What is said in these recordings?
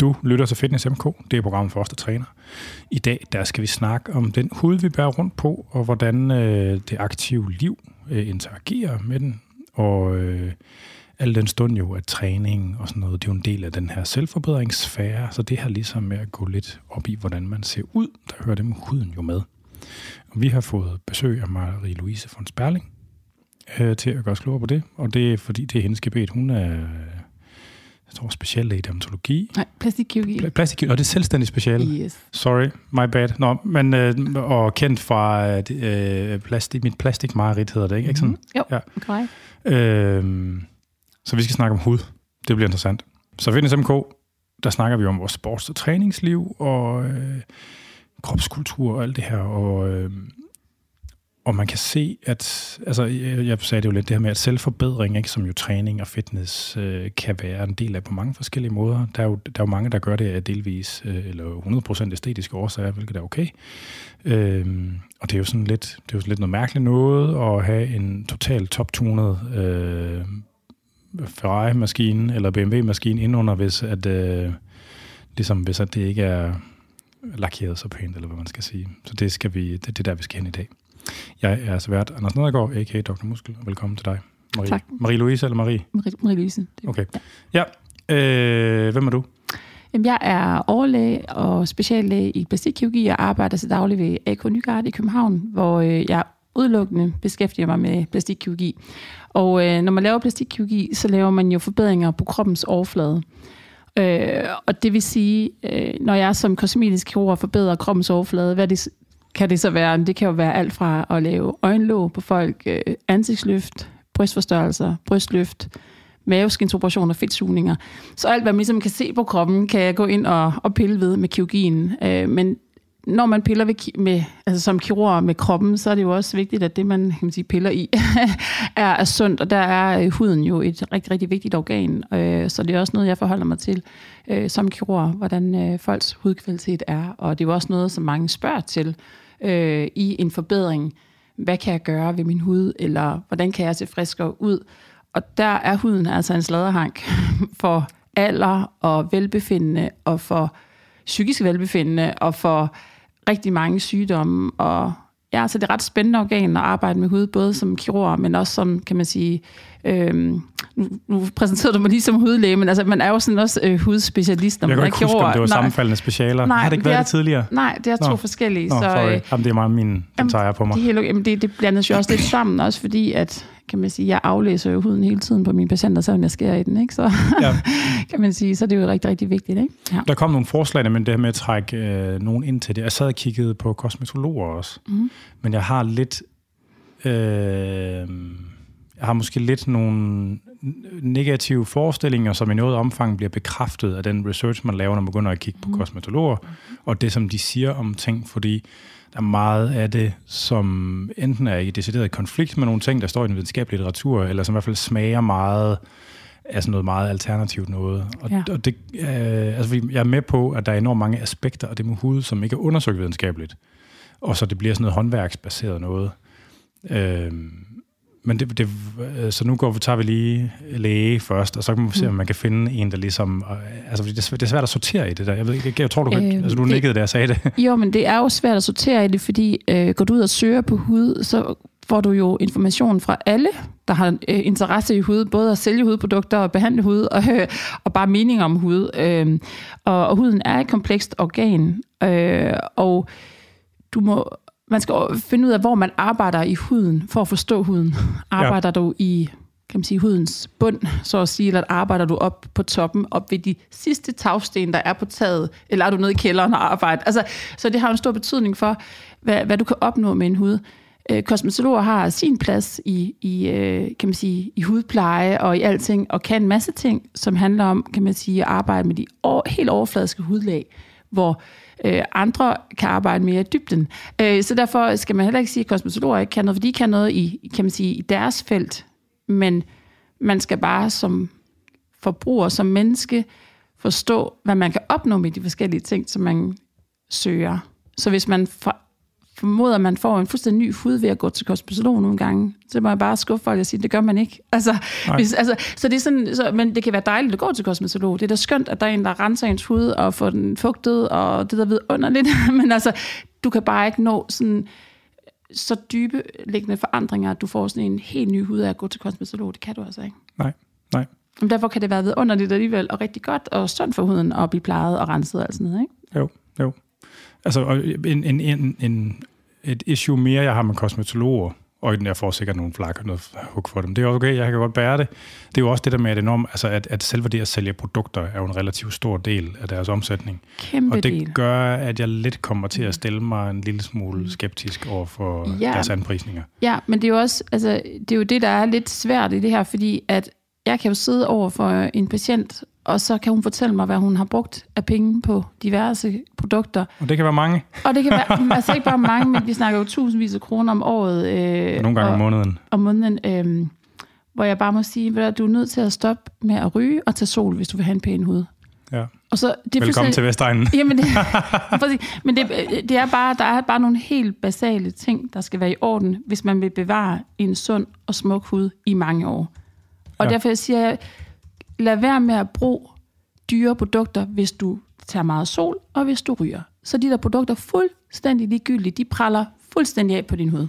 Du lytter til Fitness MK, det er programmet for os, der træner. I dag der skal vi snakke om den hud, vi bærer rundt på, og hvordan øh, det aktive liv øh, interagerer med den. Og øh, al den stund jo, at træning og sådan noget, det er jo en del af den her selvforbedringssfære, så det her ligesom med at gå lidt op i, hvordan man ser ud, der hører det med huden jo med. Og vi har fået besøg af Marie-Louise von Sperling øh, til at gøre os klogere på det, og det er fordi, det er hendes gebet. Hun er jeg tror, speciallæge i dermatologi. Nej, plastikkirurgi. Pl- plastikkirurgi, og det er selvstændig speciale. Yes. Sorry, my bad. Nå, men, øh, og kendt fra øh, plastik, mit plastikmarerit hedder det, ikke? ikke sådan? Mm-hmm. Jo, Ja. korrekt. Øh, så vi skal snakke om hud. Det bliver interessant. Så Fitness MK, der snakker vi om vores sports- og træningsliv, og øh, kropskultur og alt det her, og, øh, og man kan se, at, altså jeg, jeg sagde det jo lidt, det her med, at selvforbedring, ikke, som jo træning og fitness øh, kan være en del af på mange forskellige måder. Der er jo, der er jo mange, der gør det af delvis, øh, eller 100% æstetiske årsager, hvilket er okay. Øh, og det er jo sådan lidt, det er jo sådan lidt noget mærkeligt noget at have en totalt toptunet øh, Ferrari-maskine eller BMW-maskine indunder, hvis at, øh, ligesom hvis at det ikke er lakeret så pænt, eller hvad man skal sige. Så det, skal vi, det, det er der, vi skal hen i dag. Jeg er svært Anders Nedergaard, a.k.a. Dr. Muskel, og velkommen til dig. Marie. Tak. Marie-Louise eller Marie? Marie, Marie Louise. Det- Okay. Ja. Øh, hvem er du? Jamen, jeg er overlæge og speciallæge i plastikkirurgi og arbejder til daglig ved AK Nygaard i København, hvor øh, jeg udelukkende beskæftiger mig med plastikkirurgi. Og øh, når man laver plastikkirurgi, så laver man jo forbedringer på kroppens overflade. Øh, og det vil sige, øh, når jeg som kosmetisk kirurg forbedrer kroppens overflade, hvad det, kan det så være? Det kan jo være alt fra at lave øjenlåg på folk, øh, ansigtsløft, brystforstørrelser, brystløft, maveskinsoperationer, fedtsugninger. Så alt, hvad man ligesom kan se på kroppen, kan jeg gå ind og, og pille ved med kirurgien. Øh, men når man piller ved, med, altså som kirurg med kroppen, så er det jo også vigtigt, at det, man, kan man sige, piller i, er, er sundt. Og der er øh, huden jo et rigtig, rigtig vigtigt organ. Øh, så det er også noget, jeg forholder mig til øh, som kirurg, hvordan øh, folks hudkvalitet er. Og det er jo også noget, som mange spørger til øh, i en forbedring. Hvad kan jeg gøre ved min hud? Eller hvordan kan jeg se friskere ud? Og der er huden altså en sladerhank for alder og velbefindende, og for psykisk velbefindende, og for rigtig mange sygdomme. Og ja, så det er et ret spændende organ at arbejde med hud, både som kirurg, men også som, kan man sige, øhm, nu, præsenterede du mig lige som hudlæge, men altså, man er jo sådan også øh, hudspecialist, når Jeg man kan er ikke huske, om kirurg. det var Nej, sammenfaldende specialer. Nej, har det ikke det været er- det tidligere? Nej, det er to Nå. forskellige. Nå, så, sorry. øh, Jamen, det er meget den tager jeg på mig. det, er okay. Jamen, det, det blandes jo også lidt sammen, også fordi, at kan man sige, jeg aflæser jo huden hele tiden på mine patienter, selvom jeg skærer i den, ikke? Så Ja. kan man sige, så er det jo rigtig, rigtig vigtigt, ikke? Ja. Der kom nogle forslag, men det her med at trække øh, nogen ind til det. Jeg sad og kiggede på kosmetologer også, Mhm. men jeg har lidt... Øh, jeg har måske lidt nogle negative forestillinger, som i noget omfang bliver bekræftet af den research, man laver, når man begynder at kigge på kosmetologer, og det, som de siger om ting, fordi der er meget af det, som enten er i decideret konflikt med nogle ting, der står i den videnskabelige litteratur, eller som i hvert fald smager meget af sådan noget meget alternativt noget. Og, Ja. og det, øh, altså, jeg er med på, at der er enormt mange aspekter af det med hud, som ikke er undersøgt videnskabeligt. Og så det bliver sådan noget håndværksbaseret noget. Øh, men det, det, øh, så nu går vi, tager vi lige læge først, og så kan man se, om man kan finde en, der ligesom... Altså, det, er svært- det er svært at sortere i det der. Jeg, ved, ikke, jeg, tror, du, Øh, altså, du det- nikkede, da jeg sagde det. Jo, men det er jo svært at sortere i det, fordi øh, går du ud og søger på hud, så får du jo information fra alle, der har øh, interesse i hud, både at sælge hudprodukter og behandle hud, og, øh, og bare mening om hud. Øh, og, og huden er et komplekst organ, øh, og du må, man skal finde ud af, hvor man arbejder i huden, for at forstå huden. Arbejder ja. du i kan man sige, hudens bund, så at sige, eller arbejder du op på toppen, op ved de sidste tagsten, der er på taget, eller er du nede i kælderen og arbejder? Altså, så det har en stor betydning for, hvad, hvad du kan opnå med en hud. Øh, kosmetologer har sin plads i, i, øh, kan man sige, i hudpleje og i alting, og kan en masse ting, som handler om, kan man sige, at arbejde med de over, helt overfladiske hudlag, hvor øh, andre kan arbejde mere i dybden. Øh, så derfor skal man heller ikke sige, at kosmetologer ikke kan noget, for de kan noget i, kan man sige, i deres felt, men man skal bare som forbruger, som menneske, forstå, hvad man kan opnå med de forskellige ting, som man søger. Så hvis man for, formoder, at man får en fuldstændig ny hud ved at gå til kosmetolog nogle gange. Så må jeg bare skuffe folk og sige, det gør man ikke. Altså, hvis, altså, så det er sådan, så, men det kan være dejligt at gå til kosmetolog. Det er da skønt, at der er en, der renser ens hud og får den fugtet, og det der ved underligt. men altså, du kan bare ikke nå sådan så dybe liggende forandringer, at du får sådan en helt ny hud af at gå til kosmetolog. Det kan du altså ikke. Nej, nej. Men derfor kan det være vidunderligt alligevel, og rigtig godt og sundt for huden at blive plejet og renset og sådan noget, ikke? Jo, jo. Altså, en, en, en, en, et issue mere, jeg har med kosmetologer, og jeg får sikkert nogle flak og noget hug for dem. Det er også okay, jeg kan godt bære det. Det er jo også det der med, at, enormt, altså at, at selve det at sælge produkter er jo en relativt stor del af deres omsætning. Kæmpe og det del. gør, at jeg lidt kommer til at stille mig en lille smule skeptisk over for Ja. deres anprisninger. Ja, men det er jo også, altså, det er jo det, der er lidt svært i det her, fordi at jeg kan jo sidde over for en patient, og så kan hun fortælle mig, hvad hun har brugt af penge på diverse produkter. Og det kan være mange, Og det kan være, altså ikke bare mange, men vi snakker jo tusindvis af kroner om året. Øh, nogle gange og, om måneden. om måneden, øh, hvor jeg bare må sige, ved du, du er nødt til at stoppe med at ryge og tage sol, hvis du vil have en pæn hud. Ja. Og så, det er Velkommen til Vestegnen. Jamen, det, men det, det er bare, der er bare nogle helt basale ting, der skal være i orden, hvis man vil bevare en sund og smuk hud i mange år. Og Ja. derfor siger jeg, lad være med at bruge dyre produkter, hvis du tager meget sol, og hvis du ryger. Så de der produkter fuldstændig ligegyldige, de praller fuldstændig af på din hud.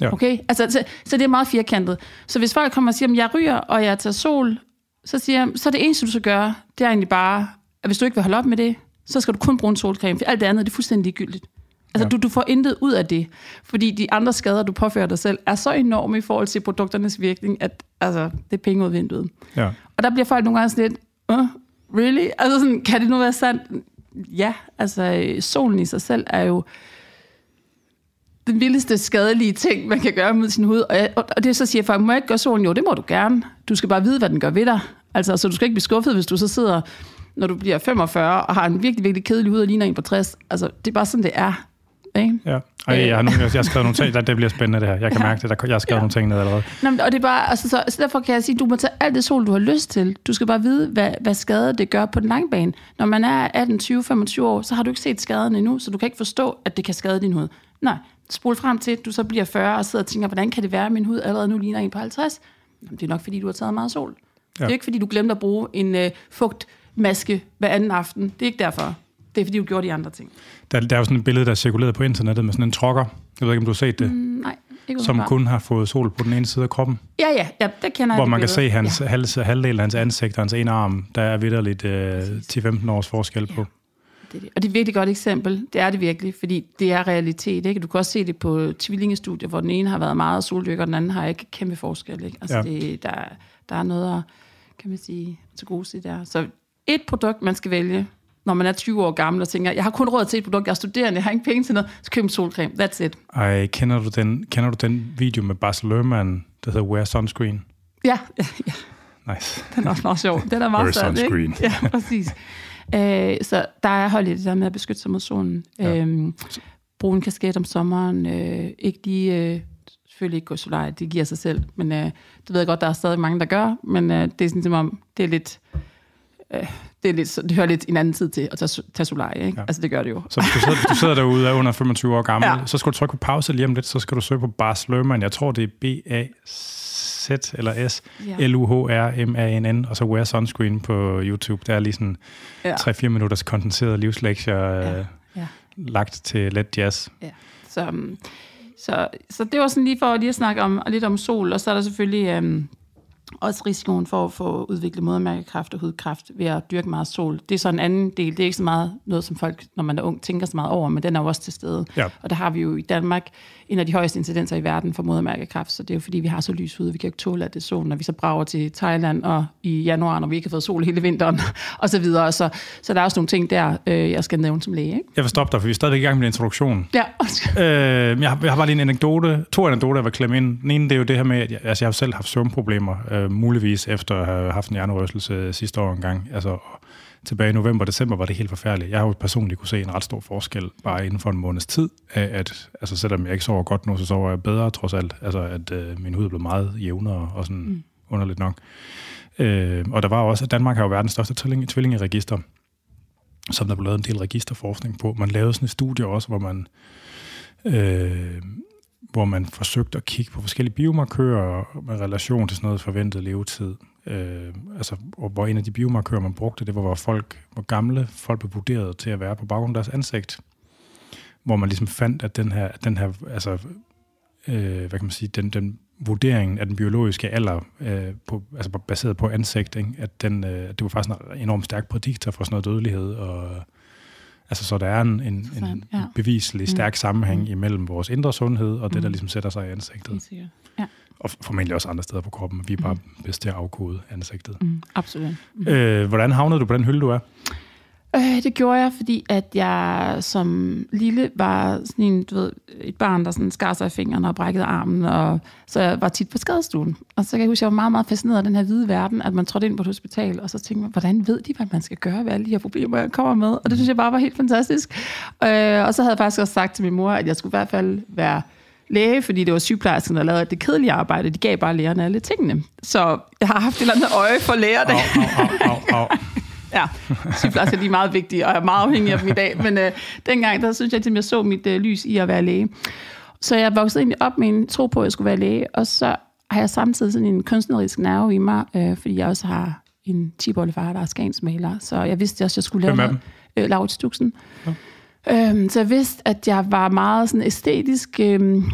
Ja. Okay? Altså, så, så det er meget firkantet. Så hvis folk kommer og siger, at jeg ryger, og jeg tager sol, så siger jeg, så det eneste, du skal gøre, det er egentlig bare, at hvis du ikke vil holde op med det, så skal du kun bruge en solcreme, for alt det andet det er fuldstændig ligegyldigt. Altså, Ja. du, du får intet ud af det, fordi de andre skader, du påfører dig selv, er så enorme i forhold til produkternes virkning, at altså, det er penge ud af vinduet. Ja. Og der bliver folk nogle gange sådan lidt, uh, really? Altså sådan, kan det nu være sandt? Ja, altså solen i sig selv er jo den vildeste skadelige ting, man kan gøre mod sin hud. Og, jeg, og det så siger folk, må jeg ikke gøre solen? Jo, det må du gerne. Du skal bare vide, hvad den gør ved dig. Altså, så du skal ikke blive skuffet, hvis du så sidder, når du bliver 45, og har en virkelig, virkelig kedelig hud og ligner en på 60. Altså, det er bare sådan, det er. Ikke? Ja. Ej, jeg, har, nogle, jeg har skrevet nogle ting, der, det bliver spændende det her. Jeg kan Ja. mærke det, der, jeg har skrevet ja. nogle ting ned allerede. Nå, men, og det er bare, altså, så, så derfor kan jeg sige, du må tage alt det sol, du har lyst til. Du skal bare vide, hvad, hvad skade det gør på den lange bane. Når man er 18, 20, 25 år, så har du ikke set skaden endnu, så du kan ikke forstå, at det kan skade din hud. Nej, spol frem til, at du så bliver 40 og sidder og tænker, hvordan kan det være, at min hud allerede nu ligner en på 50? Jamen, det er nok, fordi du har taget meget sol. Ja. Det er ikke, fordi du glemte at bruge en øh, fugtmaske hver anden aften. Det er ikke derfor. Det er, fordi du gjorde de andre ting. Der, der er jo sådan et billede, der er cirkuleret på internettet med sådan en trokker. Jeg ved ikke, om du har set det. Mm, nej, ikke som kun har fået sol på den ene side af kroppen. Ja, ja, ja, det kender jeg. hvor man kan se hans ja. halv, halvdel af hans ansigt og hans ene arm. Der er vidderligt øh, 10-15 års forskel på. Det er det. Og det er et virkelig godt eksempel. Det er det virkelig, fordi det er realitet. Ikke? Du kan også se det på tvillingestudier, hvor den ene har været meget soldyrker, og den anden har ikke kæmpe forskel. Ikke? Altså Ja. ja. det, der, der er noget at, kan man sige, til gode se der. Så et produkt, man skal vælge, når man er 20 år gammel og tænker, jeg har kun råd til et produkt, jeg er studerende, jeg har ikke penge til noget, så køb en solcreme. That's it. Ej, kender du den, kender du den video med Bas Lerman, der hedder Wear Sunscreen? Ja, ja, ja. Nice. den er også meget sjov. Den er meget Wear sød, sunscreen. ikke? Ja, præcis. Øh, så der er hold i det der med at beskytte sig mod solen. Ja. Øhm, brug en kasket om sommeren. Øh, ikke lige, øh, selvfølgelig ikke gå i solarie, det giver sig selv. Men øh, det ved jeg godt, der er stadig mange, der gør. Men øh, det er sådan som om, det er lidt... Øh, det, er lidt, det hører lidt en anden tid til at tage, tage solarie, ikke? Ja. Ja. Altså, det gør det jo. Så hvis du sidder, du sidder derude og er under 25 år gammel, ja. Ja. så skal du trykke på pause lige om lidt, så skal du søge på Bas Lerman. Jeg tror, det er B-A-Z eller S, Ja. L-U-H-R-M-A-N-N, og så Wear Sunscreen på YouTube. Der er lige sådan Ja. 3-4 minutters kondenseret livslektier Ja. øh, Ja. lagt til let jazz. Så, øhm, så, så det var sådan lige for lige at snakke om, lidt om sol, og så er der selvfølgelig øhm, også risikoen for at få udviklet modermærkekræft og hudkræft ved at dyrke meget sol. Det er så en anden del. Det er ikke så meget noget, som folk, når man er ung, tænker så meget over, men den er jo også til stede. Ja. Og der har vi jo i Danmark en af de højeste incidenser i verden for modermærkekræft, så det er jo fordi, vi har så lys hud, vi kan jo ikke tåle, at det er sol, når vi så brager til Thailand og i januar, når vi ikke har fået sol hele vinteren, og så videre. Så, så der er også nogle ting der, øh, jeg skal nævne som læge. Ikke? Jeg vil stoppe dig, for vi er stadigvæk i gang med introduktion. Ja, Øh, jeg, har, jeg har bare lige en anekdote, to anekdoter, jeg vil klemme ind. Den ene, det er jo det her med, at jeg, altså, jeg har selv haft søvnproblemer, øh, muligvis efter at have haft en hjernerystelse sidste år engang. Altså, tilbage i november december var det helt forfærdeligt. Jeg har jo personligt kunne se en ret stor forskel, bare inden for en måneds tid, af at, altså selvom jeg ikke sover godt nu, så sover jeg bedre trods alt. Altså, at øh, min hud er blevet meget jævnere og sådan mm. underligt nok. Øh, og der var også, at Danmark har jo verdens største tvilling, tvillingeregister, som der blev lavet en del registerforskning på. Man lavede sådan et studie også, hvor man øh, hvor man forsøgte at kigge på forskellige biomarkører med relation til sådan noget forventet levetid. Øh, altså, og hvor en af de biomarkører, man brugte, det var, hvor folk, hvor gamle folk blev vurderet til at være på baggrund af deres ansigt. Hvor man ligesom fandt, at den her, den her altså, øh, hvad kan man sige, den, den vurderingen af den biologiske alder, øh, på, altså baseret på ansigt, ikke? at den, øh, det var faktisk en enormt stærk prædiktor for sådan noget dødelighed. Og, altså, så der er en, en, en ja. beviselig stærk mm. sammenhæng mm. imellem vores indre sundhed og det, mm. der ligesom sætter sig i ansigtet. Ja. Og formentlig også andre steder på kroppen. Vi er bare mm. bedst til at afkode ansigtet. Mm, absolut. Mm. Øh, hvordan havnede du på den hylde, du er? Øh, det gjorde jeg, fordi at jeg som lille var sådan en, du ved, et barn, der sådan skar sig i fingrene og brækkede armen, og så jeg var tit på skadestuen. Og så kan jeg huske, at jeg var meget, meget fascineret af den her hvide verden, at man trådte ind på et hospital, og så tænkte man, hvordan ved de, hvad man skal gøre ved alle de her problemer, jeg kommer med? Og det synes jeg bare var helt fantastisk. Øh, og så havde jeg faktisk også sagt til min mor, at jeg skulle i hvert fald være læge, fordi det var sygeplejersken, der lavede det kedelige arbejde. De gav bare lægerne alle tingene. Så jeg har haft et eller andet øje for lægerne. Au, au, au, au. Ja, sygeplejersker de er meget vigtige, og jeg er meget afhængig af dem i dag. Men øh, dengang, der synes jeg, at jeg så mit øh, lys i at være læge. Så jeg voksede egentlig op med en tro på, at jeg skulle være læge, og så har jeg samtidig sådan en kunstnerisk nerve i mig, øh, fordi jeg også har en tibollefar, der er skansmaler, så jeg vidste også, at jeg skulle lave noget. Øh, Laurits Duxen. Ja. Øhm, så jeg vidste, at jeg var meget sådan æstetisk, øhm,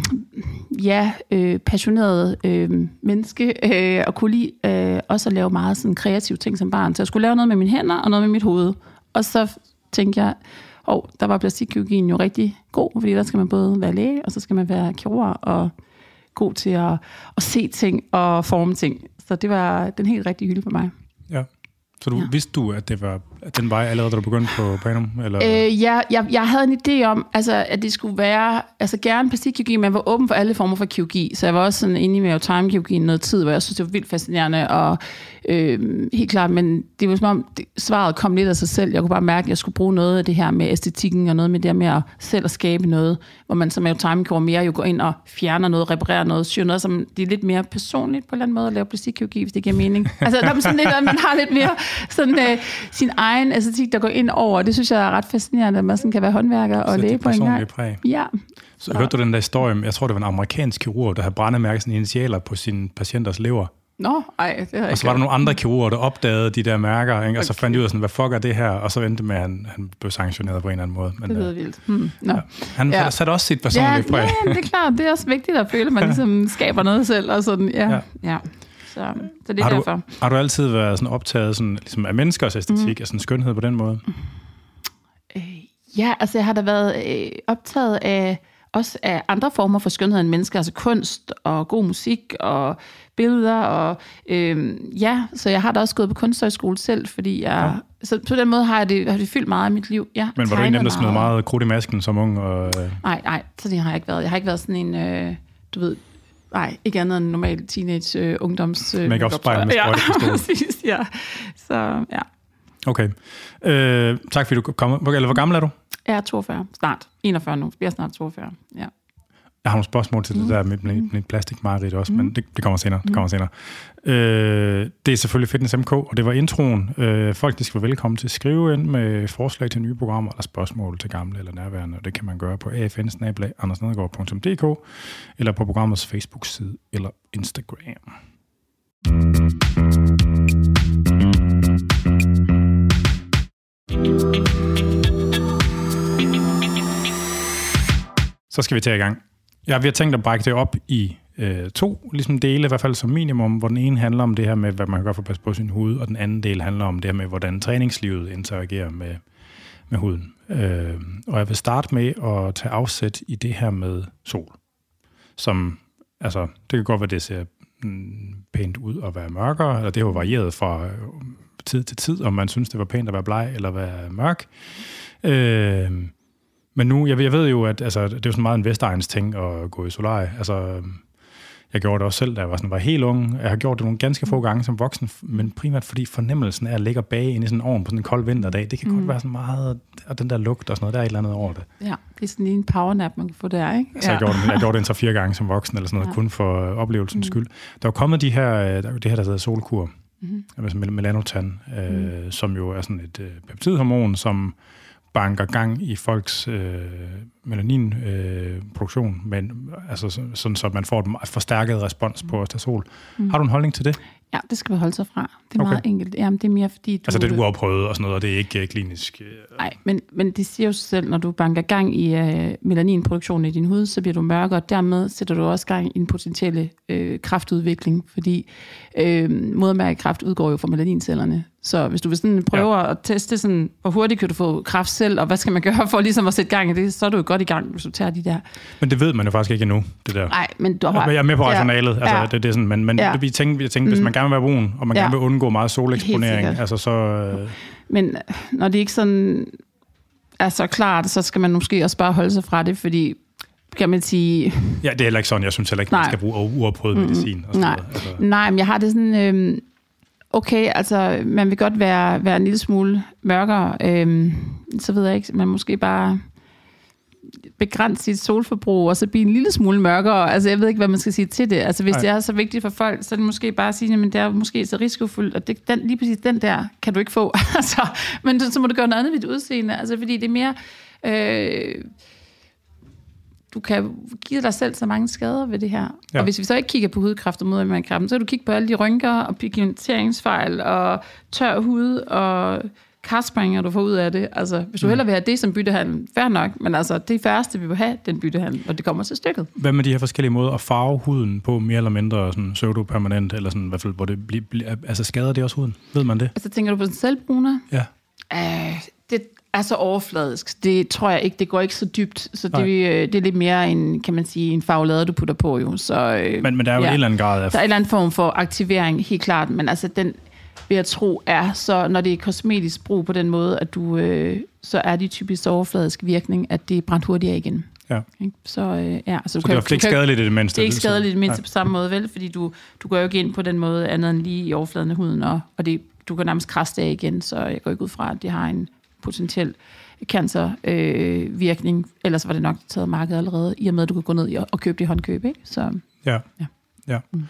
ja, øh, passioneret øh, menneske, øh, og kunne lide øh, også at lave meget sådan kreative ting som barn. Så jeg skulle lave noget med mine hænder og noget med mit hoved. Og så tænkte jeg, og oh, der var plastikkirurgien jo rigtig god, fordi der skal man både være læge, og så skal man være kirurg, og god til at, at se ting og forme ting. Så det var den helt rigtige hylde for mig. Ja. Så du ja. vidste du, at det var den vej allerede, da du begyndte på Panum? Eller? Øh, ja, jeg, jeg havde en idé om, altså, at det skulle være, altså gerne plastikkirurgi, men var åben for alle former for kirurgi. Så jeg var også sådan inde med time noget tid, hvor jeg synes, det var vildt fascinerende, og øh, helt klart, men det var som om, det, svaret kom lidt af sig selv. Jeg kunne bare mærke, at jeg skulle bruge noget af det her med æstetikken, og noget med det med at selv at skabe noget, hvor man som time mere jo går ind og fjerner noget, reparerer noget, syr noget, som det er lidt mere personligt på en eller anden måde at lave plastikkirurgi, hvis det giver mening. altså, der er sådan lidt, at man har lidt mere sådan, øh, sin egen æstetik, der går ind over. Det synes jeg er ret fascinerende, at man sådan kan være håndværker og læge på en gang. Præg. Ja. Så, så hørte du den der historie, jeg tror, det var en amerikansk kirurg, der havde brændemærket sine initialer på sine patienters lever. Nå, ej, det har Og så var der nogle andre kirurger, der opdagede de der mærker, ikke? og okay. så fandt de ud af, sådan, hvad fuck er det her? Og så endte med, at han, han blev sanktioneret på en eller anden måde. Men, det lyder øh, vildt. Hmm. No. Ja. Han ja. satte også sit personlige ja, præg. Ja, det er klart. Det er også vigtigt at føle, at man ligesom skaber noget selv. Og sådan. Ja. Ja. ja. Så, så det er har derfor. Du, har du altid været sådan optaget sådan, ligesom af menneskers æstetik, mm. altså skønhed på den måde? Øh, ja, altså jeg har da været øh, optaget af også af andre former for skønhed end mennesker, altså kunst og god musik og billeder. Og, øh, ja, så jeg har da også gået på kunsthøjskole selv, fordi jeg... Ja. Så på den måde har, jeg det, har det fyldt meget af mit liv. Ja, Men var du en af dem, der smed meget krudt i masken som ung? Og, øh... Nej, nej, så det har jeg ikke været. Jeg har ikke været sådan en, øh, du ved, Nej, ikke andet end normal teenage øh, ungdoms... Øh, Make-up spejl med ja, præcis, ja. Så, ja. Okay. Øh, tak fordi du kom. Eller hvor gammel er du? Jeg er 42. Snart. 41 nu. Jeg er snart 42. Ja. Jeg har nogle spørgsmål til mm. det der med, med, med plastikmarit også, mm. men det, det kommer senere. Det kommer mm. senere. Øh, det er selvfølgelig Fitness MK, og det var introen. Øh, folk de skal være velkommen til at skrive ind med forslag til nye programmer eller spørgsmål til gamle eller nærværende, og det kan man gøre på afn eller på programmets Facebook-side eller Instagram. Så skal vi tage i gang. Ja, vi har tænkt at brække det op i øh, to ligesom dele, i hvert fald som minimum, hvor den ene handler om det her med, hvad man kan gøre for at passe på sin hud, og den anden del handler om det her med, hvordan træningslivet interagerer med, med huden. Øh, og jeg vil starte med at tage afsæt i det her med sol, som, altså, det kan godt være, det ser mm, pænt ud at være mørkere, eller det har jo varieret fra øh, tid til tid, om man synes, det var pænt at være bleg eller være mørk. Øh, men nu, jeg, jeg ved jo, at altså, det er jo sådan meget en vestegns ting at gå i solarie. Altså, jeg gjorde det også selv, da jeg var, sådan, var helt ung. Jeg har gjort det nogle ganske få gange som voksen, men primært fordi fornemmelsen af at ligge bag inde i sådan en ovn på sådan en kold vinterdag, det kan mm. godt være sådan meget, og den der lugt og sådan noget, der er et eller andet over det. Ja, det er sådan en powernap, man kan få der, ikke? Så jeg, gjorde det, jeg gjorde det en fire gange som voksen, eller sådan noget, ja. kun for oplevelsens mm. skyld. Der er kommet de her, øh, der, det her, der hedder solkur, mm. altså melanotan, øh, mm. som jo er sådan et øh, peptidhormon, som banker gang i folks øh, melaninproduktion, øh, men altså sådan, sådan, så man får et forstærket respons på Ostasol. Mm. Har du en holdning til det? Ja, det skal man holde sig fra. Det er okay. meget enkelt. Jamen, det er mere fordi, du... Altså det, du har prøvet og sådan noget, og det er ikke uh, klinisk... Uh... Nej, men, men det siger jo selv, når du banker gang i uh, melaninproduktionen i din hud, så bliver du mørkere, og dermed sætter du også gang i en potentielle uh, kraftudvikling, fordi uh, modermærkekræft udgår jo fra melanincellerne. Så hvis du vil sådan prøve ja. at teste, sådan, hvor hurtigt kan du få kraft selv, og hvad skal man gøre for ligesom at sætte gang i det, så er du jo godt i gang, hvis du tager de der. Men det ved man jo faktisk ikke endnu, det der. Nej, men du har... Jeg er med på rationalet, ja. altså ja. det, det er sådan, men, men ja. vi tænkte, vi tænkte, hvis man mm. gerne vil være brun, og man ja. gerne vil undgå meget soleksponering, altså så... Øh... Men når det ikke sådan er så klart, så skal man måske også bare holde sig fra det, fordi kan man sige... Ja, det er heller ikke sådan. Jeg synes heller ikke, Nej. man skal bruge uafprøvet mm, medicin. Og Nej. Altså. Nej, men jeg har det sådan... Øh, okay, altså man vil godt være, være en lille smule mørkere, øhm, så ved jeg ikke, man måske bare begrænse sit solforbrug, og så blive en lille smule mørkere. Altså, jeg ved ikke, hvad man skal sige til det. Altså, hvis Ej. det er så vigtigt for folk, så er det måske bare at sige, at det er måske så risikofuldt, og det, den, lige præcis den der kan du ikke få. altså, men så må du gøre noget andet ved dit udseende. Altså, fordi det er mere... Øh, du kan give dig selv så mange skader ved det her. Ja. Og hvis vi så ikke kigger på hudkræft og modermærkekræft, så kan du kigge på alle de rynker og pigmenteringsfejl og tør hud og karspringer, du får ud af det. Altså, hvis du mm. hellere vil have det som byttehandel, fair nok, men altså, det færreste, vi vil have, den byttehandel, og det kommer til stykket. Hvad med de her forskellige måder at farve huden på, mere eller mindre sådan pseudo-permanent, eller sådan, i hvert fald, hvor det bliver, bliver, altså skader det også huden? Ved man det? Altså, tænker du på den selvbruner? Ja. Det er så overfladisk. Det tror jeg ikke, det går ikke så dybt. Så det, øh, det er lidt mere en, kan man sige, en farvelade, du putter på jo. Så, øh, men, men der er jo ja, en eller anden grad af... Der er en eller anden form for aktivering, helt klart. Men altså, den vil jeg tro er så, når det er kosmetisk brug på den måde, at du, øh, så er det typisk overfladisk virkning, at det er brændt hurtigere igen. Ja. Så, øh, ja, altså, så du det er ikke skadeligt i det mindste? Det er ikke skadeligt i det mindste på samme måde, vel? Fordi du, du går jo ikke ind på den måde andet end lige i overfladen af huden, og, og det, du kan nærmest krasse af igen, så jeg går ikke ud fra, at det har en potentiel cancervirkning. Øh, Ellers var det nok taget markedet allerede, i og med, at du kan gå ned og købe det i håndkøb. Ikke? Så, ja. ja. ja. Mm.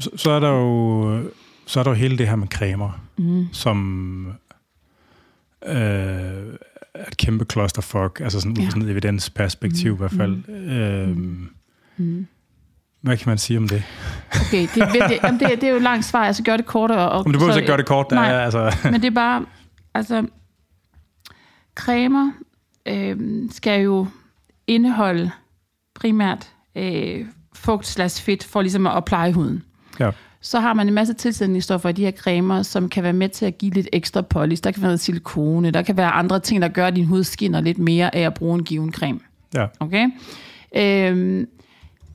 Så, så, er der jo, så er der jo hele det her med cremer, mm. som øh, er et kæmpe clusterfuck, altså sådan, ja. sådan et evidensperspektiv mm. i hvert fald. Mm. Øh, mm. Hvad kan man sige om det? Okay, det er, virkelig, jamen det, det er jo langt svar. Altså gør det kortere. Og, men du behøver ikke gøre det kort. Nej, er, altså. men det er bare... Altså, cremer øh, skal jo indeholde primært øh, fugt fedt for ligesom at pleje huden. Ja. Så har man en masse tilsætningsstoffer i de her cremer, som kan være med til at give lidt ekstra polish. Der kan være silikone, der kan være andre ting, der gør, at din hud skinner lidt mere af at bruge en given creme. Ja. Okay? Øh,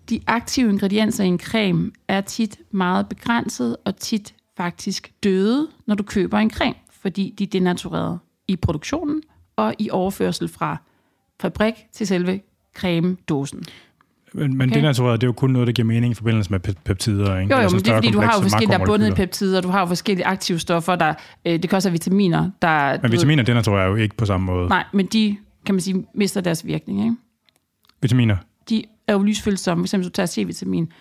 de aktive ingredienser i en creme er tit meget begrænset og tit faktisk døde, når du køber en creme, fordi de er denatureret i produktionen, og i overførsel fra fabrik til selve cremedåsen. Men, men okay. denatureret, det er jo kun noget, der giver mening i forbindelse med peptider. Ikke? Jo, jo, men det er fordi, du har jo forskellige, der er bundet i peptider, du har jo forskellige aktive stoffer, der, øh, det kan også være vitaminer. Der, men vitaminer denaturerer jo ikke på samme måde. Nej, men de, kan man sige, mister deres virkning. Ikke? Vitaminer? De er jo lysfølsomme. Hvis du tager C-vitamin,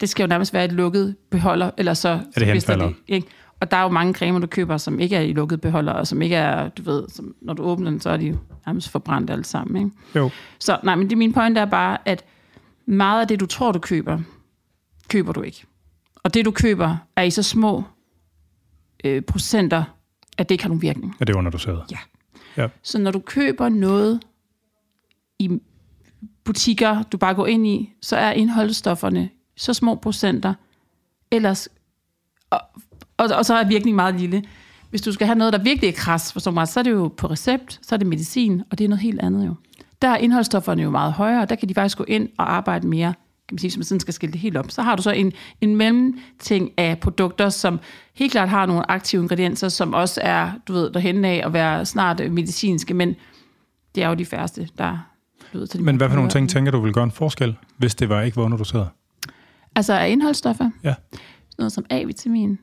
det skal jo nærmest være et lukket beholder, eller så... Er det henfalder? Det, ikke? Og der er jo mange cremer, du køber, som ikke er i lukket beholder, og som ikke er, du ved, som, når du åbner den, så er de jo nærmest forbrændt alle sammen. Ikke? Jo. Så nej, men det min point er bare, at meget af det, du tror, du køber, køber du ikke. Og det, du køber, er i så små øh, procenter, at det ikke har nogen virkning. Ja, det er du Ja. ja. Så når du køber noget i butikker, du bare går ind i, så er indholdsstofferne så små procenter, ellers og og, og så er virkningen meget lille. Hvis du skal have noget, der virkelig er kras, for så, meget, så er det jo på recept, så er det medicin, og det er noget helt andet jo. Der er indholdsstofferne jo meget højere, og der kan de faktisk gå ind og arbejde mere, kan man sige, man sådan skal skille det helt op. Så har du så en, en mellemting af produkter, som helt klart har nogle aktive ingredienser, som også er, du ved, derhen af at være snart medicinske, men det er jo de færreste, der lyder til Men hvad for nogle ting tænker du vil gøre en forskel, hvis det var ikke var underdoseret? Altså af indholdsstoffer? Ja. Noget som A-vitamin,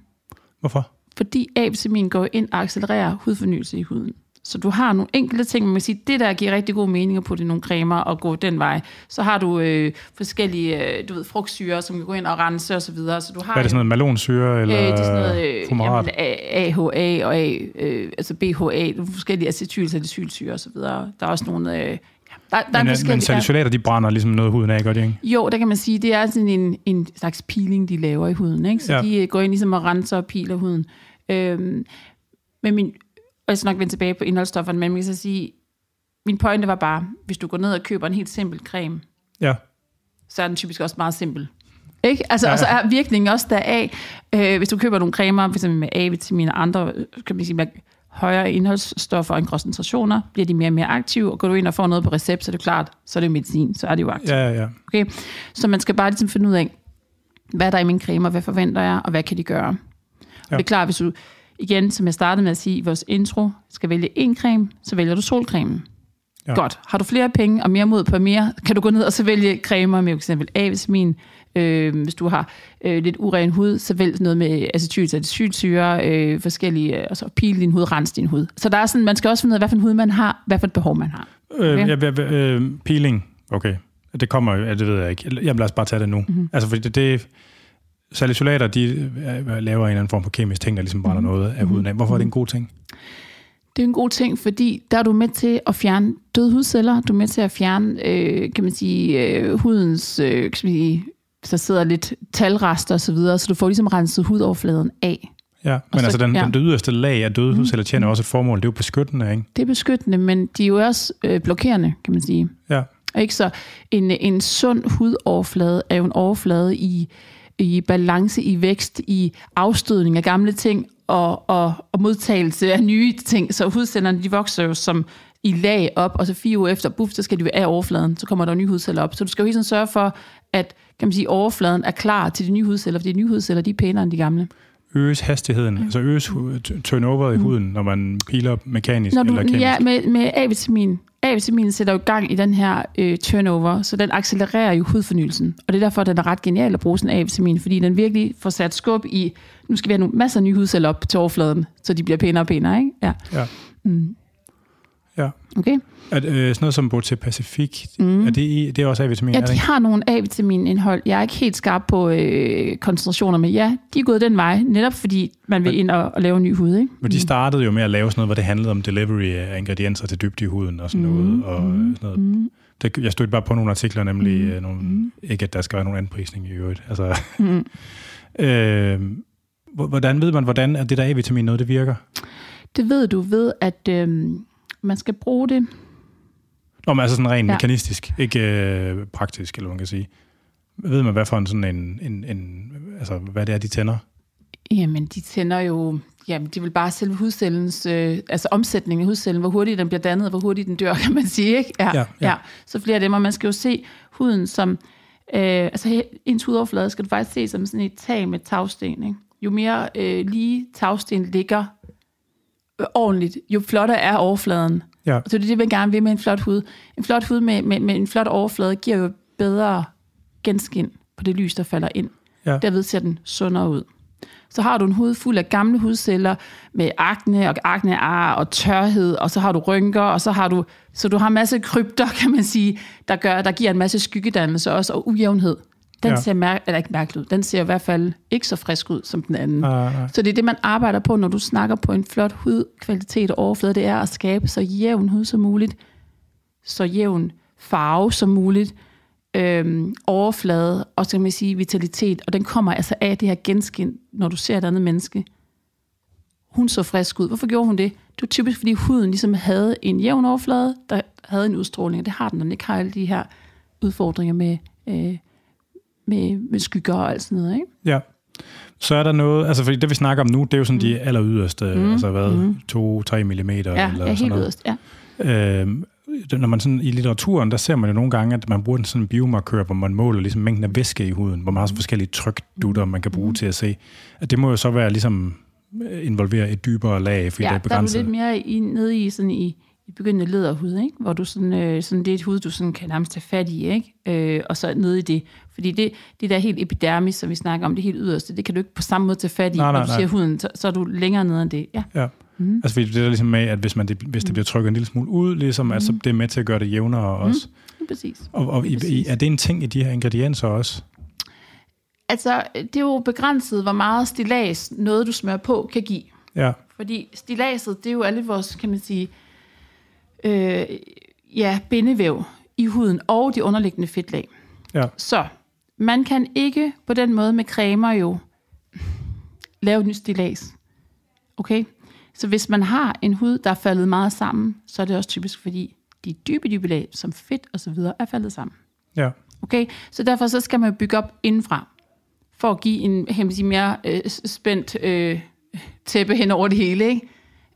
Hvorfor? Fordi A-vitamin går ind og accelererer hudfornyelse i huden. Så du har nogle enkelte ting, man kan sige, det der giver rigtig god mening at putte i nogle cremer og gå den vej. Så har du øh, forskellige, øh, du ved, frugtsyre, som kan gå ind og rense og så videre. Så du har Hvad er det sådan noget malonsyre eller Øh, det er sådan noget øh, jamen, AHA og A, øh, altså BHA, nogle forskellige acetylsalicylsyre og så videre. Der er også nogle... Øh, der, der Men, er øh, men forskellige... salicylater, de brænder ligesom noget huden af, gør de ikke? Jo, der kan man sige, det er sådan en, en slags peeling, de laver i huden. Ikke? Så Ja. de øh, går ind ligesom og renser og piler huden. Øhm, men min, og jeg skal nok vende tilbage på indholdsstofferne, men man kan så sige, min pointe var bare, hvis du går ned og køber en helt simpel creme, Ja. så er den typisk også meget simpel. Ikke? Altså, Ja, ja. Og så er virkningen også deraf, øh, hvis du køber nogle cremer, f.eks. med A-vitamin og andre, øh, kan man sige, med højere indholdsstoffer og koncentrationer, bliver de mere og mere aktive, og går du ind og får noget på recept, så er det klart, så er det medicin, så er det jo aktivt. Ja, ja, ja. Okay? Så man skal bare ligesom finde ud af, hvad er der i mine cremer, hvad forventer jeg, og hvad kan de gøre? Ja. Ja. Det er klart, hvis du, igen, som jeg startede med at sige i vores intro, skal vælge en creme, så vælger du solcremen. Ja. Godt. Har du flere penge og mere mod på mere, kan du gå ned og så vælge cremer med eksempel A-vitamin. Øh, hvis du har øh, lidt uren hud, så vælg noget med acetylsalicylsyre, øh, forskellige, øh, altså pile din hud, rens din hud. Så der er sådan, man skal også finde ud af, hvad for en hud man har, hvad for et behov man har. Øh, Okay. ja, ja, øh, peeling, okay. Det kommer jo, ja, det ved jeg ikke. Jamen lad os bare tage det nu. Mhm. Mm-hmm. Altså fordi det, det salicylater, de øh, laver en eller anden form for kemisk ting, der ligesom brænder Mhm. mm-hmm. noget af huden af. Hvorfor er det en god ting? Det er en god ting, fordi der er du med til at fjerne døde hudceller. Du er med til at fjerne, øh, kan man sige, øh, hudens, øh, kan man sige, så sidder lidt talrester og så videre, så du får ligesom renset hudoverfladen af. Ja, men så- altså den, ja. den yderste lag af døde hudceller tjener også et formål. Det er jo beskyttende, ikke? Det er beskyttende, men de er jo også øh, blokerende, kan man sige. Ja, Ikke? Så en, en sund hudoverflade er jo en overflade i, i balance, i vækst, i afstødning af gamle ting og, og, og modtagelse af nye ting. Så hudcellerne de vokser jo som i lag op, og så fire uger efter, buff, så skal de af overfladen, så kommer der nye hudceller op. Så du skal jo hele tiden sørge for, at kan man sige, overfladen er klar til de nye hudceller, fordi de nye hudceller de er pænere end de gamle. øges hastigheden, altså øges turnover i huden, når man piler mekanisk Mm. Når du, eller kemisk. ja, med, med A-vitamin. A-vitamin sætter jo gang i den her øh, turnover, så den accelererer jo hudfornyelsen. Og det er derfor, den er ret genial at bruge sådan A-vitamin, fordi den virkelig får sat skub i, nu skal vi have nogle masser af nye hudceller op til overfladen, så de bliver pænere og pænere, ikke? Ja. Ja. Mm. Ja. Okay? At, øh, sådan noget som Bote Pacific, mm. er det, i, det er også A-vitamin, Ja, de har nogle A-vitaminindhold. Jeg er ikke helt skarp på øh, koncentrationer, men ja, de er gået den vej, netop fordi man vil Men- ind og, og lave en ny hud, ikke? Men de startede jo med at lave sådan noget, hvor det handlede om delivery af ingredienser til dybde i huden og sådan Mm. noget. Og sådan noget. Mm. Det, jeg stødte bare på nogle artikler, nemlig mm. nogle, ikke at der skal være nogen anprisning i øvrigt. Altså, Mm. øh, hvor- hvordan ved man, hvordan er det der A-vitamin noget, det virker? Det ved du ved, at øh, man skal bruge det Nå, men altså sådan rent ja. Ja. mekanistisk, ikke øh, praktisk, eller man kan sige. Ved man, hvad for en sådan en, en, en altså hvad det er, de tænder? Jamen, de tænder jo... Jamen, de vil bare selve hudcellens... Øh, altså omsætningen af hudcellen, hvor hurtigt den bliver dannet, og hvor hurtigt den dør, kan man sige, ikke? Ja, ja. Så flere af dem, og man skal jo se huden som... Øh, altså, ens hudoverflade skal du faktisk se som sådan et tag med tagsten, ikke? Jo mere øh, lige tagsten ligger ordentligt, jo flottere er overfladen. Ja, Så det er det, man gerne vil med en flot hud. En flot hud med, med, med en flot overflade giver jo bedre genskin på det lys, der falder ind. Ja. Derved ser den sundere ud. Så har du en hud fuld af gamle hudceller med akne og aknear og tørhed, og så har du rynker, og så har du, så du har en masse krypter, kan man sige, der, gør, der giver en masse skyggedannelse også, og ujævnhed. Den Ja. ser mær- eller ikke mærkelig ud. Den ser i hvert fald ikke så frisk ud som den anden. nej, nej. Så det er det, man arbejder på, når du snakker på en flot hudkvalitet og overflade, det er at skabe så jævn hud som muligt, så jævn farve som muligt, øhm, overflade, og så kan man sige vitalitet, og den kommer altså af det her genskin, når du ser et andet menneske. Hun så frisk ud. Hvorfor gjorde hun det? Det var typisk, fordi huden ligesom havde en jævn overflade, der havde en udstråling, og det har den, når den ikke har alle de her udfordringer med, øh, med, med skygger og alt sådan noget, ikke? Ja. Så er der noget, altså fordi det vi snakker om nu, det er jo sådan mm. de aller yderste, mm. altså hvad, Mm. 2-3 millimeter Ja, eller ja sådan helt noget. yderst, ja. Øhm, når man sådan, i litteraturen, der ser man jo nogle gange, at man bruger sådan en biomarkør, hvor man måler ligesom mængden af væske i huden, hvor man har så forskellige trykdutter, man kan bruge til at se. At det må jo så være ligesom øh, involvere et dybere lag, fordi ja, det er der er du begrænset. lidt mere i, nede i, sådan i, i begyndende lederhud, ikke? hvor du sådan, øh, sådan, det er et hud, du sådan kan nærmest tage fat i, ikke? Øh, og så nede i det. Fordi det, det der helt epidermis, som vi snakker om, det helt yderste, det kan du ikke på samme måde tage fat i. Nej, nej, Når du nej. siger huden, så, så er du længere nede end det. Ja. Ja. Mm. Altså fordi det er ligesom med, at hvis, man, det, hvis det bliver trykket en lille smule ud, ligesom, mm. altså, det er med til at gøre det jævnere også. Mm. Præcis. Og, og i, er det en ting i de her ingredienser også? Altså, det er jo begrænset, hvor meget stilas noget, du smører på, kan give. Ja, Fordi stilaset, det er jo alle vores, kan man sige, øh, ja, bindevæv i huden og de underliggende fedtlag. ja, Så man kan ikke på den måde med cremer jo lave et nyt stilas. Okay? Så hvis man har en hud, der er faldet meget sammen, så er det også typisk, fordi de dybe, dybe lag, som fedt og så videre, er faldet sammen. ja. Okay? Så derfor så skal man bygge op indenfra, for at give en sige, mere øh, spændt øh, tæppe hen over det hele. Ikke?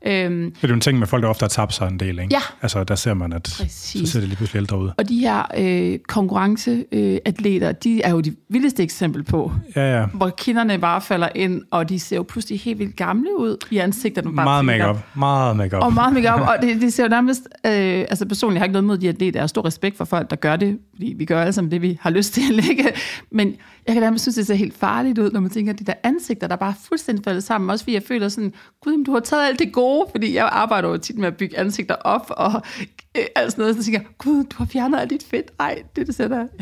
Øhm, Det er jo en ting med folk, der ofte har tabt sig en del, ikke? Ja. Altså, der ser man, at Præcis. så ser det lige pludselig ældre ud. og de her øh, konkurrenceatleter, de er jo de vildeste eksempel på, Ja, ja. hvor kinderne bare falder ind, og de ser jo pludselig helt vildt gamle ud i ansigtet. Bare Meget makeup. Meget makeup. Og meget makeup, og det, det ser jo nærmest... Øh, altså personligt har jeg ikke noget mod de atleter. Jeg har stor respekt for folk, der gør det, fordi vi gør alle sammen det, vi har lyst til. Ikke? Men jeg kan nærmest synes, det ser helt farligt ud, når man tænker, at de der ansigter, der bare fuldstændig faldet sammen. Også fordi jeg føler sådan, gud, du har taget alt det gode, fordi jeg arbejder jo tit med at bygge ansigter op, og øh, alt sådan noget, så tænker jeg, gud, du har fjernet alt dit fedt. Ej, det det sætter... Ja. Det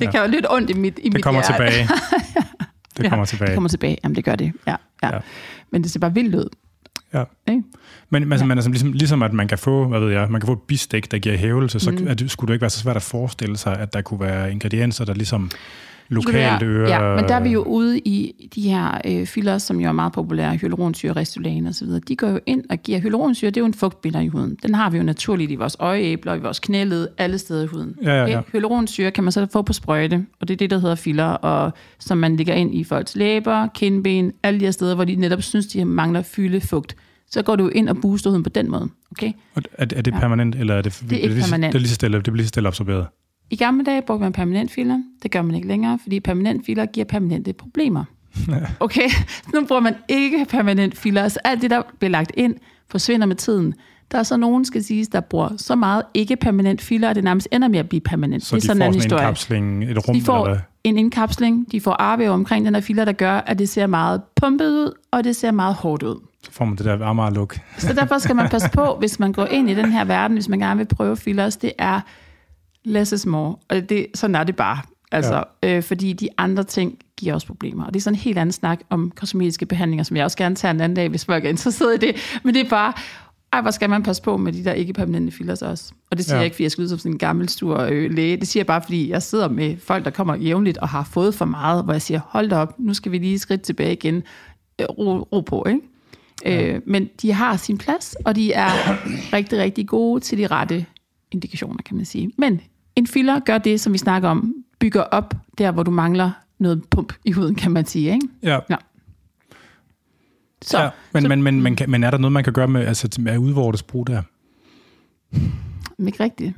Ja. ja. kan jo lidt ondt i mit, i mit det kommer hjerte. tilbage. Det Ja, kommer tilbage. Det kommer tilbage. Jamen, det gør det. Ja, ja. Ja. ja. Men det ser bare vildt ud. Ja. Ikke? Men altså, man er sådan, ligesom, ligesom at man kan få, hvad ved jeg, man kan få et bistik, der giver hævelse, så mm. at, skulle det ikke være så svært at forestille sig, at der kunne være ingredienser, der ligesom lokalt øger... Ja, men der er vi jo ude i de her øh, fillers, som jo er meget populære, hyaluronsyre, Restylane osv. De går jo ind og giver hyaluronsyre, det er jo en fugtbinder i huden. Den har vi jo naturligt i vores øjeæbler, i vores knæled, alle steder i huden. Ja, ja, ja. Hyaluronsyre kan man så få på sprøjte, og det er det, der hedder filler, og som man lægger ind i folks læber, kindben, alle de her steder, hvor de netop synes, de mangler fylde fugt. Så går du ind og booster huden på den måde. Okay? Og Er, er det permanent, eller er det, Det er ikke så- permanent. Det er lige så stille, det bliver lige så stille absorberet. I gamle dage brugte man permanent filler. Det gør man ikke længere, fordi permanent filler giver permanente problemer. Okay, nu bruger man ikke permanent filler. Så alt det, der bliver lagt ind, forsvinder med tiden. Der er så nogen, skal siges, der bruger så meget ikke permanent filler, at det nærmest ender med at blive permanent. Så det de er får sådan en anden sådan en historie. kapsling, et rum, De eller får hvad? en indkapsling, de får arvæv omkring den her filler, der gør, at det ser meget pumpet ud, og det ser meget hårdt ud. Så får man det der Amager-look. Så derfor skal man passe på, hvis man går ind i den her verden, hvis man gerne vil prøve fillers, det er less is more. Og det, sådan er det bare. Altså, ja. øh, fordi de andre ting giver også problemer. Og det er sådan en helt anden snak om kosmetiske behandlinger, som jeg også gerne tager en anden dag, hvis folk er interesseret i det. Men det er bare, ej, hvor skal man passe på med de der ikke-permanente fillers også. Og det siger Ja. jeg ikke, fordi jeg skal ud som sådan en gammel, stor øh, læge. Det siger jeg bare, fordi jeg sidder med folk, der kommer jævnligt og har fået for meget, hvor jeg siger, hold da op, nu skal vi lige skridt tilbage igen. Øh, ro, ro på, ikke? Ja. Øh, men de har sin plads, og de er rigtig, rigtig gode til de rette indikationer, kan man sige. Men en filler gør det, som vi snakker om, bygger op der, hvor du mangler noget pump i huden, kan man sige. Ikke? Ja. Ja. Så, ja. Men, så men, men, men, kan, men er der noget, man kan gøre med, altså, med udvortes brug der? ikke rigtigt.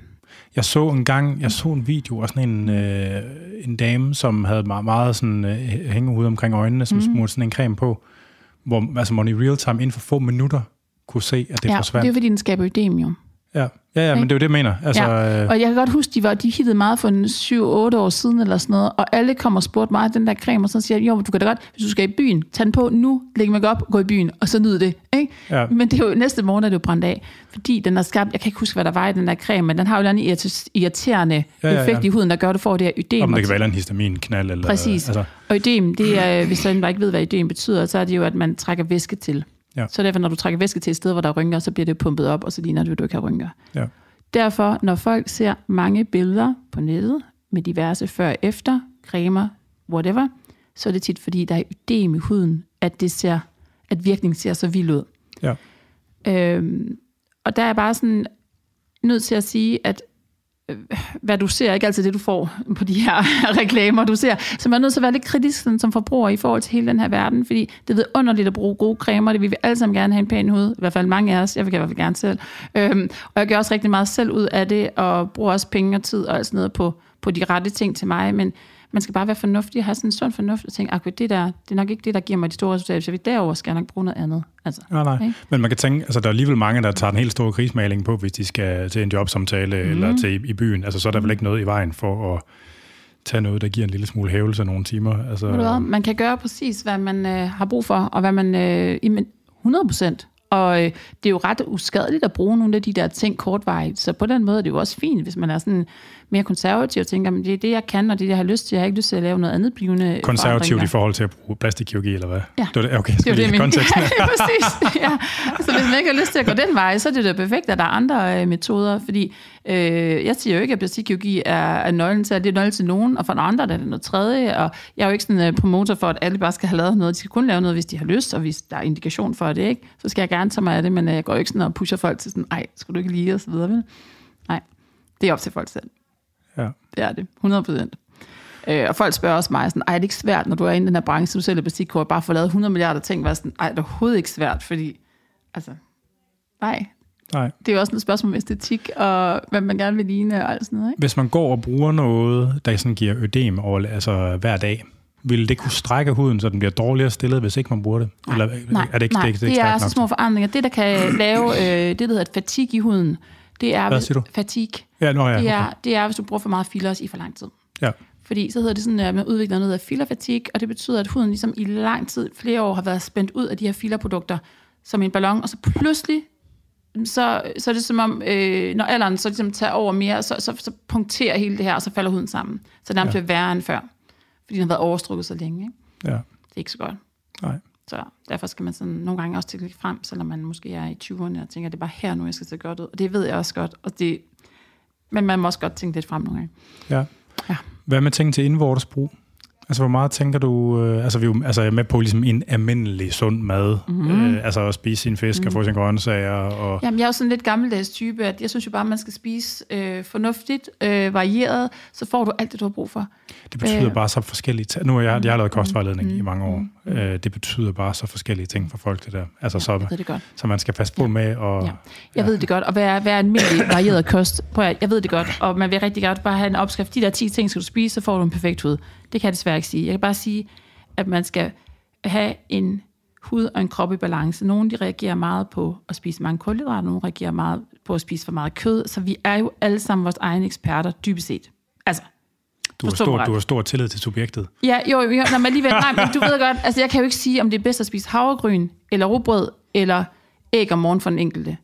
Jeg så en gang, jeg så en video af sådan en, øh, en dame, som havde meget, meget sådan, øh, hængehud omkring øjnene, som mm. smurte sådan en creme på, hvor altså, man i real time inden for få minutter kunne se, at det ja, forsvandt. det er fordi, den skaber ødem jo. Ja, ja, ja men det er jo det, jeg mener. Altså, Ja, øh, og jeg kan godt huske, de var de hittede meget for en 7-8 år siden eller sådan noget, og alle kommer og spurgte mig, den der creme, og så siger jeg, jo, du kan da godt, hvis du skal i byen, tag den på nu, læg mig op, gå i byen, og så nyd det. Ikke? Ja. Men det er jo næste morgen, er det jo brændt af, fordi den er skabt, jeg kan ikke huske, hvad der var i den der creme, men den har jo en irriterende Ja, ja, ja, effekt i huden, der gør, at du får det her ødem. om det kan være en histaminknald. Eller, Præcis. Altså, Og ødem, det er, hvis der ikke ved, hvad ødem betyder, så er det jo, at man trækker væske til. Ja. Så derfor, når du trækker væske til et sted, hvor der er rynker, så bliver det pumpet op, og så ligner det, at du ikke har rynker. ja. Derfor, når folk ser mange billeder på nettet med diverse før og efter, cremer, whatever, så er det tit, fordi der er ødem i huden, at, det ser, at virkningen ser så vild ud. Ja. Øhm, og der er bare sådan nødt til at sige, at Øh, hvad du ser, ikke altid det, du får på de her reklamer, du ser. Så man er nødt til at være lidt kritisk sådan, som forbruger i forhold til hele den her verden, fordi det er underligt at bruge gode cremer, det vil vi alle sammen gerne have en pæn hud, i hvert fald mange af os, jeg vil i hvert fald gerne selv. Øhm, og jeg gør også rigtig meget selv ud af det, og bruger også penge og tid og alt sådan noget på, på de rette ting til mig, men man skal bare være fornuftig og have sådan en sund fornuft og tænke, akkurat det der, det er nok ikke det, der giver mig de store resultater, så vi derover skal jeg nok bruge noget andet. Altså, Nej, nej. Ikke? Men man kan tænke, altså der er alligevel mange, der tager den helt store krigsmaling på, hvis de skal til en jobsamtale mm. eller til i, i byen. Altså så er der vel ikke noget i vejen for at tage noget, der giver en lille smule hævelse nogle timer. Altså, hvad? Man kan gøre præcis, hvad man øh, har brug for, og hvad man øh, i- men 100 procent. Og øh, det er jo ret uskadeligt at bruge nogle af de der ting kortvarigt, så på den måde er det jo også fint, hvis man er sådan mere konservativ og tænker, men det er det, jeg kan, og det, jeg har lyst til. Jeg har ikke lyst til at lave noget andet blivende Konservativt i forhold til at bruge plastikkirurgi, eller hvad? Ja. Det var det, okay, Det er jo det, mener. konteksten. Ja, præcis. Ja. Så hvis man ikke har lyst til at gå den vej, så er det da perfekt, at der er andre øh, metoder. Fordi øh, jeg siger jo ikke, at plastikkirurgi er, er nøglen til, at det er nøglen til nogen, og for andre der er det noget tredje. Og jeg er jo ikke sådan en promotor for, at alle bare skal have lavet noget. De skal kun lave noget, hvis de har lyst, og hvis der er indikation for det, ikke? så skal jeg gerne tage mig af det, men øh, jeg går jo ikke sådan og pusher folk til sådan, ej, skal du ikke lige, og så videre, vel? Nej, det er op til folk selv. Ja. Det er det, 100 procent. Øh, og folk spørger også mig sådan, ej, er det ikke svært, når du er inde i den her branche, du sælger plastikkort, bare få lavet 100 milliarder ting, var sådan, ej, det er overhovedet ikke svært, fordi, altså, nej. Nej. Det er jo også et spørgsmål om æstetik, og hvad man gerne vil ligne, og alt sådan noget, ikke? Hvis man går og bruger noget, der sådan giver ødem over, altså hver dag, vil det kunne strække huden, så den bliver dårligere stillet, hvis ikke man bruger det? Eller Nej, er det ikke, nej, det, det, ikke er stærkt så nok? små forandringer. Det, der kan lave øh, det, der hedder et fatigue i huden, det er, Hvad siger du? fatigue, Ja, nå, ja, det, okay. er, det er, hvis du bruger for meget fillers i for lang tid. ja. Fordi så hedder det sådan, at man udvikler noget af fillerfatigue, og det betyder, at huden ligesom i lang tid, flere år, har været spændt ud af de her fillerprodukter som en ballon, og så pludselig, så, så er det som om, øh, når alderen så ligesom tager over mere, så, så, så punkterer hele det her, og så falder huden sammen. Så det nærmest Ja. værre end før, fordi den har været overstrukket så længe. Ikke? ja. Det er ikke så godt. Nej. Så derfor skal man sådan nogle gange også tænke frem, selvom man måske er i 20'erne og tænker, det er bare her nu, jeg skal se godt ud. Og det ved jeg også godt. Og det, men man må også godt tænke lidt frem nogle gange. Ja. Ja. Hvad med ting til indvortes brug? Altså, hvor meget tænker du... Øh, altså, vi er jo altså, jeg er med på ligesom en almindelig sund mad. Mhm. Mm-hmm. Øh, altså, at spise sin fisk mm. og få sine grøntsager. Og, Jamen, jeg er jo sådan lidt gammeldags type, at jeg synes jo bare, at man skal spise øh, fornuftigt, øh, varieret, så får du alt det, du har brug for. det betyder øh, bare så forskellige ting. Nu har jeg, jeg har lavet kostvejledning mm, i mange år. mm, Øh, det betyder bare så forskellige ting for folk, det der. Altså, Jeg så, ved det godt. så man skal passe på med at... Ja. Jeg ved det godt, og hvad er, hvad er almindelig varieret kost? Prøv at, jeg ved det godt, og man vil rigtig godt bare have en opskrift. De der 10 ting skal du spise, så får du en perfekt hud. Det kan jeg desværre ikke sige. Jeg kan bare sige, at man skal have en hud og en krop i balance. Nogle de reagerer meget på at spise mange kulhydrater, nogle reagerer meget på at spise for meget kød, så vi er jo alle sammen vores egne eksperter, dybest set. Altså, Du har, stor, du har stor tillid til subjektet. Ja, jo, jo når man alligevel, nej, men du ved godt, altså jeg kan jo ikke sige, om det er bedst at spise havregryn, eller rugbrød, eller æg om morgenen for den enkelte.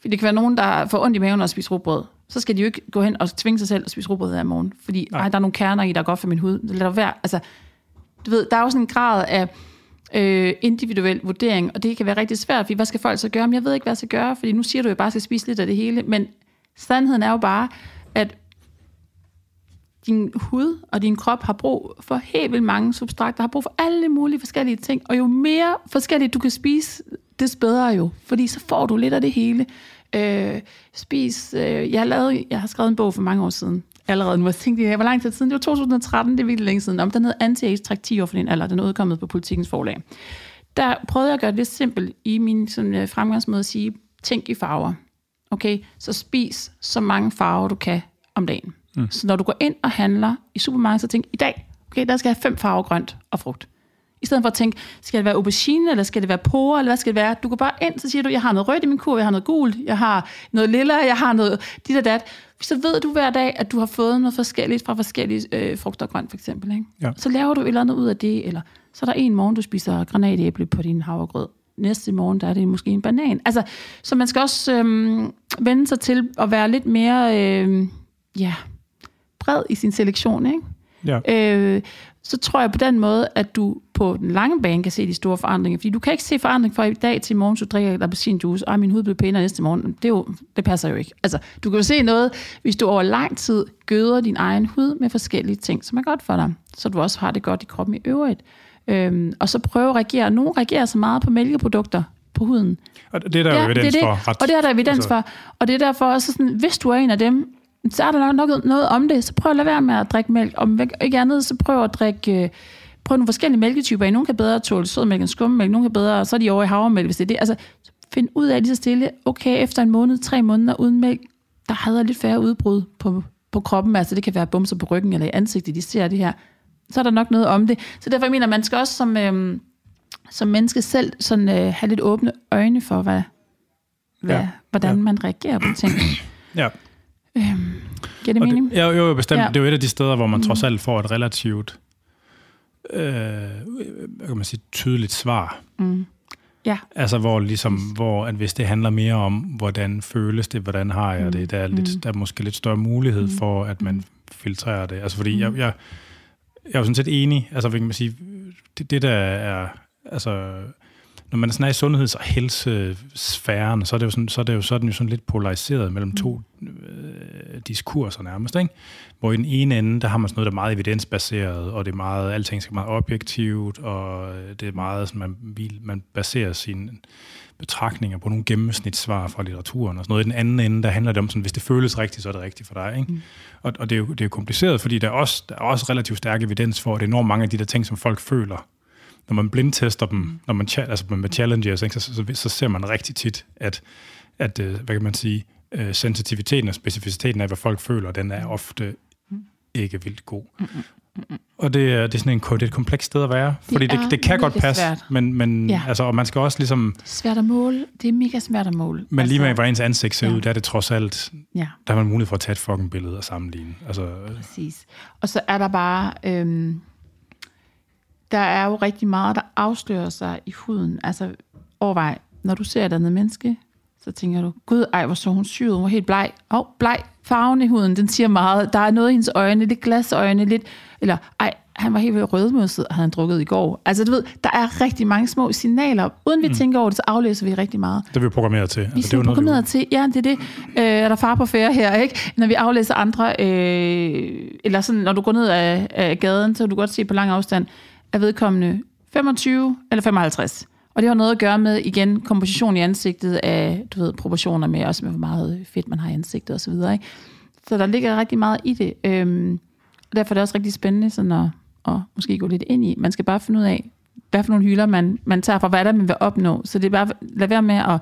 For det kan være nogen, der får ondt i maven og spise rugbrød. Så skal de jo ikke gå hen og tvinge sig selv at spise rugbrød hver morgen. Fordi Nej. ej, der er nogle kerner i, der er godt for min hud. Det være. Altså, du ved, der er jo sådan en grad af øh, individuel vurdering, og det kan være rigtig svært, fordi hvad skal folk så gøre? Men jeg ved ikke, hvad jeg skal gøre, fordi nu siger du jo bare, at jeg skal spise lidt af det hele. Men sandheden er jo bare, at din hud og din krop har brug for helt vildt mange substrakter, har brug for alle mulige forskellige ting, og jo mere forskelligt du kan spise, des bedre jo, fordi så får du lidt af det hele. Øh, spis, øh, jeg, har lavet, jeg har skrevet en bog for mange år siden, allerede nu, jeg tænkte, hvor lang tid siden, det var 2013, det er virkelig længe siden, om den hed Anti-Age Træk 10 år for din alder, den er udkommet på Politikens forlag. Der prøvede jeg at gøre det lidt simpelt i min sådan, øh, fremgangsmåde at sige, tænk i farver. Okay, så spis så mange farver, du kan om dagen. Mm. Så når du går ind og handler i supermarkedet, så tænk, i dag, okay, der skal jeg have fem farver grønt og frugt. I stedet for at tænke, skal det være aubergine, eller skal det være porer, eller hvad skal det være? Du går bare ind, så siger du, jeg har noget rødt i min kur, jeg har noget gult, jeg har noget lilla, jeg har noget dit og dat. Så ved du hver dag, at du har fået noget forskelligt fra forskellige øh, frugter og grønt, for eksempel. Ikke? Ja. Så laver du et eller andet ud af det, eller så er der en morgen, du spiser granatæble på din havregrød. Næste morgen, der er det måske en banan. Altså, så man skal også øhm, vende sig til at være lidt mere øh, ja, bred i sin selektion, ikke? Ja. øh, så tror jeg på den måde, at du på den lange bane kan se de store forandringer. Fordi du kan ikke se forandring fra i dag til i morgen, så du drikker et appelsinjuice, og min hud bliver pænere næste morgen. Det, er jo, det passer jo ikke. Altså, du kan jo se noget, hvis du over lang tid gøder din egen hud med forskellige ting, som er godt for dig, så du også har det godt i kroppen i øvrigt. Øhm, og så prøve at reagere. Nogle reagerer så meget på mælkeprodukter på huden. Og det er der jo evidens det er det. for. Ret, Og det er der evidens altså- for. Og det er derfor også sådan, hvis du er en af dem, så er der nok noget, noget om det. Så prøv at lade være med at drikke mælk. Om ikke andet, så prøv at drikke... øh, Prøv nogle forskellige mælketyper. Nogle kan bedre tåle sødmælk end skummælk. Nogle kan bedre, så er de over i havremælk, hvis det er det. Altså, find ud af lige så stille. Okay, efter en måned, tre måneder uden mælk, der havde jeg lidt færre udbrud på, på kroppen. Altså, det kan være bumser på ryggen eller i ansigtet, de ser det her. Så er der nok noget om det. Så derfor mener jeg, man skal også som, øhm, som menneske selv sådan, øh, have lidt åbne øjne for, hvad, hvad, Ja. hvordan Ja. man reagerer på ting. Ja. Giver det Og mening? det, ja, jo, jo, bestemt. Ja. Det er jo et af de steder, hvor man mm. trods alt får et relativt øh, hvad kan man sige, tydeligt svar. Mm. Ja. Altså, hvor, ligesom, hvor at hvis det handler mere om, hvordan føles det, hvordan har jeg det, der er, lidt, der er måske lidt større mulighed for, at man filtrerer det. Altså, fordi jeg, jeg, jeg er jo sådan set enig, altså, hvad kan man sige, det, det der er, altså, når man sådan er i sundheds- og helsesfæren, så er det jo sådan, så er det jo sådan, jo sådan lidt polariseret mellem to øh, diskurser nærmest, ikke? Hvor i den ene ende, der har man sådan noget, der er meget evidensbaseret, og det er meget, alting skal være meget objektivt, og det er meget, sådan, man, man baserer sine betragtninger på nogle gennemsnitssvar fra litteraturen og sådan noget. I den anden ende, der handler det om, sådan, hvis det føles rigtigt, så er det rigtigt for dig. Ikke? Mm. Og, og det, er jo, det er jo kompliceret, fordi der er, også, der er også relativt stærk evidens for, at det er enormt mange af de der ting, som folk føler, når man blindtester dem, når man, altså med challenges, ikke, så, så, så ser man rigtig tit, at, at øh, hvad kan man sige, øh, sensitiviteten og specificiteten af, hvad folk føler, den er ofte ikke vildt god. Og det er, det er sådan en det er et komplekst sted at være, fordi det, det, det kan godt passe, svært. men, men ja. altså, og man skal også ligesom... Svært at måle, det er mega svært at måle. Men altså, lige med, hvordan ens ansigt ser ja. ud, der er det trods alt, ja. der har man mulighed for at tage et fucking billede og sammenligne. Altså, Præcis. Og så er der bare... Øhm, der er jo rigtig meget, der afslører sig i huden. Altså, overvej, når du ser et andet menneske, så tænker du, gud, ej, hvor så hun syet, hun var helt bleg. Åh, oh, bleg, farven i huden, den siger meget. Der er noget i hendes øjne, lidt glasøjne, lidt, eller ej, han var helt rødmøsset, havde han drukket i går. Altså du ved, der er rigtig mange små signaler. Uden vi mm. tænker over det, så aflæser vi rigtig meget. Det er vi programmeret til. Vi altså, det er programmeret noget, vi... til, ja, det er det. Øh, er der far på færre her, ikke? Når vi aflæser andre, øh, eller sådan, når du går ned af, af gaden, så kan du godt se på lang afstand, er vedkommende 25 eller 55. Og det har noget at gøre med, igen, komposition i ansigtet af, du ved, proportioner med, også med hvor meget fedt man har i ansigtet osv. Så, ikke? så der ligger rigtig meget i det. Øhm, og derfor er det også rigtig spændende sådan at, at måske gå lidt ind i. Man skal bare finde ud af, hvad for nogle hylder man, man tager fra, hvad er man vil opnå. Så det er bare, lad være med at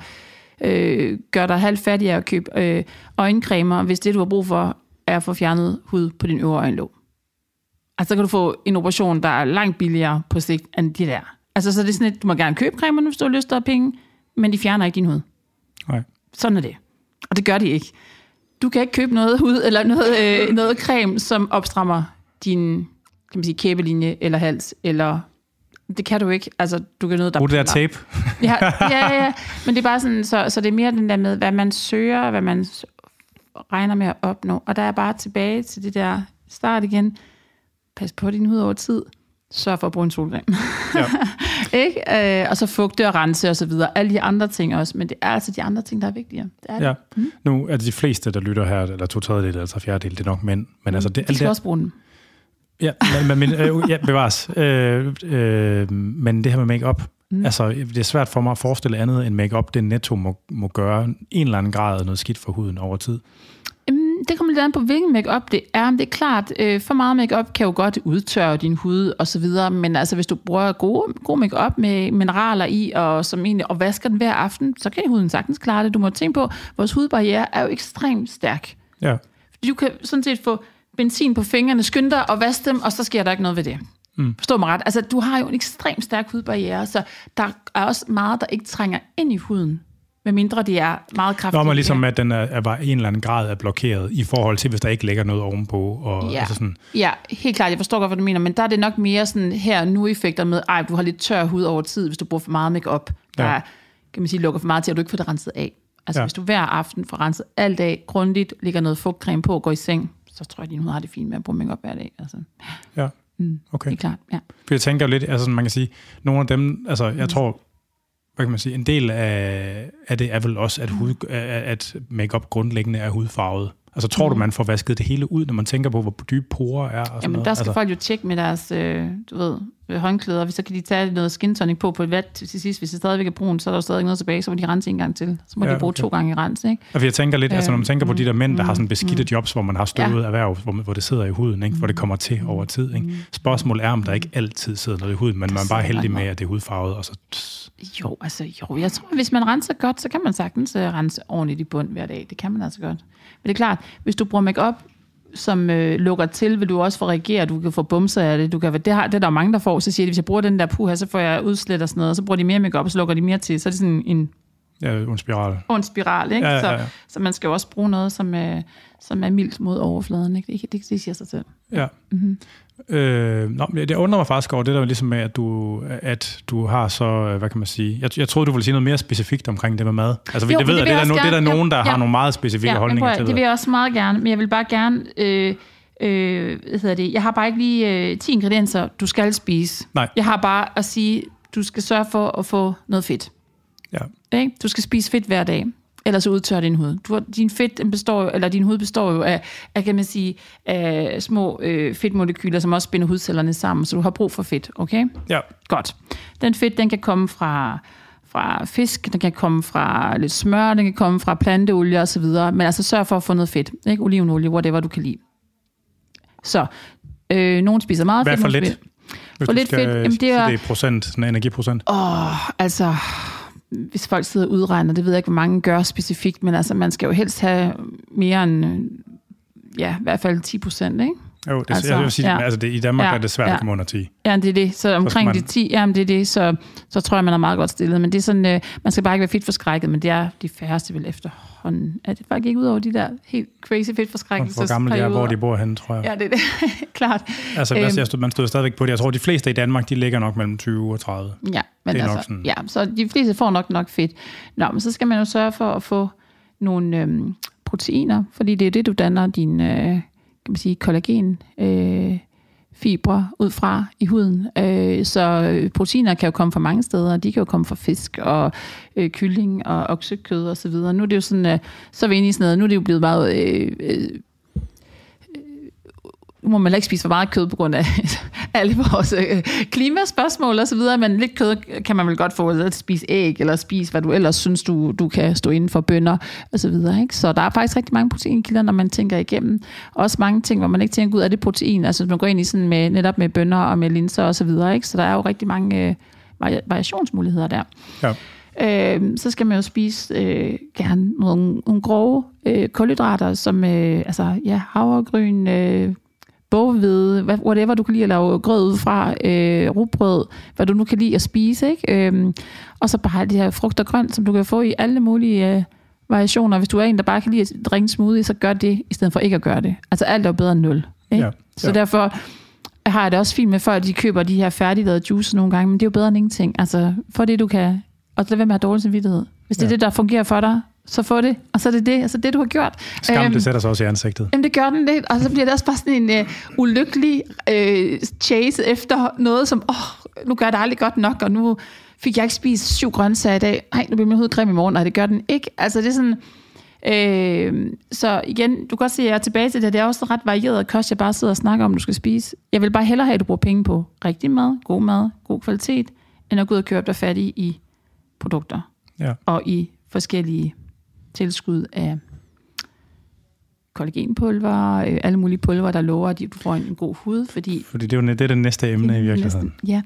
øh, gøre dig halvt fattig af at købe øh, øjencremer, hvis det, du har brug for, er at få fjernet hud på din øvre øjenlåg. Altså, så kan du få en operation, der er langt billigere på sigt end de der. Altså, så det er sådan lidt, du må gerne købe cremerne, hvis du har lyst til at penge, men de fjerner ikke din hud. Nej. Sådan er det. Og det gør de ikke. Du kan ikke købe noget hud, eller noget, øh, noget creme, som opstrammer din kan man sige, kæbelinje eller hals, eller det kan du ikke. Altså, du kan noget, der... Brug det der tape. ja, ja, ja. Men det er bare sådan, så, så det er mere den der med, hvad man søger, hvad man regner med at opnå. Og der er bare tilbage til det der start igen pas på din hud over tid, sørg for at bruge en solcreme. Ja. ikke? Øh, og så fugte og rense og så videre. Alle de andre ting også, men det er altså de andre ting, der er vigtigere. Det er ja. det. Mm. Nu er det de fleste, der lytter her, eller to tredjedel eller tre fjerdedel, det er nok mænd. Men mm. altså, det, de skal det, også bruge den. Ja, men, men øh, ja, bevares. Øh, øh, men det her med make-up, mm. altså, det er svært for mig at forestille andet end make-up, det netto må, må gøre en eller anden grad noget skidt for huden over tid det kommer lidt an på, hvilken makeup det er. Det er klart, øh, for meget makeup kan jo godt udtørre din hud og så videre, men altså hvis du bruger gode, god makeup med mineraler i, og, som egentlig, og vasker den hver aften, så kan huden sagtens klare det. Du må tænke på, vores hudbarriere er jo ekstremt stærk. Ja. Du kan sådan set få benzin på fingrene, skynde dig og vaske dem, og så sker der ikke noget ved det. Mm. Forstår mig ret? Altså, du har jo en ekstremt stærk hudbarriere, så der er også meget, der ikke trænger ind i huden med mindre det er meget kraftigt. Når man ligesom, at den er, er i en eller anden grad er blokeret i forhold til, hvis der ikke ligger noget ovenpå. Og, ja. Altså sådan. ja, helt klart. Jeg forstår godt, hvad du mener, men der er det nok mere sådan her nu effekter med, ej, du har lidt tør hud over tid, hvis du bruger for meget makeup der ja. kan man sige, lukker for meget til, at du ikke får det renset af. Altså ja. hvis du hver aften får renset alt af, grundigt, ligger noget fugtcreme på og går i seng, så tror jeg, at din hud har det fint med at bruge makeup hver dag. Altså. Ja, mm, okay. Det er klart, ja. For jeg tænker jo lidt, altså man kan sige, nogle af dem, altså jeg mm. tror, hvad kan man sige, en del af, af det er vel også, at, hud, at makeup grundlæggende er hudfarvet. Altså tror mm. du, man får vasket det hele ud, når man tænker på, hvor dybe porer er? Og sådan Jamen noget? der skal altså... folk jo tjekke med deres, øh, du ved, øh, håndklæder, hvis så kan de tage noget skin tonic på på et vat til sidst. Hvis det stadigvæk er brun, så er der stadig noget tilbage, så må de rense en gang til. Så må ja, de bruge okay. to gange i rens, ikke? Og jeg tænker lidt, øh, altså når man tænker på de der mænd, der mm, har sådan beskidte mm, jobs, hvor man har støvet ja. erhverv, hvor, hvor det sidder i huden, ikke? hvor det kommer til over tid. Ikke? Spørgsmålet er, om der ikke altid sidder noget i huden, men man er bare heldig med, at det er hudfarvet, og så... Jo, altså jo, jeg tror, hvis man renser godt, så kan man sagtens uh, rense ordentligt i bund hver dag. Det kan man altså godt. Men det er klart, hvis du bruger makeup som øh, lukker til, vil du også få reagere, du kan få bumser af det, du kan, det, har, det er der mange, der får, så siger de, hvis jeg bruger den der puha, så får jeg udslet og sådan noget, og så bruger de mere makeup, og så lukker de mere til, så er det sådan en... Ja, en spiral. En spiral, ikke? Ja, ja, ja. Så, så man skal jo også bruge noget, som, øh, som er mildt mod overfladen, ikke? Det, det, det siger sig selv. Ja. Mm-hmm. Øh, nå, det undrer mig faktisk over det der ligesom med, at du, at du har så, øh, hvad kan man sige, jeg, jeg troede, du ville sige noget mere specifikt omkring det med mad. Altså, Jo, det ved det jeg, det er no, det er der nogen, der Ja, har ja. nogle meget specifikke men holdninger prøv, at- til det vil jeg også meget gerne, men jeg vil bare gerne... Øh, øh, hvad hedder det? Jeg har bare ikke lige øh, 10 ingredienser, du skal spise. Nej. Jeg har bare at sige, du skal sørge for at få noget fedt. Ja. Ikke? Du skal spise fedt hver dag, ellers udtørrer din hud. Du har, din fedt den består, eller din hud består jo af, af kan man sige, af små øh, fedtmolekyler, som også binder hudcellerne sammen, så du har brug for fedt, okay? Ja, Godt. Den fedt, den kan komme fra, fra fisk, den kan komme fra lidt smør, den kan komme fra planteolie og så videre, men altså sørg for at få noget fedt, ikke? Olivenolie, whatever du kan lide. Så, øh, nogen spiser meget Hvad fedt. for lidt? spiser- hvis For lidt fedt, jamen, det er- er, det er procent, sådan energiprocent. Åh, altså, hvis folk sidder og udregner, det ved jeg ikke, hvor mange gør specifikt, men altså, man skal jo helst have mere end, øh, ja, i hvert fald 10 procent, ikke? Jo, det, altså, jeg vil sige, ja. altså det, i Danmark Ja, er det svært ja. at komme under 10. Ja, det er det. Så omkring man- de 10, jamen det er det, så, så tror jeg, man er meget godt stillet. Men det er sådan, øh, man skal bare ikke være fedt forskrækket, men det er de færreste vel efterhånden. Er det faktisk ikke ud over de der helt crazy fedt Og forskrækkelse? Hvor gamle de er, hvor de bor henne, tror jeg. Ja, det er det. Klart. Altså, Øhm. øhm, jeg man stod stadigvæk på det. Jeg tror, de fleste i Danmark, de ligger nok mellem 20 og 30. Ja, men Det er altså, nok sådan. ja, så de fleste får nok nok fedt. Nå, men så skal man jo sørge for at få nogle øhm, proteiner, fordi det er det, du danner din, øh, kan man sige, kollagen, øh, fibre ud fra i huden. Øh, så øh, proteiner kan jo komme fra mange steder. De kan jo komme fra fisk og øh, kylling og oksekød og så videre. Nu er det jo sådan, øh, så er vi inde i sådan noget, nu er det jo blevet meget øh, øh nu må man heller ikke spise for meget kød på grund af alle vores øh, klimaspørgsmål og så videre, men lidt kød kan man vel godt få at spise æg, eller spise, hvad du ellers synes, du, du kan stå inden for bønder og så videre. Ikke? Så der er faktisk rigtig mange proteinkilder, når man tænker igennem. Også mange ting, hvor man ikke tænker ud af det protein. Altså man går ind i sådan med, netop med bønder og med linser og så videre. Ikke? Så der er jo rigtig mange øh, vari- variationsmuligheder der. Ja. Øh, så skal man jo spise øh, gerne nogle, nogle grove øh, kulhydrater, som øh, altså, ja, havregryn, øh, boghvede, whatever du kan lide at lave grød ud fra, øh, rugbrød, hvad du nu kan lide at spise. Ikke? Øh, og så bare det her frugt og grønt, som du kan få i alle mulige øh, variationer. Hvis du er en, der bare kan lide at drikke smoothie, så gør det, i stedet for ikke at gøre det. Altså alt er jo bedre end nul. Ikke? Ja, Så ja. derfor har jeg det også fint med folk, de køber de her færdiglavede juice nogle gange, men det er jo bedre end ingenting. Altså, for det du kan, og lad være med at have dårlig samvittighed. Hvis det er Ja. det, der fungerer for dig, så få det, og så er det det, altså det, du har gjort. Skam, Øhm, det sætter sig også i ansigtet. Jamen det gør den lidt, og så bliver det også bare sådan en uh, ulykkelig uh, chase efter noget, som, åh, oh, nu gør jeg det aldrig godt nok, og nu fik jeg ikke spist syv grøntsager i dag. Nej, nu bliver min hud grim i morgen, og det gør den ikke. Altså det er sådan, øh, så igen, du kan godt se, at jeg er tilbage til det, det er også ret varieret kost, jeg bare sidder og snakker om, du skal spise. Jeg vil bare hellere have, at du bruger penge på rigtig mad, god mad, god kvalitet, end at gå ud og købe dig fat i, i produkter Ja. og i forskellige tilskud af kollagenpulver, øh, alle mulige pulver, der lover, at du får en, god hud, fordi Fordi det er jo det, er det næste emne i virkeligheden. Ja,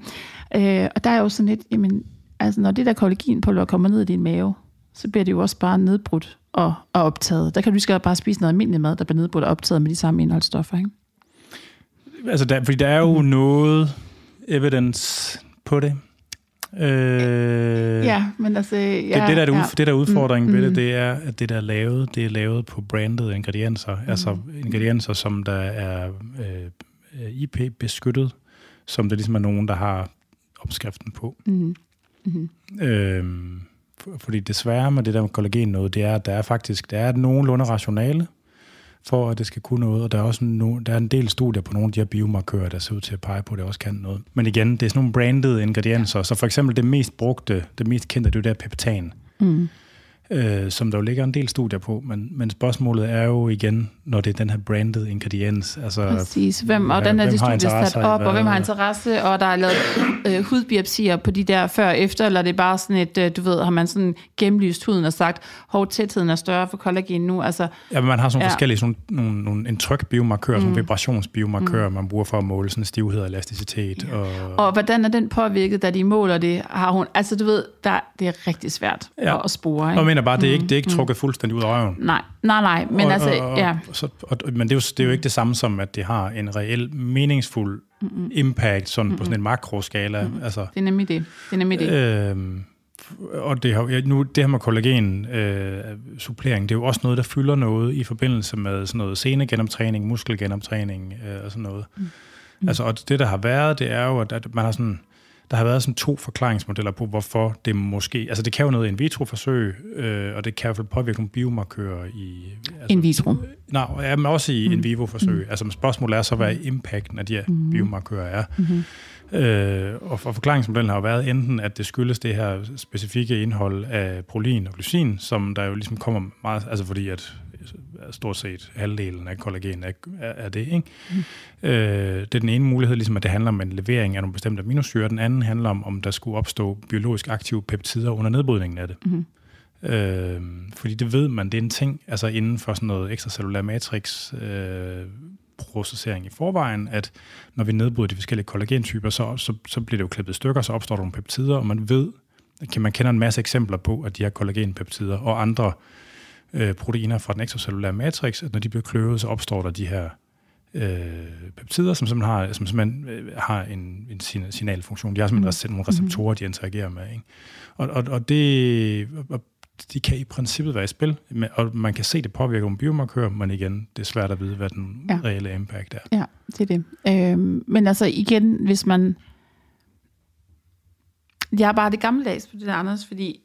øh, og der er jo sådan lidt, jamen, altså når det der kollagenpulver kommer ned i din mave, så bliver det jo også bare nedbrudt og, og optaget. Der kan du lige bare spise noget almindelig mad, der bliver nedbrudt og optaget med de samme indholdsstoffer, ikke? Altså, der, fordi der er jo noget evidence på det. Øh, Ja, men altså... Ja, det, det, der er det, ja. det der er udfordringen Mm, ved mm. det, det er, at det der er lavet, det er lavet på branded ingredienser. Mm. Altså ingredienser, som der er øh, IP-beskyttet, som der ligesom er nogen, der har opskriften på. Mm. Mm. Øhm, for- fordi desværre med det der med kollagen noget, det er, at der er faktisk der er et nogenlunde rationale for, at det skal kunne noget, og der er også no, der er en del studier på nogle af de her biomarkører, der ser ud til at pege på, at det også kan noget. Men igen, det er sådan nogle branded ingredienser, så for eksempel det mest brugte, det mest kendte, det er jo der peptan, Mm. Øh, som der jo ligger en del studier på, men, men spørgsmålet er jo igen, når det er den her branded ingrediens, altså Præcis. Hvem, og hvordan er hvem det har studie sat op, og hvem har interesse, og der er lavet øh, hudbiopsier på de der før og efter, eller er det bare sådan et, øh, du ved, har man sådan gennemlyst huden og sagt, hov, tætheden er større for kollagen nu, altså, Ja, men man har sådan Ja. forskellige, sådan nogle, nogle, en tryk-biomarkør, mm. sådan vibrationsbiomarkør, mm. man bruger for at måle sådan stivhed og elasticitet. Ja. Og, og hvordan er den påvirket, da de måler det, har hun, altså du ved, der, det er rigtig svært Ja. at, at spore, ikke? Mener bare, det er ikke, det er ikke trukket fuldstændig ud af røven. Nej, nej, nej, men og, altså, og, og, ja, Så, og, men det er, jo, det er jo ikke det samme som, at det har en reel, meningsfuld mm-hmm. impact sådan mm-hmm. på sådan en makroskala. Mm-hmm. Altså, det er nemlig det, det er nemlig det. Øhm, og det, har, ja, nu, det her med kollagen øh, supplering, det er jo også noget, der fylder noget i forbindelse med sådan noget senegenoptræning, muskelgenoptræning øh, og sådan noget. Mm. Mm. Altså, og det, der har været, det er jo, at, at man har sådan, der har været sådan to forklaringsmodeller på, hvorfor det måske... Altså, det kan jo noget in vitro-forsøg, øh, og det kan i hvert fald påvirke nogle biomarkører i... Altså, in vitro? Nej, ja, men også i mm. in vivo-forsøg. Mm. Altså, spørgsmålet er så, hvad impacten af de her mm. biomarkører er. Mm-hmm. Øh, og, for forklaringsmodellen har jo været enten, at det skyldes det her specifikke indhold af protein og glycin, som der jo ligesom kommer meget... Altså, fordi at stort set halvdelen af kollagen er, er det. Ikke? Mm. Øh, det er den ene mulighed, ligesom at det handler om en levering af nogle bestemte aminosyre. Den anden handler om, om der skulle opstå biologisk aktive peptider under nedbrydningen af det. Mm. Øh, fordi det ved man, det er en ting, altså inden for sådan noget ekstracellulær matrix øh, processering i forvejen, at når vi nedbryder de forskellige kollagentyper, så, så, så bliver det jo klippet i stykker, så opstår der nogle peptider, og man ved, kan man kender en masse eksempler på, at de her kollagenpeptider og andre øh, proteiner fra den ekstracellulære matrix, at når de bliver kløvet, så opstår der de her øh, peptider, som simpelthen har, som simpelthen, øh, har en, en signalfunktion. De har simpelthen mm. nogle receptorer, de interagerer med. Ikke? Og, og, og det, og de kan i princippet være i spil, og man kan se, det påvirker nogle biomarkører, men igen, det er svært at vide, hvad den ja. reelle impact er. Ja, det er det. Øh, men altså igen, hvis man... Jeg er bare det gammeldags på det der, Anders, fordi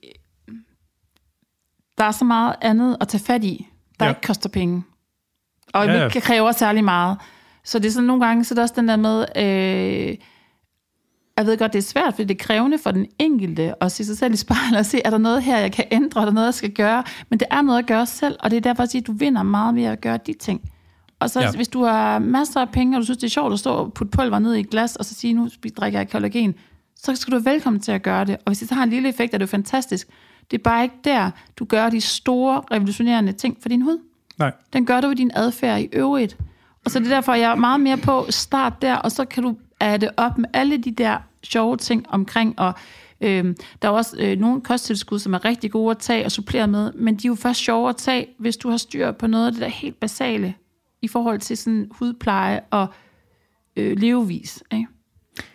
der er så meget andet at tage fat i, der ja. ikke koster penge. Og ja, ja. ikke kræver særlig meget. Så det er sådan nogle gange, så er også den der med, øh, jeg ved godt, det er svært, fordi det er krævende for den enkelte at se sig selv i spejlet og se, er der noget her, jeg kan ændre, er der noget, jeg skal gøre? Men det er noget at gøre selv, og det er derfor, at sige, at du vinder meget ved at gøre de ting. Og så ja. hvis du har masser af penge, og du synes, det er sjovt at stå og putte pulver ned i et glas, og så sige, nu drikker jeg kollagen, så skal du være velkommen til at gøre det. Og hvis det så har en lille effekt, er det jo fantastisk. Det er bare ikke der, du gør de store revolutionerende ting for din hud. Nej. Den gør du i din adfærd i øvrigt. Og så det er derfor, jeg er meget mere på start der, og så kan du adde op med alle de der sjove ting omkring, og øh, der er også øh, nogle kosttilskud, som er rigtig gode at tage og supplere med, men de er jo først sjove at tage, hvis du har styr på noget af det der helt basale i forhold til sådan hudpleje og øh, levevis. Ikke?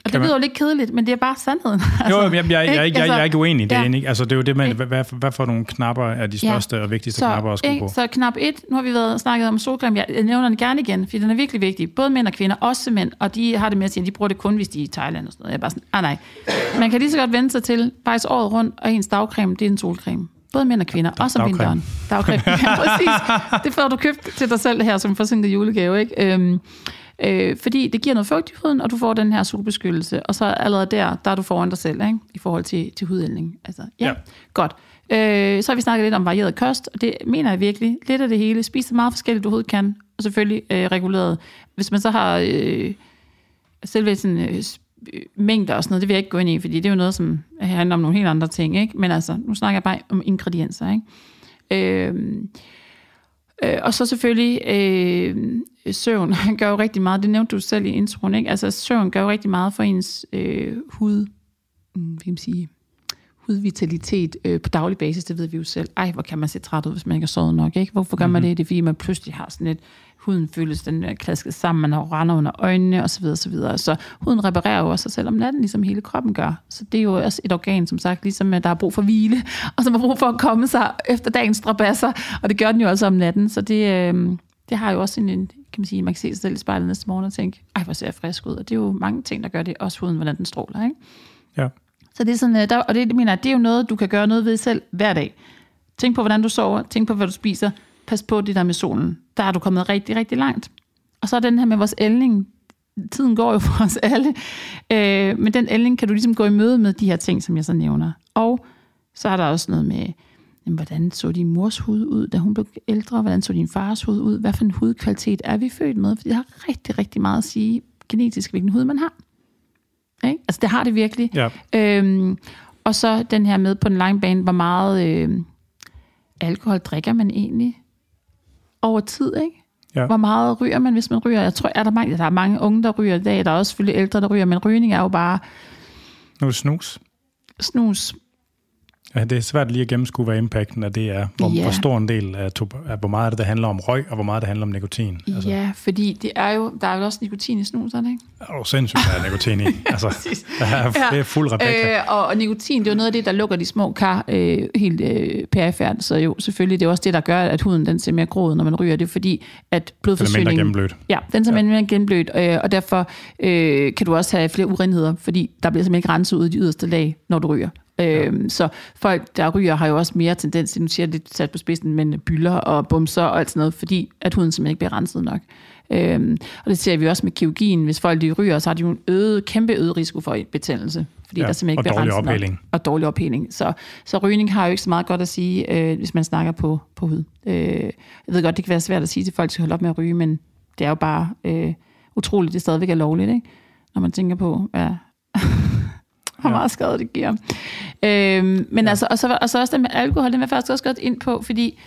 Og det lyder jo lidt kedeligt, men det er bare sandheden. Altså, jo, jeg, jeg, jeg, jeg, jeg, jeg er ikke uenig i det. Ja. Ikke? Altså, det er jo det, man, hvad, hvad for nogle knapper er de største ja. og vigtigste så, knapper at skrue på? Så knap 1, nu har vi været snakket om solcreme, jeg nævner den gerne igen, fordi den er virkelig vigtig. Både mænd og kvinder, også mænd, og de har det med at sige, at de bruger det kun, hvis de er i Thailand og sådan noget. Jeg er bare sådan, ah nej. Man kan lige så godt vende sig til, faktisk året rundt, og ens dagcreme, det er en solcreme. Både mænd og kvinder, også om vinteren. Dagcreme. ja, præcis. Det får du købt til dig selv her som forsinket julegave, ikke? Øhm, Øh, fordi det giver noget fugt i huden, og du får den her solbeskyttelse, og så allerede der, der er du foran dig selv, ikke? i forhold til, til hudældning. Altså, ja, ja. godt. Øh, så har vi snakket lidt om varieret kost, og det mener jeg virkelig. Lidt af det hele. Spis så meget forskelligt, du overhovedet kan, og selvfølgelig øh, reguleret. Hvis man så har øh, selve sådan, øh, mængder og sådan noget, det vil jeg ikke gå ind i, fordi det er jo noget, som handler om nogle helt andre ting. Ikke? Men altså, nu snakker jeg bare om ingredienser. Ikke? Øh, øh, og så selvfølgelig øh, søvn gør jo rigtig meget, det nævnte du selv i introen, ikke? Altså søvn gør jo rigtig meget for ens øh, hud, mm, hvad kan man sige, hudvitalitet øh, på daglig basis, det ved vi jo selv. Ej, hvor kan man se træt ud, hvis man ikke har sovet nok, ikke? Hvorfor gør mm-hmm. man mhm. det? Det er fordi, man pludselig har sådan lidt, huden føles den er klasket sammen, man har render under øjnene osv. Så, så, så huden reparerer jo også sig selv om natten, ligesom hele kroppen gør. Så det er jo også et organ, som sagt, ligesom der har brug for hvile, og som har brug for at komme sig efter dagens strabasser, og det gør den jo også om natten. Så det, øh, det har jo også en, en kan man sige, man kan se sig selv i spejlet næste morgen og tænke, ej, hvor ser jeg frisk ud. Og det er jo mange ting, der gør det, også huden, hvordan den stråler, ikke? Ja. Så det er sådan, øh, der, og det mener jeg, det er jo noget, du kan gøre noget ved selv hver dag. Tænk på, hvordan du sover, tænk på, hvad du spiser, pas på det der med solen. Der er du kommet rigtig, rigtig langt. Og så er den her med vores ældning, tiden går jo for os alle, øh, men den ældning kan du ligesom gå i møde med de her ting, som jeg så nævner. Og så er der også noget med jamen, hvordan så din mors hud ud, da hun blev ældre? Hvordan så din fars hud ud? Hvad for en hudkvalitet er vi født med? For det har rigtig, rigtig meget at sige genetisk, hvilken hud man har. Ikke? Altså, det har det virkelig. Ja. Øhm, og så den her med på den lange bane, hvor meget øh, alkohol drikker man egentlig over tid, ikke? Ja. Hvor meget ryger man, hvis man ryger? Jeg tror, er der, mange, der er mange unge, der ryger i dag. Der er også selvfølgelig ældre, der ryger, men rygning er jo bare... Nu det snus. Snus Ja, det er svært lige at gennemskue, hvad impacten af det er. Hvor, Ja. hvor stor en del af, af, hvor meget det, der handler om røg, og hvor meget det handler om nikotin. Altså. Ja, fordi det er jo, der er jo også nikotin i snus, er det ikke? Er du sindssygt, der er nikotin i? Altså, der er, det er fuld Rebecca. Øh, og, og nikotin, det er jo noget af det, der lukker de små kar øh, helt øh, perifært. Så jo, selvfølgelig, det er også det, der gør, at huden den ser mere groet, når man ryger. Det er fordi, at Den er mindre blodforsyningen... gennemblødt. Ja, den er simpelthen mere gennemblødt, øh, og derfor øh, kan du også have flere urenheder, fordi der bliver simpelthen ikke renset ud i de yderste lag, når du ryger. Øh, Så folk, der ryger, har jo også mere tendens til, nu siger jeg lidt sat på spidsen, men bylder og bumser og alt sådan noget, fordi at huden simpelthen ikke bliver renset nok. Øhm, og det ser vi også med kirurgien. Hvis folk de ryger, så har de jo en øget, kæmpe øget risiko for betændelse, fordi Ja, der simpelthen og ikke bliver dårlig renset nok. opheling. Og dårlig opheling. Så, så rygning har jo ikke så meget godt at sige, øh, hvis man snakker på, på hud. Øh, jeg ved godt, det kan være svært at sige til folk, at de skal holde op med at ryge, men det er jo bare øh, utroligt, det stadigvæk er lovligt, ikke? når man tænker på, hvad, hvor meget skade det giver. Øhm, men ja. altså, og så, og så også det med alkohol, den vil jeg faktisk også godt ind på, fordi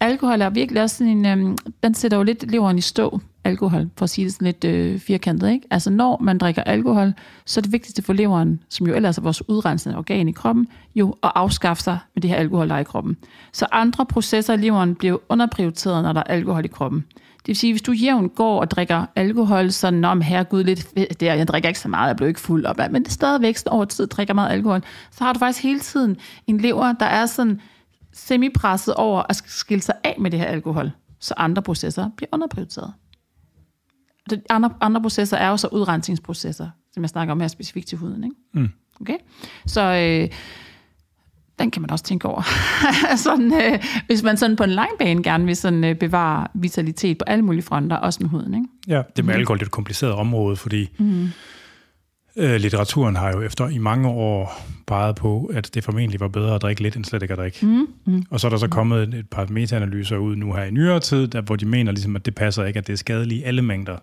alkohol er virkelig også sådan en, øhm, den sætter jo lidt leveren i stå, alkohol, for at sige det sådan lidt øh, firkantet. Ikke? Altså når man drikker alkohol, så er det vigtigste for leveren, som jo ellers er vores udrensende organ i kroppen, jo at afskaffe sig med det her alkohol, der er i kroppen. Så andre processer i leveren bliver underprioriteret, når der er alkohol i kroppen. Det vil sige, hvis du jævnt går og drikker alkohol, så om herregud lidt fedt, der, jeg drikker ikke så meget, jeg bliver ikke fuld op men det er stadigvæk sådan over tid drikker meget alkohol, så har du faktisk hele tiden en lever, der er sådan semipresset over at skille sig af med det her alkohol, så andre processer bliver underprioriteret. De andre, andre processer er jo så udrensningsprocesser, som jeg snakker om her specifikt til huden. Ikke? Mm. Okay? Så øh, den kan man også tænke over. sådan, øh, hvis man sådan på en lang bane gerne vil sådan, øh, bevare vitalitet på alle mulige fronter, også med huden. Ikke? Ja, det med alkohol det er et kompliceret område, fordi mm. øh, litteraturen har jo efter i mange år peget på, at det formentlig var bedre at drikke lidt, end slet ikke at drikke. Mm. Mm. Og så er der så kommet et, par metaanalyser ud nu her i nyere tid, der, hvor de mener, ligesom, at det passer ikke, at det er skadeligt i alle mængder.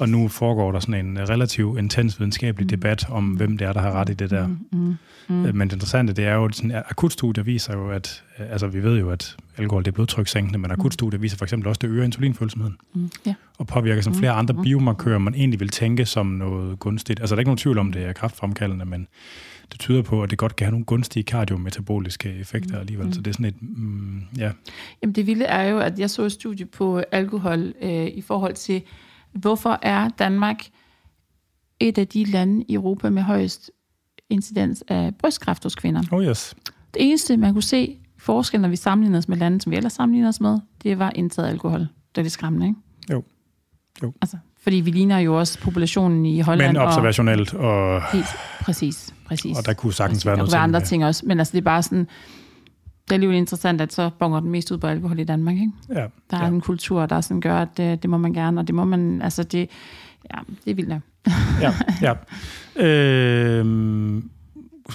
Og nu foregår der sådan en relativt intens videnskabelig debat om, hvem det er, der har ret i det der. Mm. Mm. Men det interessante, det er jo, at akutstudier viser jo, at øh, altså, vi ved jo, at alkohol det er blodtrykssænkende, men akutstudier viser for eksempel også, at det øger insulinfølsomheden Mm. Ja. og påvirker som flere andre biomarkører, man egentlig vil tænke som noget gunstigt. Altså, der er ikke nogen tvivl om, det er kraftfremkaldende, men det tyder på, at det godt kan have nogle gunstige kardiometaboliske effekter alligevel. Så det er sådan et, mm, ja, Jamen det vilde er jo, at jeg så et studie på alkohol øh, i forhold til, hvorfor er Danmark et af de lande i Europa med højst incidens af brystkræft hos kvinder. oh yes. Det eneste, man kunne se forskel, når vi sammenligner os med lande, som vi ellers sammenligner os med, det var indtaget alkohol. Det er lidt skræmmende, ikke? Jo. Jo. Altså, fordi vi ligner jo også populationen i Holland. Men observationelt, og, Og, helt, præcis, præcis. og der kunne sagtens præcis. være der noget kunne være andre ting også, men altså det er bare sådan, det er alligevel interessant, at så bonger den mest ud på alkohol i Danmark, ikke? Ja, Der er ja. en kultur, der sådan gør, at det, det må man gerne, og det må man, altså det, ja, det er vildt. nok. ja, ja. Øhm,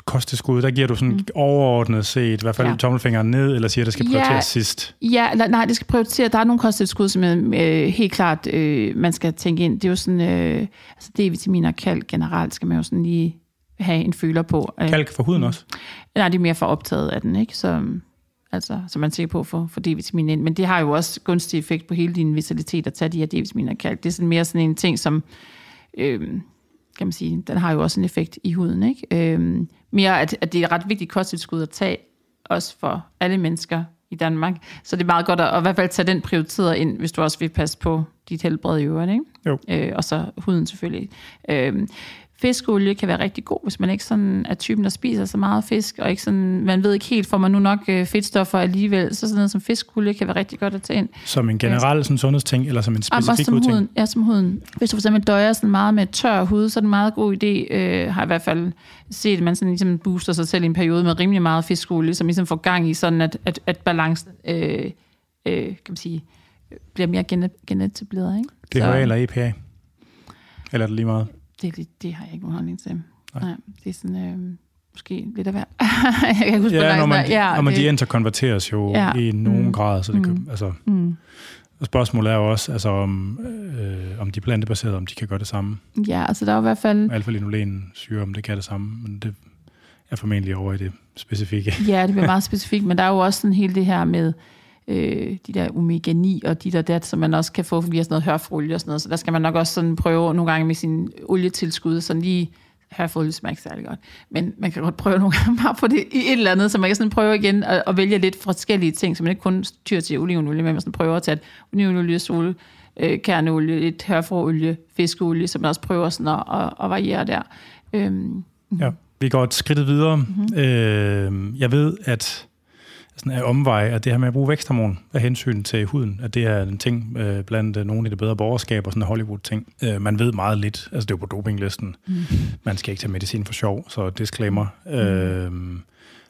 kosttilskud, der giver du sådan mm. overordnet set, i hvert fald Ja. ja. tommelfingeren ned, eller siger, at det skal Ja. prioriteres sidst. Ja, nej, det skal prioritere. Der er nogle kosttilskud, som er, øh, helt klart, øh, man skal tænke ind. Det er jo sådan, øh, altså D-vitaminer og kalk generelt skal man jo sådan lige have en føler på. Øh, Kalk for huden også. Nej, det er mere for optaget af den, ikke? Så, altså, så man ser på for, for D-vitamin ind. Men det har jo også gunstig effekt på hele din vitalitet at tage de her D-vitaminer og kalk. Det er sådan mere sådan en ting, som, øh, kan man sige, den har jo også en effekt i huden, ikke? Øh, mere, at, at det er et ret vigtigt kosttilskud at tage, også for alle mennesker i Danmark. Så det er meget godt at, at i hvert fald tage den prioriteret ind, hvis du også vil passe på dit helbred i øvrigt, ikke? Jo. Øh, og så huden selvfølgelig. Øh, Fiskeolie kan være rigtig god, hvis man ikke sådan er typen, der spiser så meget fisk, og ikke sådan, man ved ikke helt, får man nu nok øh, fedtstoffer alligevel, så sådan noget som fiskeolie kan være rigtig godt at tage ind. Som en generel sådan, sundhedsting, eller som en Jamen, også specifik som hudting? huden, ja, som huden. Hvis du for eksempel døjer sådan meget med tør hud, så er det en meget god idé, øh, har i hvert fald set, at man sådan ligesom booster sig selv i en periode med rimelig meget fiskeolie, som ligesom får gang i sådan, at, at, at balancen øh, øh, kan man sige, bliver mere genet- genetableret. Ikke? DHA eller EPA? Eller er det lige meget? Det, lidt- det har jeg ikke nogen holdning til. Nej. Nej. Det er sådan, øh, måske lidt af hver. jeg kan ikke huske, Ja, når man, ja, når man det- de interkonverteres jo Ja. i nogen Mm. grad, så det kan, Mm. altså, Mm. spørgsmålet er jo også, altså, om, øh, om de plantebaserede, om de kan gøre det samme. Ja, altså der er i hvert fald... Alfa-linolen syre, om det kan det samme, men det er formentlig over i det specifikke. Ja, det bliver meget specifikt, men der er jo også sådan hele det her med øh, de der omega-9 og de der dat, som man også kan få via sådan noget hørfolie og sådan noget. Så der skal man nok også sådan prøve nogle gange med sin olietilskud, sådan lige Hørfolie smager ikke særlig godt. Men man kan godt prøve nogle gange bare på det i et eller andet, så man kan sådan prøve igen at, at vælge lidt forskellige ting, så man ikke kun tyr til olivenolie, men man sådan prøver at tage olivenolie, sol, øh, kerneolie, lidt hørfrøolie, fiskeolie, så man også prøver sådan at, at, at variere der. Øhm, ja, vi går et skridt videre. Mm-hmm. Øh, jeg ved, at sådan er omvej, at det her med at bruge væksthormon af hensyn til huden, at det er en ting øh, blandt øh, nogle af de bedre borgerskaber, sådan en Hollywood-ting. Øh, man ved meget lidt, altså det er jo på dopinglisten. Mm. Man skal ikke tage medicin for sjov, så disclaimer. Mm. Øh,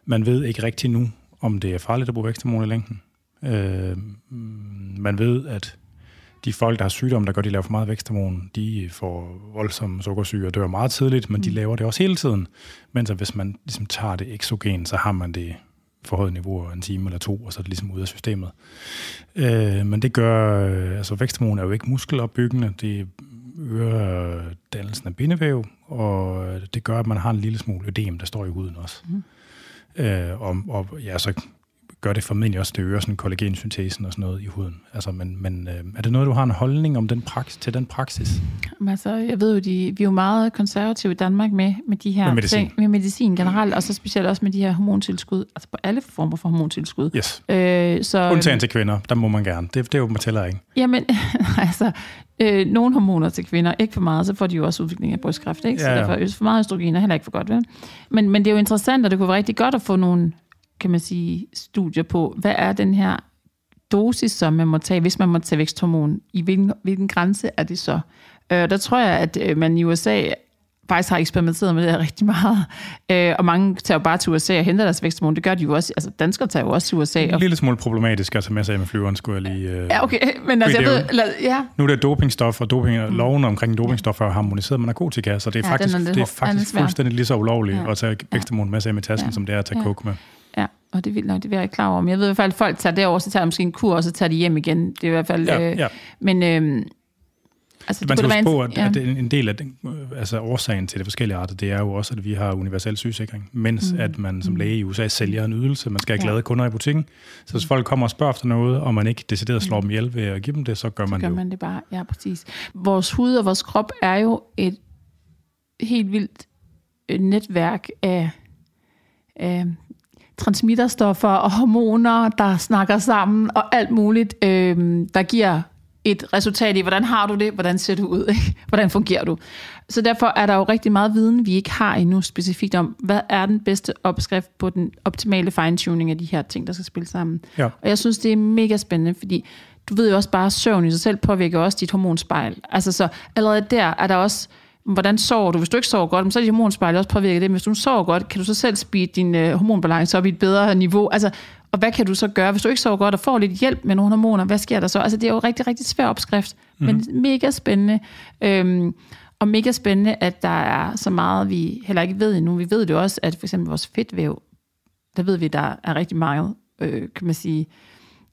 man ved ikke rigtig nu, om det er farligt at bruge væksthormon i længden. Øh, man ved, at de folk, der har sygdom, der gør, de laver for meget væksthormon, de får voldsom sukkersyge og dør meget tidligt, men mm. de laver det også hele tiden. Mens hvis man ligesom tager det eksogen, så har man det forhøjet niveau en time eller to, og så er det ligesom ud af systemet. Øh, men det gør, øh, altså væksthormon er jo ikke muskelopbyggende, det øger dannelsen af bindevæv, og det gør, at man har en lille smule ødem, der står i huden også. Mm. Øh, og, og ja, så gør det formentlig også, det øger sådan kollagensyntesen og sådan noget i huden. Altså, men, men øh, er det noget, du har en holdning om den praksis, til den praksis? Jamen, altså, jeg ved jo, de, vi er jo meget konservative i Danmark med, med de her med medicin. ting, med medicin generelt, og så specielt også med de her hormontilskud, altså på alle former for hormontilskud. Yes. Øh, så, Undtagen til kvinder, der må man gerne. Det, det er jo tæller ikke. Jamen, altså, øh, nogle hormoner til kvinder, ikke for meget, så får de jo også udvikling af brystkræft, ikke? Så ja, ja. derfor for meget østrogen er heller ikke for godt, vel? Men, men det er jo interessant, og det kunne være rigtig godt at få nogle kan man sige, studier på, hvad er den her dosis, som man må tage, hvis man må tage væksthormon? I hvilken, hvilken grænse er det så? Øh, der tror jeg, at øh, man i USA faktisk har eksperimenteret med det her rigtig meget. Øh, og mange tager jo bare til USA og henter deres væksthormon. Det gør de jo også. Altså, danskere tager jo også til USA. En lille smule problematisk, altså med sig med flyveren, skulle jeg lige... Øh, ja, okay. Men altså, jeg ved... Lad, ja. Nu er det dopingstof, og doping, mm. loven omkring dopingstoffer er harmoniseret med narkotika, så det er ja, faktisk, det er faktisk fuldstændig lige så ulovligt ja. at tage væksthormon med sig med tasken, ja. som det er at tage ja. coke med. Og det vil nok, det vil jeg ikke klar over. Men jeg ved i hvert fald, at folk tager derover, så tager de måske en kur, og så tager de hjem igen. Det er i hvert fald... Ja, øh, ja. Men... Øh, Altså, Man skal huske på, at, ja. at en del af den, altså årsagen til det forskellige arter, det er jo også, at vi har universel sygesikring, mens mm. at man som mm. læge i USA sælger en ydelse. Man skal have glade ja. kunder i butikken. Så hvis folk kommer og spørger efter noget, og man ikke decideret slår mm. dem ihjel ved at give dem det, så gør man så gør det jo. man det bare. Ja, præcis. Vores hud og vores krop er jo et helt vildt netværk af, af transmitterstoffer og hormoner, der snakker sammen, og alt muligt, øh, der giver et resultat i, hvordan har du det, hvordan ser du ud, ikke? hvordan fungerer du. Så derfor er der jo rigtig meget viden, vi ikke har endnu specifikt om, hvad er den bedste opskrift på den optimale fine-tuning af de her ting, der skal spille sammen. Ja. Og jeg synes, det er mega spændende, fordi du ved jo også bare, at søvn i sig selv påvirker også dit hormonspejl. Altså så allerede der er der også hvordan sover du? Hvis du ikke sover godt, så er dit hormonspejl også påvirket det. Men hvis du sover godt, kan du så selv speede din øh, hormonbalance op i et bedre niveau. Altså, og hvad kan du så gøre, hvis du ikke sover godt og får lidt hjælp med nogle hormoner? Hvad sker der så? Altså, det er jo rigtig, rigtig svær opskrift, mm-hmm. men mhm. mega spændende. Øhm, og mega spændende, at der er så meget, vi heller ikke ved endnu. Vi ved det også, at for eksempel vores fedtvæv, der ved vi, der er rigtig meget, øh, kan man sige,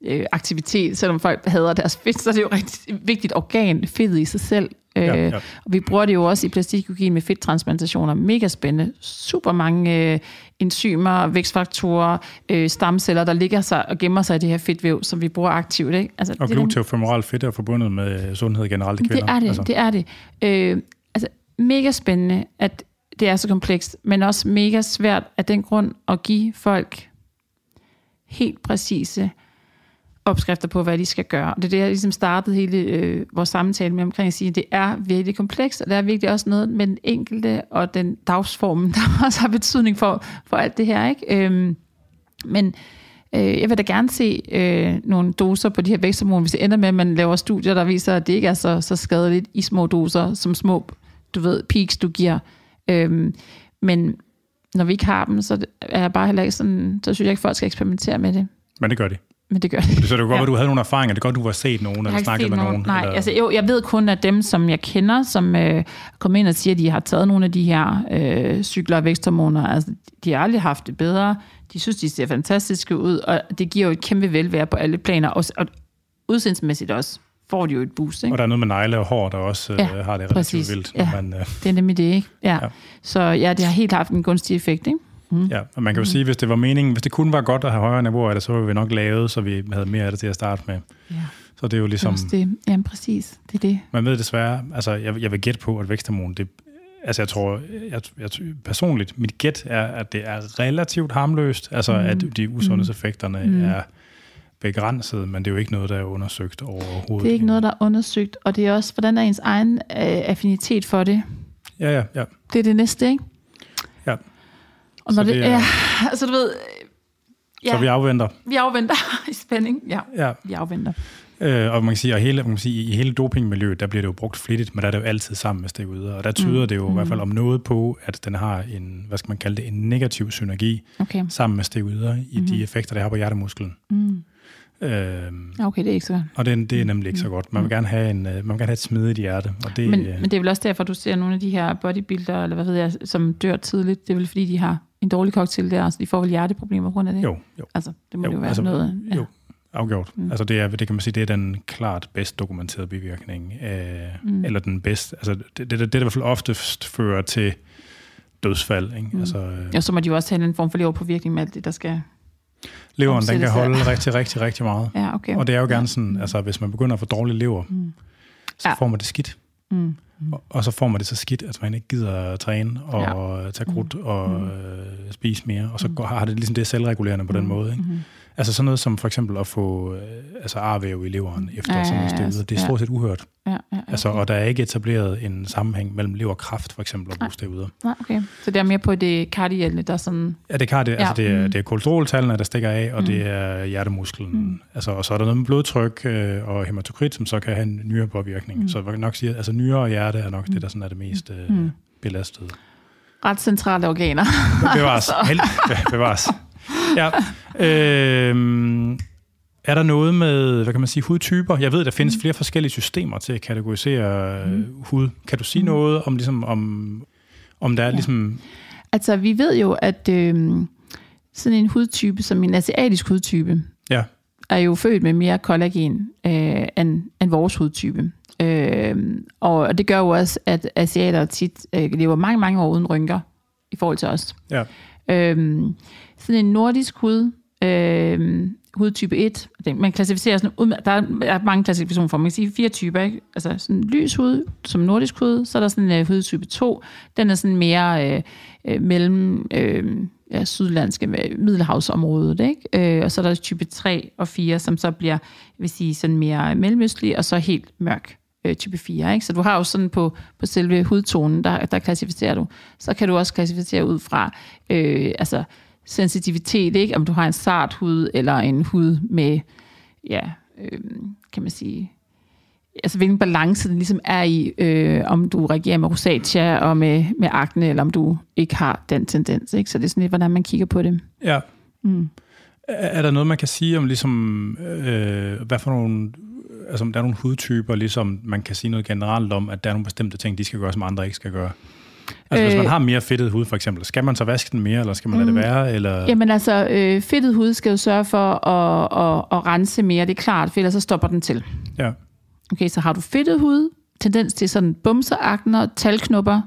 øh, aktivitet, selvom folk hader deres fedt, så er det jo rigtig vigtigt organ, fedt i sig selv. Øh, ja, ja. Og vi bruger det jo også i plastikkirurgi med fedttransplantationer. Mega spændende. Super mange øh, enzymer, vækstfaktorer, øh, stamceller, der ligger sig og gemmer sig i det her fedtvæv, som vi bruger aktivt. Ikke? Altså, og gluteofemoral fedt er forbundet med sundhed generelt i kvinder. Det er det, altså. det er det. Øh, altså, mega spændende, at det er så komplekst, men også mega svært af den grund at give folk helt præcise opskrifter på, hvad de skal gøre. Og det er det, jeg ligesom startede hele øh, vores samtale med omkring at sige, at det er virkelig komplekst, og der er virkelig også noget med den enkelte og den dagsform, der også har betydning for, for alt det her. Ikke? Øhm, men øh, jeg vil da gerne se øh, nogle doser på de her væksthormoner, hvis det ender med, at man laver studier, der viser, at det ikke er så, så skadeligt i små doser, som små, du ved, peaks, du giver. Øhm, men når vi ikke har dem, så er jeg bare heller ikke sådan, så synes jeg ikke, folk skal eksperimentere med det. Men det gør de men det gør det. Så det var godt, ja. at du havde nogle erfaringer. Det er godt, du har set nogen, eller snakket med nogen. nogen nej, eller... altså jo, jeg ved kun, at dem, som jeg kender, som øh, kommer ind og siger, at de har taget nogle af de her øh, cykler og væksthormoner, altså de har aldrig haft det bedre. De synes, de ser fantastiske ud, og det giver jo et kæmpe velvære på alle planer, og, og udsendsmæssigt også får de jo et boost. Ikke? Og der er noget med negle og hår, der også øh, ja, har det relativt præcis. vildt. Ja, man, øh... det er nemlig det, ikke? Ja. ja. Så ja, det har helt haft en gunstig effekt, ikke? Mm. Ja, og man kan jo mm. sige, hvis det var meningen, hvis det kun var godt at have højere niveauer af det, så var vi nok lavet, så vi havde mere af det til at starte med. Ja. Så det er jo ligesom... Det. Jamen præcis, det er det. Man ved desværre, altså jeg, jeg vil gætte på, at væksthormon, det Altså jeg tror, jeg, jeg, personligt, mit gæt er, at det er relativt harmløst, altså mm. at de usundhedseffekterne mm. er begrænset, men det er jo ikke noget, der er undersøgt overhovedet. Det er ikke noget, der er undersøgt, og det er også, hvordan er ens egen øh, affinitet for det? Ja, ja, ja. Det er det næste, ikke? Ja. Og når så det, det er, ja, altså du ved... Ja, så vi afventer. Vi afventer i spænding, ja. ja. Vi afventer. Øh, og man kan sige, at hele, man kan sige, i hele dopingmiljøet, der bliver det jo brugt flittigt, men der er det jo altid sammen med steroider. Og der tyder mm. det jo mm. i hvert fald om noget på, at den har en, hvad skal man kalde det, en negativ synergi okay. sammen med steroider i mm. de effekter, der har på hjertemusklen. Mm. Øhm, okay, det er ikke så godt. Og det, det er nemlig ikke så godt. Man vil gerne have, en, øh, man vil gerne have et smidigt hjerte. Og det, men, men det er vel også derfor, du ser nogle af de her bodybuildere, eller hvad ved jeg, som dør tidligt. Det er vel fordi, de har en dårlig cocktail der, så de får vel hjerteproblemer på grund af det? Jo, jo. Altså, det må jo, jo være altså, noget... Ja. Jo, afgjort. Mm. Altså det, er, det kan man sige, det er den klart bedst dokumenterede bivirkning. Øh, mm. Eller den bedste, altså det, det, det, det der i hvert fald oftest fører til dødsfald. Ikke? Mm. Altså, øh, ja, så må de jo også have en form for leverpåvirkning med alt det, der skal Leveren, den kan holde rigtig, rigtig, rigtig meget. Ja, okay. Og det er jo gerne sådan, altså hvis man begynder at få dårlig lever, mm. så ja. får man det skidt. Mm. Mm. Og, og så får man det så skidt, at man ikke gider at træne og ja. tage krudt mm. og mm. Øh, spise mere. Og så går, har det ligesom det selvregulerende på mm. den måde. Ikke? Mm. Altså sådan noget som for eksempel at få øh, altså arvæv i leveren efter ja, sådan noget steroider. Det er stort set uhørt. Ja, ja, ja, altså, og der er ikke etableret en sammenhæng mellem leverkræft for eksempel og bruge Nej, okay. Så det er mere på det kardielle, der sådan... Ja, det er, kardi, ja. altså, det er, mm. det er kolesteroltallene, der stikker af, og mm. det er hjertemusklen. Mm. Altså, og så er der noget med blodtryk øh, og hematokrit, som så kan have en nyere påvirkning. Mm. Så jeg nok sige, at altså, nyere og hjerte er nok mm. det, der sådan er det mest øh, mm. belastede. Ret centrale organer. Bevares. Held, bevares. Ja. Øh, er der noget med, hvad kan man sige, hudtyper? Jeg ved, der findes mm. flere forskellige systemer til at kategorisere mm. hud. Kan du sige mm. noget om, ligesom, om, om der er ja. ligesom... Altså, vi ved jo, at øh, sådan en hudtype, som en asiatisk hudtype, ja. er jo født med mere kollagen øh, end, end vores hudtype. Øh, og det gør jo også, at asiater tit øh, lever mange, mange år uden rynker i forhold til os. Ja. Øh, sådan en nordisk hud, øh, hudtype 1. Man klassificerer sådan, der er mange klassifikationer for, man kan sige fire typer, ikke? Altså sådan lys hud, som nordisk hud, så er der sådan øh, en uh, hudtype 2, den er sådan mere øh, øh, mellem øh, ja, sydlandske middelhavsområdet, ikke? Øh, og så er der type 3 og 4, som så bliver, jeg vil sige, sådan mere mellemøstlig, og så helt mørk øh, type 4. Ikke? Så du har jo sådan på, på selve hudtonen, der, der klassificerer du. Så kan du også klassificere ud fra, øh, altså sensitivitet, ikke? om du har en sart hud eller en hud med, ja, øh, kan man sige, altså hvilken balance den ligesom er i, øh, om du reagerer med rosacea og med, med akne, eller om du ikke har den tendens. Ikke? Så det er sådan lidt, hvordan man kigger på det. Ja. Mm. Er der noget, man kan sige om, ligesom, øh, hvad for nogle, altså der er nogle hudtyper, ligesom man kan sige noget generelt om, at der er nogle bestemte ting, de skal gøre, som andre ikke skal gøre? Altså øh, hvis man øh, har mere fedtet hud for eksempel, skal man så vaske den mere, eller skal man lade det mm. være? Eller? Jamen altså, øh, fedtet hud skal jo sørge for at, at, at rense mere, det er klart, for ellers så stopper den til. Ja. Okay, så har du fedtet hud, tendens til sådan bumseakner, talknupper,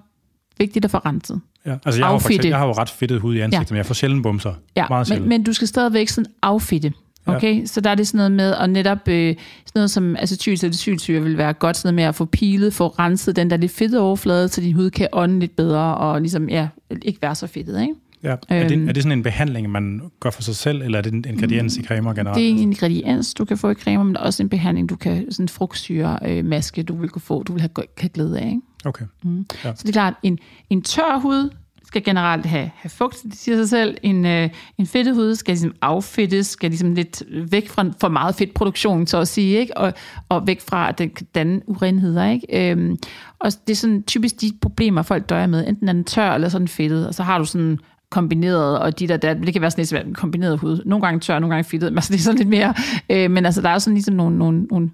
vigtigt at få renset. Ja, altså jeg har, jo eksempel, jeg har jo ret fedtet hud i ansigtet, ja. men jeg får sjældent bumser. Ja, Meget men, men du skal stadigvæk sådan affitte. Okay, ja. så der er det sådan noget med, at netop øh, sådan noget som acetylsalicylsyre vil være godt, sådan noget med at få pilet, få renset den der lidt fedte overflade, så din hud kan ånde lidt bedre, og ligesom, ja, ikke være så fedtet, ikke? Ja. Er, det, øhm. er det sådan en behandling, man gør for sig selv, eller er det en ingrediens i cremer generelt? Det er en ingrediens, du kan få i cremer, men også en behandling, du kan, sådan en frugtsyre øh, maske, du vil kunne få, du vil have, have glæde af. Ikke? Okay. Mm. Ja. Så det er klart, en, en tør hud skal generelt have, have fugt, det siger sig selv. En, øh, en fedtet hud skal ligesom affedtes, skal ligesom lidt væk fra for meget fedtproduktion, så at sige, ikke? Og, og væk fra, at den kan danne urenheder. Ikke? Øhm, og det er sådan typisk de problemer, folk døjer med. Enten er den tør eller sådan fedtet, og så har du sådan kombineret, og de der, der det kan være sådan lidt svært, kombineret hud. Nogle gange tør, nogle gange fedtet, men altså, det er sådan lidt mere, øh, men altså der er jo sådan ligesom nogle, nogle, nogle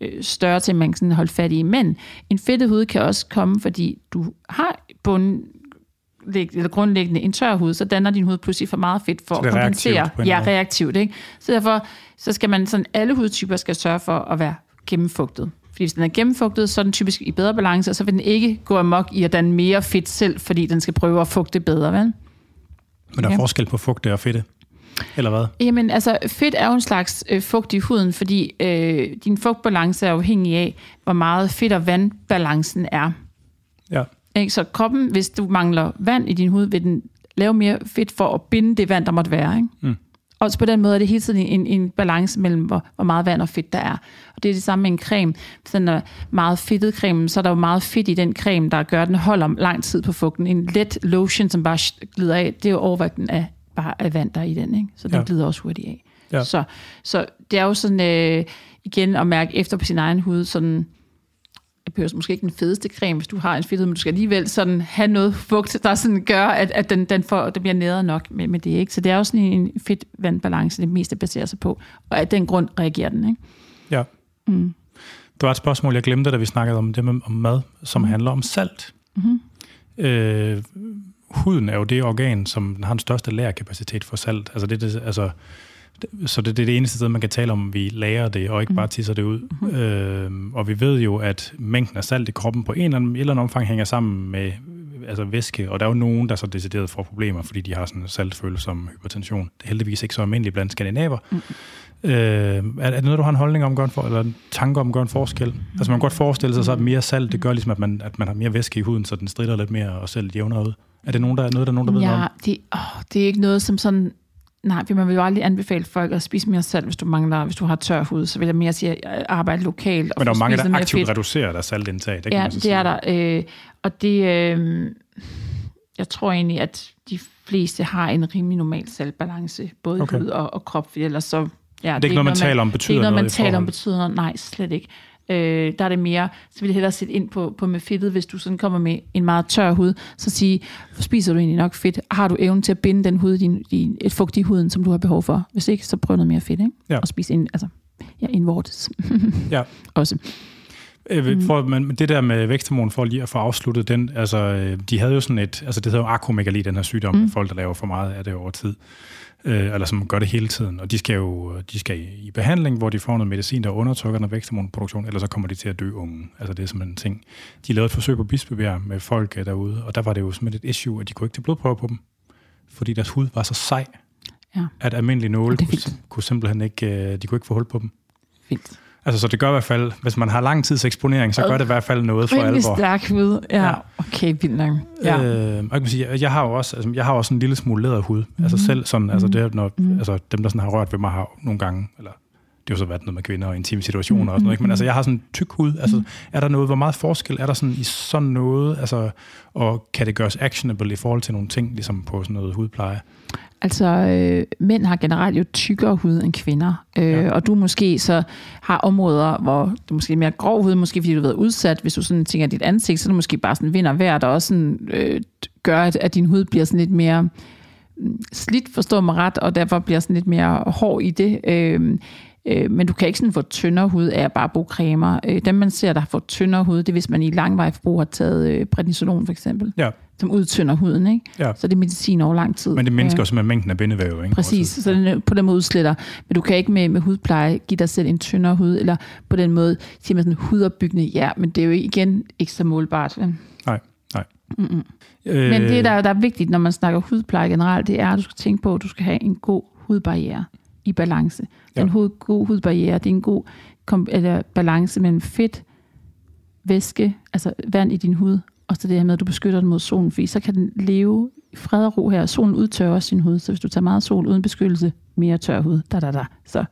øh, større ting, man kan holde fat i. Men en fedtet hud kan også komme, fordi du har bund, eller grundlæggende en tør hud, så danner din hud pludselig for meget fedt for at kompensere. Ja, reaktivt. Ikke? Så derfor så skal man sådan, alle hudtyper skal sørge for at være gennemfugtet. Fordi hvis den er gennemfugtet, så er den typisk i bedre balance, og så vil den ikke gå amok i at danne mere fedt selv, fordi den skal prøve at fugte bedre. Vel? Men der er ja. forskel på fugte og fedte? Eller hvad? Jamen, altså, fedt er jo en slags øh, fugt i huden, fordi øh, din fugtbalance er afhængig af, hvor meget fedt og vandbalancen er. Ja. Ikke? Så kroppen, hvis du mangler vand i din hud, vil den lave mere fedt for at binde det vand, der måtte være. Ikke? Mm. Og så på den måde er det hele tiden en, en balance mellem, hvor, hvor meget vand og fedt der er. Og det er det samme med en creme. Hvis den er meget fedtet creme, så er der jo meget fedt i den creme, der gør, at den holder lang tid på fugten. En let lotion, som bare glider af, det er jo overvægten af, bare af vand, der er i den. Ikke? Så den Ja. glider også hurtigt af. Ja. Så, så det er jo sådan, øh, igen at mærke efter på sin egen hud, sådan, behøver måske ikke den fedeste creme, hvis du har en fedtet, men du skal alligevel sådan have noget fugt, der sådan gør, at, at den, den, får, den bliver næret nok med, med det. Ikke? Så det er jo sådan en fedt vandbalance, det meste baserer sig på. Og af den grund reagerer den. Ikke? Ja. Mm. Der var et spørgsmål, jeg glemte, da vi snakkede om det med om mad, som mm. handler om salt. Mhm. Øh, huden er jo det organ, som har den største lagerkapacitet for salt. Altså det, det, altså, så det, det er det eneste sted, man kan tale om, vi lærer det, og ikke bare tisser det ud. Mm. Øh, og vi ved jo, at mængden af salt i kroppen på en eller anden, eller anden omfang hænger sammen med altså væske, og der er jo nogen, der så decideret får problemer, fordi de har sådan en saltfølsom hypertension. Det er heldigvis ikke så almindeligt blandt skandinaver. Mm. Øh, er, er det noget, du har en holdning om, gør en for, eller en tanke om, gør en forskel? Altså man kan godt forestille sig, så at mere salt, det gør ligesom, at man, at man har mere væske i huden, så den strider lidt mere og selv jævnere ud. Er det nogen, der, noget, der er nogen, der ved noget Ja, om? det, åh, det er ikke noget som sådan... Nej, for man vil jo aldrig anbefale folk at spise mere salt, hvis du mangler, hvis du har tør hud. Så vil jeg mere sige, at arbejde lokalt. Og Men der er mange, der noget aktivt fedt. reducerer deres saltindtag. Det kan Ja, man så det sige. er der. Øh, og det, øh, jeg tror egentlig, at de fleste har en rimelig normal saltbalance, både Okay. hud og, og krop, for ellers så... Ja, det er ikke noget, man taler om Det er betyder ikke noget, noget man taler om betyder noget. Nej, slet ikke. Øh, der er det mere, så vil jeg hellere sætte ind på, på med fedtet, hvis du sådan kommer med en meget tør hud, så sige, spiser du egentlig nok fedt? Har du evnen til at binde den hud, din, din, et fugt i huden, som du har behov for? Hvis ikke, så prøv noget mere fedt, ikke? Ja. Og spis ind, altså, ja, indvortes. Ja. Også. Øh, for, men det der med væksthormon, for lige at få afsluttet den, altså, øh, de havde jo sådan et, altså det hedder jo akromegali, den her sygdom, mm. folk, der laver for meget af det over tid, øh, eller som gør det hele tiden, og de skal jo de skal i, behandling, hvor de får noget medicin, der undertrykker noget væksthormonproduktion, ellers så kommer de til at dø unge. Altså det er simpelthen en ting. De lavede et forsøg på Bispebjerg med folk øh, derude, og der var det jo simpelthen et issue, at de kunne ikke tage blodprøver på dem, fordi deres hud var så sej, Ja. at almindelige nåle kunne, kunne simpelthen ikke, øh, de kunne ikke få hul på dem. Vildt. Altså, så det gør i hvert fald, hvis man har lang tids eksponering, så gør det i hvert fald noget for Rimelig alvor. stærk hud. Ja. Okay, vildt nok. Ja. Øh, og jeg, kan sige, jeg har jo også, altså, jeg har også en lille smule læderhud. Mm. Altså selv sådan, altså, det, er, når, mm. altså dem, der sådan har rørt ved mig, har nogle gange, eller det har så været noget med kvinder og intime situationer mm. og sådan noget, ikke? men altså jeg har sådan en tyk hud. Altså, mm. er der noget, hvor meget forskel er der sådan i sådan noget, altså, og kan det gøres actionable i forhold til nogle ting, ligesom på sådan noget hudpleje? Altså, øh, mænd har generelt jo tykkere hud end kvinder. Øh, Ja. Og du måske så har områder, hvor du måske er mere grov hud, måske fordi du har været udsat. Hvis du sådan tænker dit ansigt, så er det måske bare sådan vind og vejr, der også sådan, øh, gør, at, at din hud bliver sådan lidt mere mm, slidt, forstår mig ret, og derfor bliver sådan lidt mere hård i det. Øh, øh, men du kan ikke sådan få tyndere hud af at bare bruge cremer. Øh, dem, man ser, der fået tyndere hud, det er, hvis man i langvej forbrug har taget øh, prednisolon for eksempel, Ja, som udtynder huden. Ikke? ja. Så det er medicin over lang tid. Men det mindsker Øh, jo simpelthen mængden af bindevæv, ikke? Præcis, så den er på den måde udsletter. Men du kan ikke med, med hudpleje give dig selv en tyndere hud, eller på den måde siger man sådan hudopbyggende, ja, men det er jo igen ikke så målbart. Nej, nej. Mm-mm. Øh, Men det, der, der er vigtigt, når man snakker hudpleje generelt, det er, at du skal tænke på, at du skal have en god hudbarriere i balance. Ja. Den hoved, god hudbarriere, det er en god kom, eller balance mellem fedt, væske, altså vand i din hud, og så det her med, at du beskytter den mod solen, fordi så kan den leve i fred og ro her. Solen udtørrer også sin hud, så hvis du tager meget sol uden beskyttelse, mere tør hud, da, da, da. Så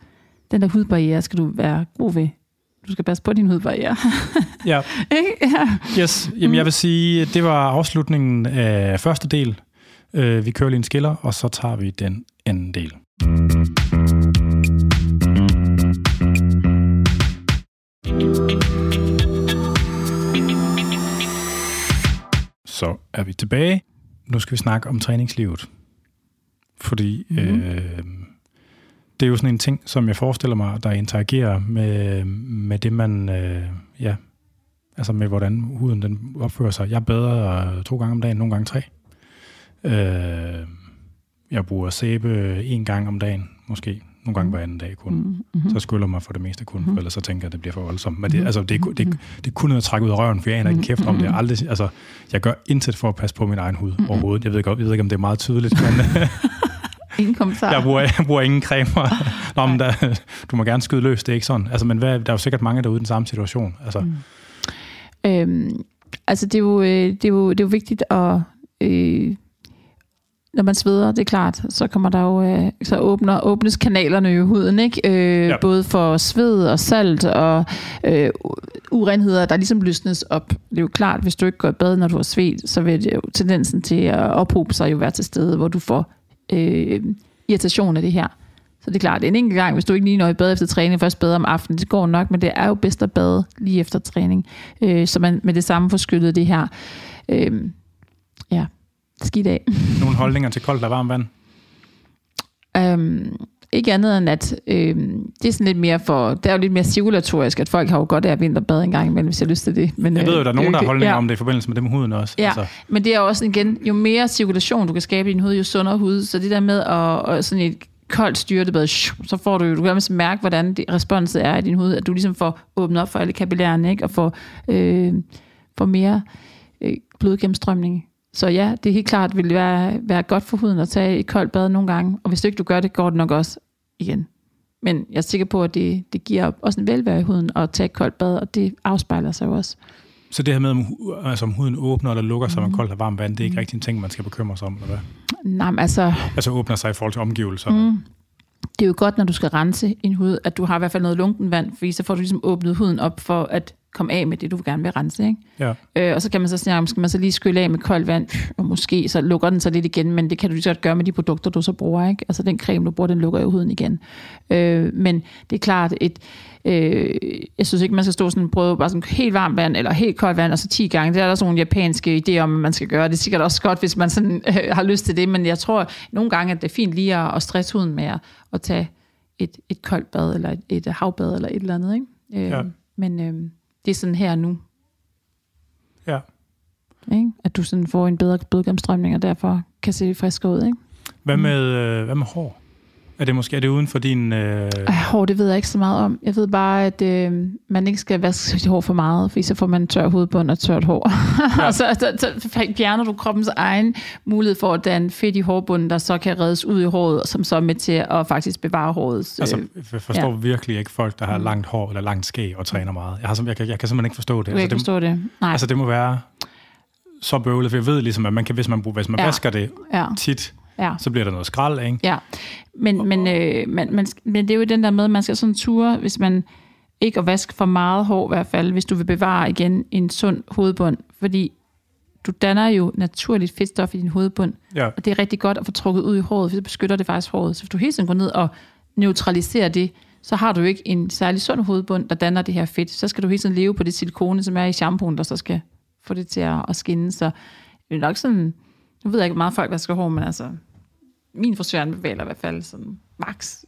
den der hudbarriere skal du være god ved. Du skal passe på din hudbarriere. Ja, ja. Yes, jamen jeg vil sige, det var afslutningen af første del. Øh, Vi kører lige en skiller, og så tager vi den anden del. Så er vi tilbage. Nu skal vi snakke om træningslivet. Fordi Mhm. øh, det er jo sådan en ting, som jeg forestiller mig, der interagerer med, med det, man øh, ja, Altså med, hvordan huden den opfører sig. Jeg bader to gange om dagen, nogle gange tre. Øh, jeg bruger sæbe en gang om dagen, måske. Nogle gange hver anden dag kun. Mm-hmm. Så skyller mig for det meste kun, for Mhm. ellers så tænker jeg, at det bliver for voldsomt. Men det, Mhm. altså, det, ku- det, er- det er kun noget at trække ud af røven, for jeg aner ikke kæft om det. Jeg, aldrig, altså, jeg gør intet for at passe på min egen hud Mhm. overhovedet. Jeg ved, godt, jeg ved ikke, om det er meget tydeligt, men Ingen kommentar. jeg bruger, jeg bruger ingen cremer. Nå, men der, du må gerne skyde løs, det er ikke sådan. Altså, men hvad, der er jo sikkert mange derude i den samme situation. Altså, Mm. Øhm, altså det er jo, øh, det er jo, det er jo vigtigt at... Øh, når man sveder, det er klart, så kommer der jo, øh, så åbner, åbnes kanalerne i huden, ikke? Øh, ja. Både for sved og salt og øh, urenheder, der ligesom løsnes op. Det er jo klart, hvis du ikke går i bad, når du har svedt, så vil det jo tendensen til at ophobe sig jo være til stede, hvor du får øh, irritation af det her. Så det er klart, en enkelt gang, hvis du ikke lige når i bad efter træning, først bade om aftenen, det går nok, men det er jo bedst at bade lige efter træning, øh, så man med det samme får skyllet det her. Øh, ja, skidt af. Nogle holdninger til koldt og varmt vand? Øhm, ikke andet end, at øhm, det er sådan lidt mere for, det er jo lidt mere cirkulatorisk, at folk har jo godt af at vinterbade en gang imellem, hvis jeg har lyst til det. Men, jeg ved jo, der er nogen, der har holdninger ja. om det i forbindelse med det med huden også. Ja, altså. men det er også igen, jo mere cirkulation du kan skabe i din hud, jo sundere hud. Så det der med at, at sådan et koldt styrtebad, så får du jo, du kan mærke, hvordan det, responset er i din hud, at du ligesom får åbnet op for alle kapillærerne, ikke? og får, øh, får mere øh, blodgennemstrømning så ja, det er helt klart vil være, være godt for huden at tage et koldt bad nogle gange. Og hvis du ikke du gør det, går det nok også igen. Men jeg er sikker på, at det, det giver også en velvære i huden at tage et koldt bad, og det afspejler sig jo også. Så det her med, om, altså, om huden åbner eller lukker sig mm. med koldt og varmt vand, det er ikke mm. rigtig en ting, man skal bekymre sig om, eller hvad? Nej, men altså... Altså åbner sig i forhold til omgivelserne. Mm. Det er jo godt, når du skal rense en hud, at du har i hvert fald noget lunken vand, fordi så får du ligesom åbnet huden op for, at komme af med det, du gerne vil rense. Ikke? Ja. Øh, og så kan man så snakke om, skal man så lige skylle af med koldt vand, og måske så lukker den så lidt igen, men det kan du lige så godt gøre med de produkter, du så bruger. Ikke? Altså den creme, du bruger, den lukker jo huden igen. Øh, men det er klart, et, øh, jeg synes ikke, man skal stå sådan prøve bare sådan helt varmt vand, eller helt koldt vand, og så 10 gange. Det er der sådan nogle japanske idéer om, at man skal gøre. Det er sikkert også godt, hvis man sådan, øh, har lyst til det, men jeg tror nogle gange, at det er fint lige at, at stresse huden med at, at tage et, et koldt bad, eller et, et havbad, eller et eller andet. Ikke? Øh, ja. Men øh, det er sådan her nu. Ja. Ikke? At du sådan får en bedre blodgennemstrømning, og derfor kan se frisk ud. Ikke? Hvad med, øh, hvad med hår? Er det måske er det uden for din... Øh... Ej, hår, det ved jeg ikke så meget om. Jeg ved bare, at øh, man ikke skal vaske sit hår for meget, for så får man tør hovedbund og tørt hår. Ja. og så, så, så fjerner du kroppens egen mulighed for at danne fedt i hårbunden, der så kan reddes ud i håret, som så er med til at faktisk bevare håret. Altså, jeg forstår ja. virkelig ikke folk, der har mm. langt hår eller langt skæg og træner meget. Jeg, har, jeg, kan, jeg kan simpelthen ikke forstå det. Du kan altså, ikke det, forstå det? Nej. Altså, det må være så bøvlet, for jeg ved ligesom, at man kan, hvis man, hvis man ja. vasker det ja. tit, ja. så bliver der noget skrald, ikke? Ja, men, men, øh, man, man, men det er jo den der med, at man skal sådan ture, hvis man ikke at vaske for meget hår i hvert fald, hvis du vil bevare igen en sund hovedbund, fordi du danner jo naturligt fedtstof i din hovedbund, ja. og det er rigtig godt at få trukket ud i håret, for det beskytter det faktisk håret. Så hvis du hele tiden går ned og neutraliserer det, så har du ikke en særlig sund hovedbund, der danner det her fedt. Så skal du hele tiden leve på det silikone, som er i shampooen, der så skal få det til at skinne. Så det er nok sådan, nu ved jeg ikke, meget folk vasker hår, men altså, min frisør bevæger i hvert fald sådan max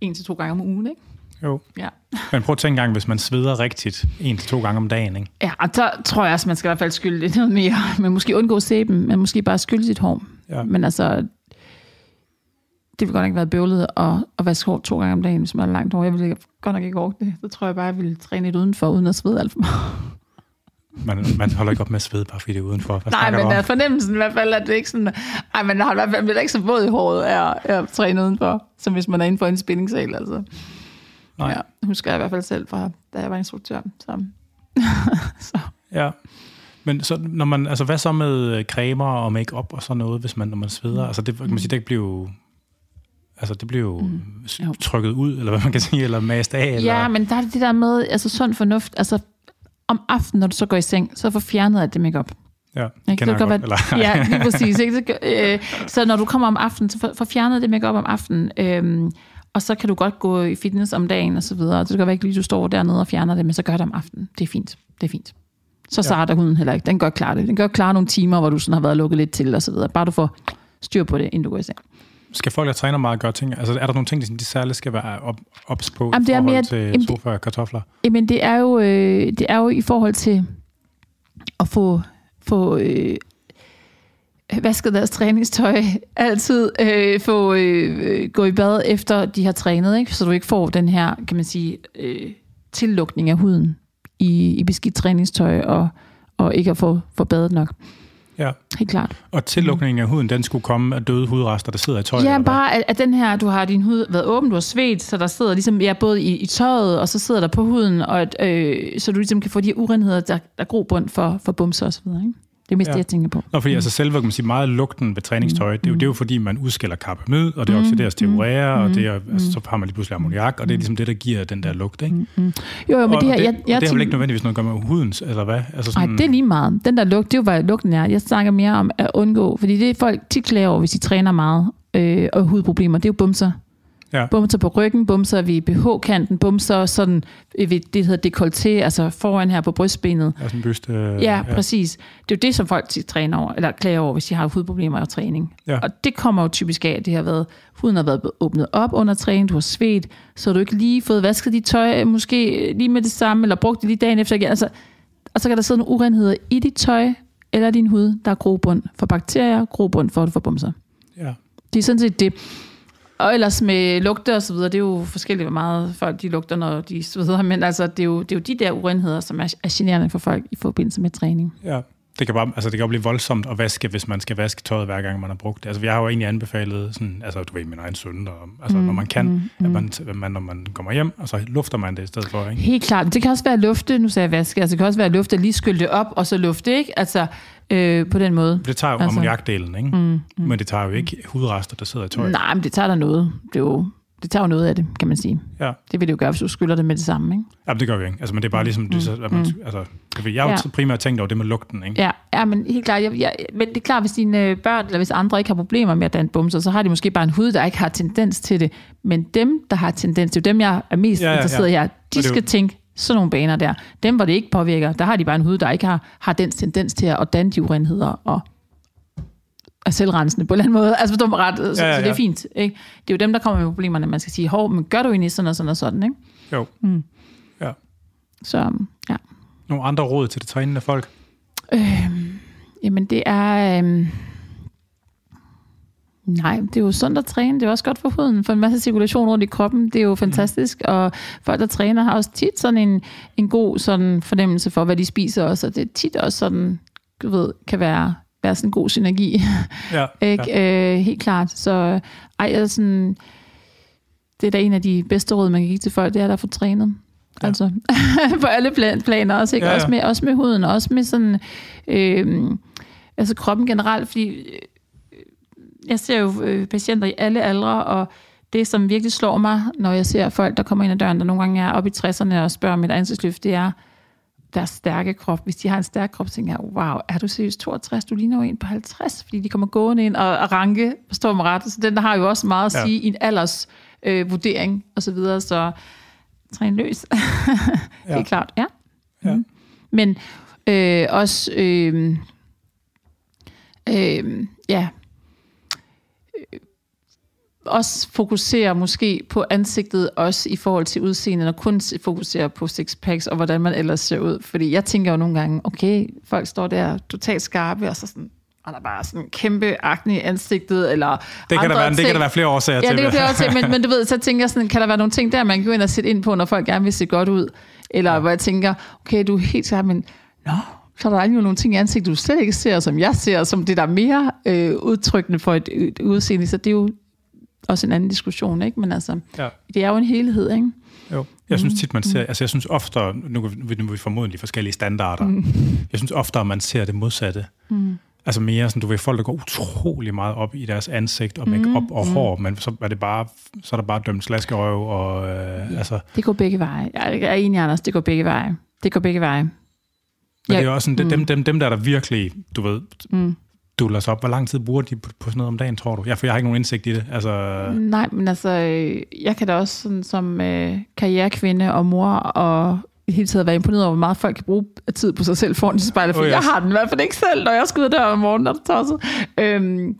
en til to gange om ugen, ikke? Jo. Ja. Men prøv at tænke gang, hvis man sveder rigtigt en til to gange om dagen, ikke? Ja, og så tror jeg også, man skal i hvert fald skylde lidt noget mere. Men måske undgå sæben, men måske bare skylde sit hår. Ja. Men altså, det ville godt ikke være bøvlet at, at vaske hår to gange om dagen, hvis man har langt hår. Jeg ville godt nok ikke orke det. Så tror jeg bare, jeg ville træne lidt udenfor, uden at svede alt for meget. Man, man holder ikke op med at svede, bare fordi det er udenfor. Hvad Nej, men er fornemmelsen i hvert fald, at det ikke sådan... Ej, man har i hvert fald ikke så våd i håret af at træne udenfor, som hvis man er inde for en spændingssal, altså. Nej. Ja, husker jeg i hvert fald selv fra, da jeg var instruktør. Så. så. Ja. Men så, når man, altså, hvad så med øh, cremer og makeup og sådan noget, hvis man, når man sveder? Mm. Altså, det, kan man sige, det bliver Altså, det bliver jo mm. trykket ud, eller hvad man kan sige, eller mast af. Eller... Ja, men der er det der med, altså sund fornuft, altså om aftenen, når du så går i seng, så får fjernet alt det makeup. Ja, det kender det jeg godt. Ja, lige præcis. Ikke? Så, øh, så når du kommer om aftenen, så får fjernet det makeup om aftenen. Øh, og så kan du godt gå i fitness om dagen og så videre. Det kan være ikke lige, du står dernede og fjerner det, men så gør det om aftenen. Det er fint. Det er fint. Så starter ja. hunden heller ikke. Den gør klar det. Den gør klar nogle timer, hvor du sådan har været lukket lidt til og så videre. Bare du får styr på det, inden du går i seng. Skal folk, der træner meget, gøre ting? Altså, er der nogle ting, de særligt skal være op, ops på jamen, det er mere, til jamen, sofa og kartofler? Jamen, det er jo, øh, det er jo i forhold til at få, få øh, vasket deres træningstøj, altid øh, få øh, gå i bad efter de har trænet, ikke? så du ikke får den her, kan man sige, øh, tillukning af huden i, i beskidt træningstøj og, og ikke at få, få badet nok. Ja. Helt klart. Og tillukningen af huden, den skulle komme af døde hudrester, der sidder i tøjet? Ja, bare at, at den her, du har din hud været åben, du har svedt, så der sidder ligesom, ja, både i, i tøjet, og så sidder der på huden, og at, øh, så du ligesom kan få de her urenheder, der, der er grobund for, for bumser videre, ikke? Det er mest Ja. det, jeg tænker på. Nå, fordi altså selve, kan man sige, meget lugten ved træningstøj, det, er jo, det er jo fordi, man udskiller karbamid, og det oxideres til urea, og det er, altså, så har man lige pludselig ammoniak, og det er ligesom det, der giver den der lugt, ikke? Jo, jo, men og, det her, og det, jeg, det har vel ikke nødvendigvis noget at gøre med hudens, eller hvad? Altså Nej, sådan, det er lige meget. Den der lugt, det er jo, hvad lugten er. Jeg snakker mere om at undgå, fordi det er folk tit klager over, hvis de træner meget øh, og hudproblemer. Det er jo bumser. Ja. Bumser på ryggen, bumser ved BH-kanten, bumser sådan ved det, der hedder dekolleté, altså foran her på brystbenet. Altså en byste. Øh, Ja, ja, præcis. Det er jo det, som folk træner over, eller klager over, hvis de har hudproblemer og træning. Ja. Og det kommer jo typisk af, at det har været, huden har været åbnet op under træning, du har svedt, så har du ikke lige fået vasket dit tøj, måske lige med det samme, eller brugt det lige dagen efter igen. Altså, og så kan der sidde nogle urenheder i dit tøj, eller din hud, der er grobund for bakterier, grobund for, får bumser. Ja. Det er sådan set det. Og ellers med lugte og så videre, det er jo forskelligt, hvor meget folk de lugter, når de sveder, men altså, det, er jo, det er jo de der urenheder, som er, er generende for folk i forbindelse med træning. Ja. Det kan, bare, altså det kan blive voldsomt at vaske, hvis man skal vaske tøjet hver gang, man har brugt det. Altså, jeg har jo egentlig anbefalet, sådan, altså du ved, min egen søn, og, altså mm, når man kan, mm, at, man, at man, når man kommer hjem, og så lufter man det i stedet for, ikke? Helt klart. Det kan også være lufte, nu sagde jeg vaske, altså det kan også være lufte, lige skylde det op, og så lufte, ikke? Altså øh, på den måde. Det tager jo Altså- altså, ammoniakdelen, ikke? Mm, mm. Men det tager jo ikke hudrester, der sidder i tøjet. Nej, men det tager der noget. Det, er jo, det tager jo noget af det, kan man sige. Ja. Det vil det jo gøre, hvis du skylder det med det samme, ikke? ja, det gør vi ikke. Altså, men det er bare ligesom, det, så, at man, altså, det ved, jeg har jo Ja. primært tænkt over det med lugten, ikke? Ja, ja men helt klart. Jeg, jeg, men det er klart, hvis dine øh, børn, eller hvis andre ikke har problemer med at danne bumser, så har de måske bare en hud, der ikke har tendens til det. Men dem, der har tendens, det er jo dem, jeg er mest Ja, ja, ja. interesseret i her, de er jo- skal tænke sådan nogle baner der. Dem, hvor det ikke påvirker, der har de bare en hud, der ikke har, har den tendens til at danne de urenheder og er selvrensende på en eller anden måde. Altså, forstår mig ret, så, Ja, ja, så det ja. er fint. Ikke? Det er jo dem, der kommer med problemerne. Man skal sige, hov, men gør du egentlig sådan og sådan og sådan, ikke? Jo. Ja. Så, ja. Nogle andre råd til det trænende folk? Jamen, det er... Øhm, nej, det er jo sundt at træne. Det er også godt for huden, for en masse cirkulation rundt i kroppen. Det er jo fantastisk. Og folk, der træner, har også tit sådan en, en god sådan fornemmelse for, hvad de spiser også. Og det er tit også sådan, du ved, kan være, være sådan en god synergi. Ja. Ikke? Ja. Øh, helt klart. Så ej, jeg er sådan, det er da en af de bedste råd, man kan give til folk, det er at få trænet. Ja. Altså, på alle plan, planer også, ikke? Ja, ja. Også, med, også med huden, også med sådan, øh, altså kroppen generelt, fordi jeg ser jo øh, patienter i alle aldre, og det, som virkelig slår mig, når jeg ser folk, der kommer ind ad døren, der nogle gange er oppe i 60'erne og spørger om et ansigtsløft, det er deres stærke krop. Hvis de har en stærk krop, tænker jeg, wow, er du seriøst 62? Du ligner jo en på 50, fordi de kommer gående ind og, og ranke, forstår mig ret. Så den der har jo også meget at Ja. sige i en alders øh, vurdering og så videre, så træn løs. Ja. Helt klart, ja. Ja. Mm. Men øh, også, øh, øh, ja, også fokusere måske på ansigtet, også i forhold til udseendet, og kun se- fokusere på sixpacks, og hvordan man ellers ser ud. Fordi jeg tænker jo nogle gange, okay, folk står der totalt skarpe, og så sådan, og der er bare sådan en kæmpe akne i ansigtet, eller Det kan, der være, det kan ting. der være flere årsager Ja, til. det kan jeg også men, men du ved, så tænker jeg sådan, kan der være nogle ting der, man kan gå ind og sætte ind på, når folk gerne vil se godt ud? Eller ja. hvor jeg tænker, okay, du er helt skarp, men nå, så er der jo nogle ting i ansigtet, du slet ikke ser, som jeg ser, som det der er mere øh, udtrykkende for et, et udseende. Så det er jo også en anden diskussion, ikke? Men altså, Ja. det er jo en helhed, ikke? Jo. Jeg synes tit, Mm. man ser, altså jeg synes ofte, nu kan vi, er formodentlig forskellige standarder, mm. jeg synes ofte, man ser det modsatte. Mm. Altså mere sådan, du ved, folk, der går utrolig meget op i deres ansigt og make-up mm. og hår, men så er det bare, så er der bare dømt slaskerøv og øh, altså, Det går begge veje. Jeg er enig, Anders, det går begge veje. Det går begge veje. men Ja, det er jo også sådan, mm. dem, dem, dem der, der virkelig, du ved, Mm. Duller sig op, hvor lang tid bruger de på, på sådan noget om dagen, tror du? Ja, for jeg har ikke nogen indsigt i det. Altså, Nej, men altså, øh, jeg kan da også sådan, som øh, karrierekvinde og mor og i det hele taget være imponeret over, hvor meget folk kan bruge tid på sig selv foran i spejlet, for Oh, yes. jeg har den i hvert fald ikke selv, når jeg skal ud der om morgenen, når det tosset. Øhm,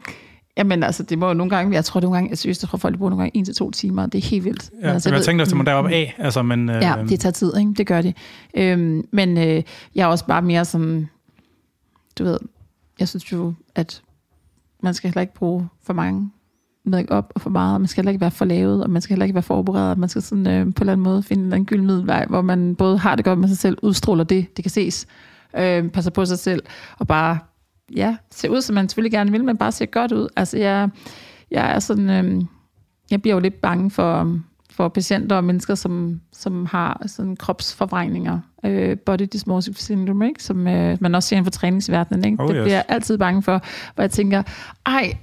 jamen altså, det må jo nogle gange, jeg tror nogle gange, jeg synes, jeg tror folk, bruger nogle gange en til to timer, det er helt vildt. ja, altså, jeg, jeg tænkte også, det må deroppe af, altså, men... Øh, Ja, det tager tid, ikke? det gør det. Øhm, men øh, jeg er også bare mere som, du ved, jeg synes jo, at man skal heller ikke bruge for mange make op og for meget, og man skal heller ikke være for lavet, og man skal heller ikke være forberedt, man skal sådan, øh, på en eller anden måde finde en eller anden gylden middelvej, hvor man både har det godt med sig selv, udstråler det, det kan ses, øh, passer på sig selv, og bare ja, se ud, som man selvfølgelig gerne vil, men bare se godt ud. Altså, jeg, jeg er sådan, øh, jeg bliver jo lidt bange for, for patienter og mennesker, som, som har sådan kropsforvrængninger, øh, body dysmorphic syndrome, ikke? som øh, man også ser inden for træningsverdenen. Ikke? Oh, det yes. bliver jeg altid bange for, hvor jeg tænker, ej,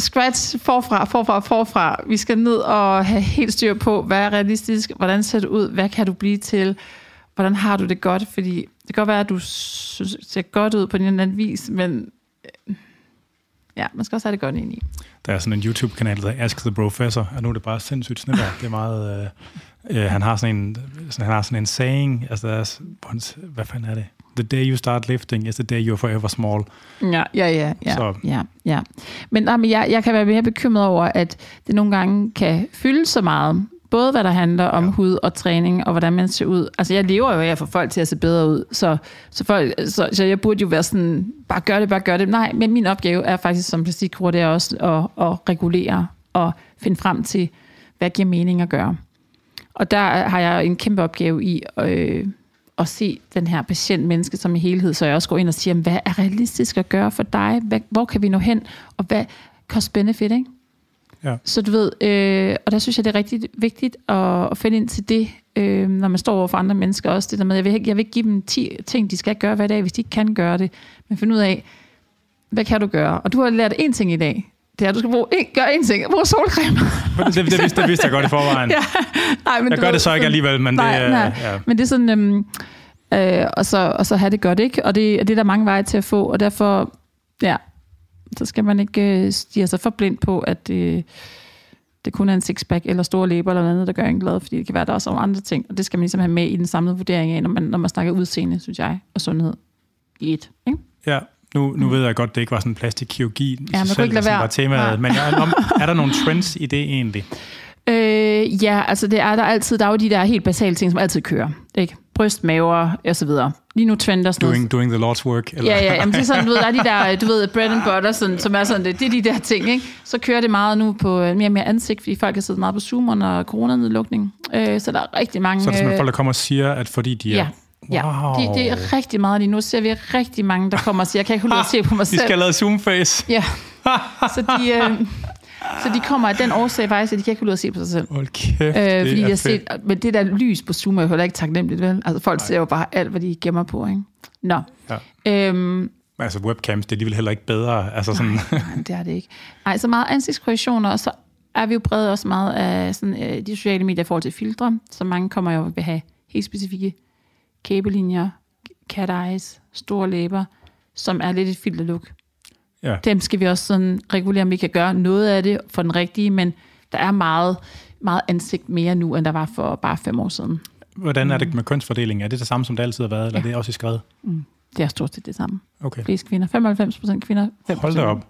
scratch forfra, forfra, forfra. Vi skal ned og have helt styr på, hvad er realistisk, hvordan ser det ud, hvad kan du blive til, hvordan har du det godt, fordi det kan godt være, at du ser godt ud på en eller anden vis, men øh, ja, man skal også have det godt ind i. Der er sådan en YouTube-kanal, der hedder Ask the Professor, og nu er det bare sindssygt snedværk. Det er meget... Øh, øh, han har sådan en, sådan, han har sådan en saying, altså der er, s- hvor han s- hvad fanden er det? The day you start lifting is the day you're forever small. Ja, ja, ja, ja, Så- ja, ja. Men, nej, men jeg, jeg kan være mere bekymret over, at det nogle gange kan fylde så meget, både hvad der handler om Ja. hud og træning, og hvordan man ser ud. Altså, jeg lever jo af at få folk til at se bedre ud, så, så, folk, så, så jeg burde jo være sådan, bare gør det, bare gør det. Nej, men min opgave er faktisk som plastikkirurg, det er også at, at regulere og finde frem til, hvad giver mening at gøre. Og der har jeg en kæmpe opgave i øh, at se den her patient menneske som en helhed, så jeg også går ind og siger, hvad er realistisk at gøre for dig? Hvad, hvor kan vi nå hen? Og hvad cost benefit, ikke? Ja. Så du ved, øh, og der synes jeg, det er rigtig vigtigt at, at finde ind til det, øh, når man står over for andre mennesker også. Det der med, jeg vil, jeg vil ikke give dem 10 ting, de skal gøre hver dag, hvis de ikke kan gøre det. Men finde ud af, hvad kan du gøre? Og du har lært én ting i dag. Det er, at du skal bruge, en, gøre én ting. Brug solcreme. Det, det, det, vidste, det vidste jeg godt i forvejen. Ja. Nej, men Jeg gør ved, det så ikke alligevel, men nej, det er... nej. Ja. Men det er sådan, øhm, øh, og, så, og så have det godt, ikke? Og det, det er der mange veje til at få, og derfor, ja, så skal man ikke øh, stige sig for blind på, at det, det kun er en sixpack eller store læber eller noget andet, der gør en glad, fordi det kan være, der også er andre ting, og det skal man ligesom have med i den samlede vurdering af, når man, når man snakker udseende, synes jeg, og sundhed i et. Ikke? ja. Nu, nu ved jeg godt, det ikke var sådan plastikkirurgi i man selv, ikke lade være. var temaet, men er, om, er der nogle trends i det egentlig? Øh, ja, altså det er der altid, der er jo de der helt basale ting, som altid kører. Ikke? Bryst, maver og så videre. Lige nu trender sådan noget. Doing, doing the Lord's work? Eller? Ja, ja, jamen det er sådan, du ved, der er de der, du ved, bread and butter, sådan, som er sådan, det, det er de der ting, ikke? Så kører det meget nu på øh, mere og mere ansigt, fordi folk har siddet meget på Zoom under coronanedlukning. Øh, så der er rigtig mange... Så er der simpelthen øh, folk, der kommer og siger, at fordi de er... Ja, ja. Wow. Det, det er rigtig meget lige nu. Ser vi rigtig mange, der kommer og siger, jeg kan ikke holde ud at se på mig De selv. skal have lavet zoom-face. Ja, så de, øh, så de kommer af den årsag faktisk, at de kan ikke ud at se på sig selv. Hold kæft, Øh, det fordi er jeg fedt. set, men det der lys på Zoom er jo heller ikke taknemmeligt, vel? Altså folk ser jo bare alt, hvad de gemmer på, ikke? Nå. Ja. Øhm, Altså webcams, det er alligevel heller ikke bedre. Altså sådan, Nej, det er det ikke. Nej, så meget ansigtskorrektioner, og så er vi jo brede også meget af sådan, øh, de sociale medier i forhold til filtre, så mange kommer jo vil have helt specifikke kæbelinjer, cat eyes, store læber, som er lidt et filterlook. Ja. Dem skal vi også sådan regulere, om vi kan gøre noget af det for den rigtige, men der er meget, meget ansigt mere nu, end der var for bare fem år siden. Hvordan er det med kønsfordeling? Er det det samme, som det altid har været, eller Ja. er det også i skred? Det er stort set det samme. Okay. Flest kvinder. 95 procent kvinder. 5% Hold da op.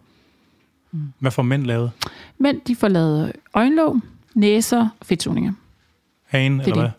Hvad får mænd lavet? Men de får lavet øjenlåg, næser og fedtsugninger. Hagen, er eller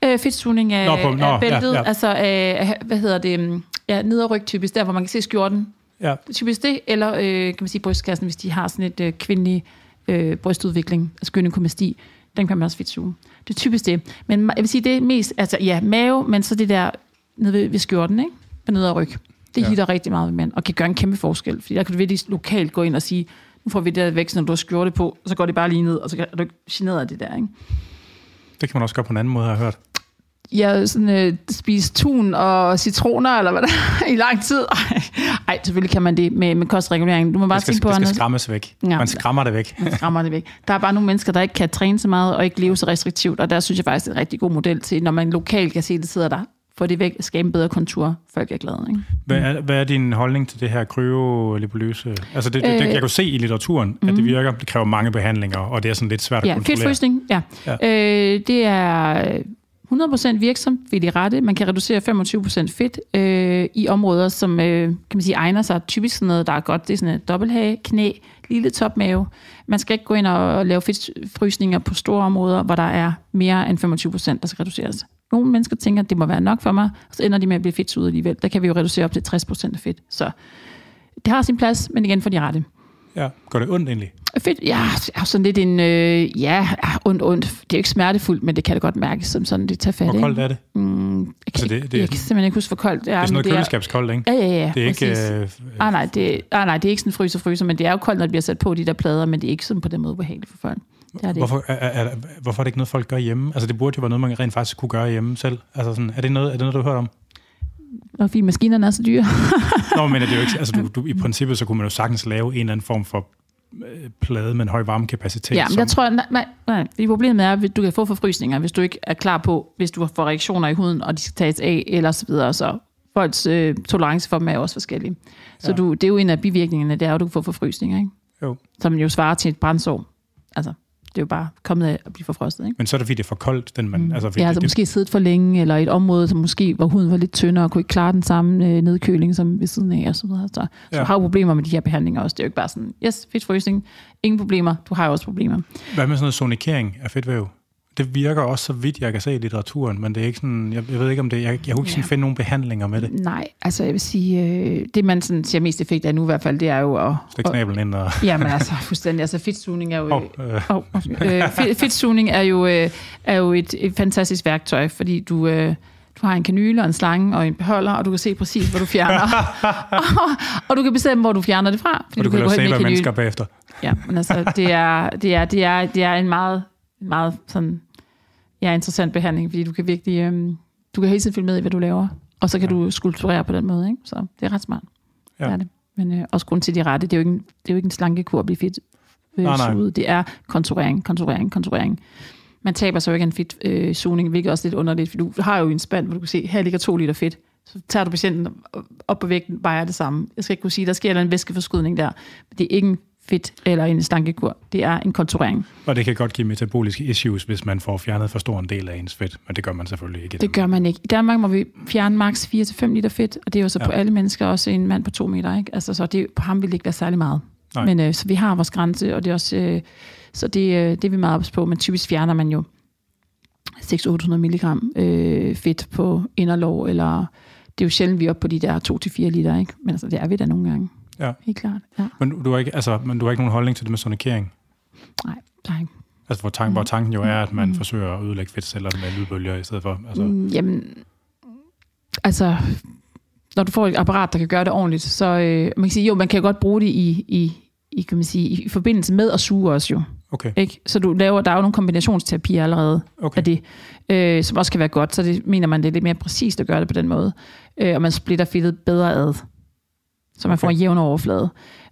hvad? Øh, fedtsugning af, Nå, på- nå, af bæltet, ja, ja, ja. ja. altså af, hvad hedder det, mm, ja, nederryg typisk, der hvor man kan se skjorten. Ja. Typisk det, eller øh, kan man sige brystkassen, hvis de har sådan et øh, kvindelig øh, brystudvikling, altså gynekomasti, den kan man også fedtsuge. Det er typisk det. Men jeg vil sige, det er mest, altså ja, mave, men så det der nede ved, ved skjorten, ikke? På nederryg. Det Ja. hitter rigtig meget ved mænd, og kan gøre en kæmpe forskel. Fordi der kan du virkelig lokalt gå ind og sige, nu får vi det der væk, så når du har skjorte på, så går det bare lige ned, og så er du ikke generet af det der, ikke? Det kan man også gøre på en anden måde, har jeg hørt. Jeg sådan, øh, spise tun og citroner, eller hvad der er, i lang tid. Ej, ej, selvfølgelig kan man det med, med kostregulering. Du må bare Det skal, tænke på, det skal skræmmes væk. Ja. Man skræmmer det væk. man skræmmer det væk. Der er bare nogle mennesker, der ikke kan træne så meget, og ikke leve så restriktivt, og der synes jeg faktisk, det er en rigtig god model til, når man lokalt kan se, det sidder der, få det væk, skabe en bedre kontur, folk er glade. Ikke? Hvad er, hvad er din holdning til det her kryolipoløse? Altså det, det, Øh, jeg kan jo se i litteraturen, at det virker. Det kræver mange behandlinger, og det er sådan lidt svært at Ja, kontrollere. fedtfrysning, ja. Ja. ja. Øh, det er 100% virksom ved de rette. Man kan reducere 25% fedt øh, i områder, som øh, kan man sige, egner sig typisk sådan noget, der er godt. Det er sådan et dobbelthage, knæ, lille topmave. Man skal ikke gå ind og lave fedtfrysninger på store områder, hvor der er mere end 25%, der skal reduceres. Nogle mennesker tænker, at det må være nok for mig, og så ender de med at blive fedtsuget alligevel. Der kan vi jo reducere op til 60% af fedt. Så det har sin plads, men igen for de rette. Ja, gør det ondt egentlig? Fedt, ja, er sådan lidt en, øh, ja, ja, ondt, ondt. Det er jo ikke smertefuldt, men det kan det godt mærkes som sådan, det tager fat. Hvor koldt er det? Mm, jeg, Altså, kan, det- det, det er jeg kan simpelthen ikke huske, hvor koldt det er. Det er sådan noget køleskabskoldt, ikke? Ja, ja, ja. Det er ikke... Øh, Ah, nej, det, ah, nej, det er ikke sådan fryser fryser, men det er jo koldt, når det bliver sat på de der plader, men det er ikke sådan på den måde behageligt for folk. Det er det hvorfor, er, er, er, hvorfor er det ikke noget, folk gør hjemme? Altså, det burde jo være noget, man rent faktisk kunne gøre hjemme selv. Altså, sådan, er, det noget, er det noget, du har hørt om? Og fordi maskinerne er så dyre. Nå, men er det jo ikke... Altså, du, du, i princippet, så kunne man jo sagtens lave en eller anden form for plade med en høj varmekapacitet. ja, men jeg tror, nej, nej, nej, problemet er, at du kan få forfrysninger, hvis du ikke er klar på, hvis du får reaktioner i huden, og de skal tages af, eller så videre. Så folks øh, tolerance for dem er jo også forskellig. Så Ja. du, det er jo en af bivirkningerne, det er jo, at du kan få forfrysninger, ikke? Jo. Som jo svarer til et brændsår. Altså, det er jo bare kommet af at blive forfrostet, ikke? Men så er det, fordi det er for koldt, den man... Mm. Altså, Ja, altså det, måske siddet for længe, eller et område, som måske, hvor huden var lidt tyndere, og kunne ikke klare den samme øh, nedkøling som ved siden af, og så videre. Så, så Ja. du har jo problemer med de her behandlinger også. Det er jo ikke bare sådan, yes, fedtfrysning, ingen problemer, du har jo også problemer. Hvad med sådan noget sonikering af fedtvæv? Det virker også, så vidt jeg kan se i litteraturen, men det er ikke sådan, jeg, jeg ved ikke om det, jeg, jeg kunne ikke sådan Ja. finde nogle behandlinger med det. Nej, altså jeg vil sige, øh, det man sådan ser mest effekt af nu i hvert fald, det er jo at... Stik snabelen ind og... Jamen altså, fuldstændig. Altså fedtsugning er jo... Oh, øh, Oh, øh, fedt- fedtsugning er jo, øh, er jo et, et fantastisk værktøj, fordi du, øh, du har en kanyle og en slange og en beholder, og du kan se præcis, hvor du fjerner. og, og du kan bestemme, hvor du fjerner det fra. Fordi og du kan gå hen med sæbe af kanyle. mennesker bagefter. Ja, men altså, det er, det er, det er, det er en meget, meget sådan, ja, interessant behandling, fordi du kan virkelig, øhm, du kan hele tiden følge med i, hvad du laver, og så kan Ja. du skulpturere på den måde, ikke? Så det er ret smart. Ja. Det er det. Men øh, også grund til de rette, det er jo ikke en, det er jo ikke en slankekur at blive fedt øh, Nej, nej. suget. Det er konturering, konturering, konturering. Man taber så jo ikke en fedt øh, sugning, hvilket er også lidt underligt, for du har jo en spand, hvor du kan se, her ligger to liter fedt. Så tager du patienten op på vægten, vejer det samme. Jeg skal ikke kunne sige, der sker en væskeforskydning der. Det er ikke en fedt eller en slankekur. Det er en konturering. Og det kan godt give metaboliske issues, hvis man får fjernet for stor en del af ens fedt, men det gør man selvfølgelig ikke. Det gør man ikke. I Danmark må vi fjerne maks 4-5 liter fedt, og det er jo så Ja. på alle mennesker, også en mand på to meter. Ikke? Altså, så det, på ham vil det ikke være særlig meget. Nej. Men øh, så vi har vores grænse, og det er også, øh, så det, øh, det er vi meget ops på, men typisk fjerner man jo 600-800 milligram øh, fedt på inderlov, eller det er jo sjældent, vi er oppe på de der 2-4 liter, ikke? men altså, det er vi da nogle gange. Ja. Helt klart, ja. Men du har ikke, altså, men du har ikke nogen holdning til det med sonikering? Nej, ikke. Altså, hvor, tanken, hvor tanken jo er, at man Mm. forsøger at ødelægge fedtceller med lydbølger i stedet for. Altså, Mm, jamen, altså, når du får et apparat, der kan gøre det ordentligt, så øh, man kan sige, jo, man kan godt bruge det i, i, i, kan man sige, i forbindelse med at suge også jo. okay, Ikke? Så du laver, der er jo nogle kombinationsterapier allerede okay. af det, øh, som også kan være godt, så det mener man, det er lidt mere præcist at gøre det på den måde. Øh, og man splitter fedtet bedre ad, så man får Okay. en jævn overflade.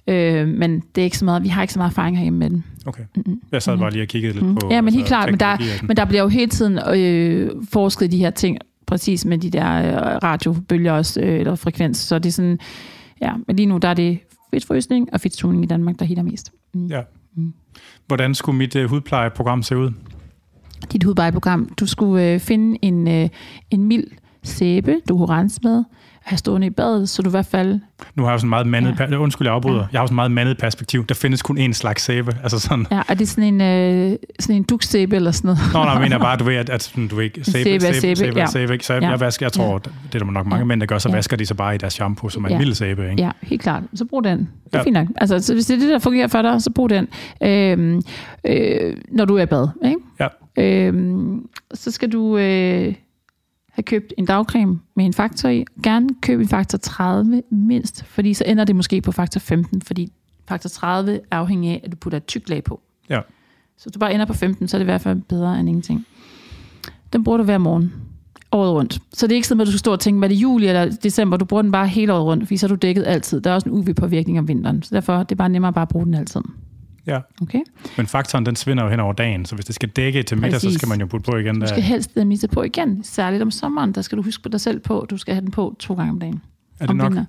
Øh, men det er ikke så meget, vi har ikke så meget erfaring herhjemme med den. okay. Mm-mm. Jeg sad bare lige og kiggede lidt Mm. på... Ja, men helt altså, klart, men der, men der bliver jo hele tiden øh, forsket i de her ting, præcis med de der øh, radiobølger også, øh, eller frekvens. Så det er sådan, ja, men lige nu der er det fedtfrysning og fedttuning i Danmark, der hitter mest. Mm. Ja. Mm. Hvordan skulle mit uh, hudplejeprogram se ud? Dit hudplejeprogram, du skulle øh, finde en, øh, en mild sæbe, du kunne rense med, have stående i badet, så du i hvert fald... Nu har jeg jo sådan meget mandet... Ja. Ja. Undskyld, jeg afbryder. Ja. Ja. Jeg har jo sådan meget mandet perspektiv. Der findes kun én slags sæbe. Altså sådan... Ja, er det sådan en, øh, sådan en duksæbe eller sådan noget? Nå, nej, jeg mener bare, du ved, at, at du ved, ikke, sæbe, sæbe sæbe, sæbe, sæbe, ja. sæbe, ikke? Så jeg, Ja. jeg, vasker, jeg tror, det er der nok mange Ja. mænd, der gør, så Ja. vasker de så bare i deres shampoo, som er en Ja. mild sæbe, ikke? Ja, helt klart. Så brug den. Det er Ja. ja. fint nok. Altså, så hvis det er det, der fungerer for dig, så brug den. Øhm, øh, når du er i bad. Ikke? Ja. Øhm, så skal du øh, have købt en dagcreme med en faktor i. Gerne køb en faktor 30 mindst, fordi så ender det måske på faktor 15, fordi faktor 30 er afhængig af, at du putter et tyk lag på. Ja. Så hvis du bare ender på 15, så er det i hvert fald bedre end ingenting. Den bruger du hver morgen. Året rundt. Så det er ikke sådan, at du skal stå og tænke, hvad er det juli eller december? Du bruger den bare hele året rundt, fordi så er du dækket altid. Der er også en UV-påvirkning om vinteren. Så derfor det er bare nemmere bare at bruge den altid. Ja. Okay? Men faktoren, den svinder jo hen over dagen, så hvis det skal dække til middag, så Præcis. skal man jo putte på igen. Du skal helst misse på igen. Særligt om sommeren, der skal du huske på dig selv på. Du skal have den på to gange om dagen. Er det om nok? vinteren.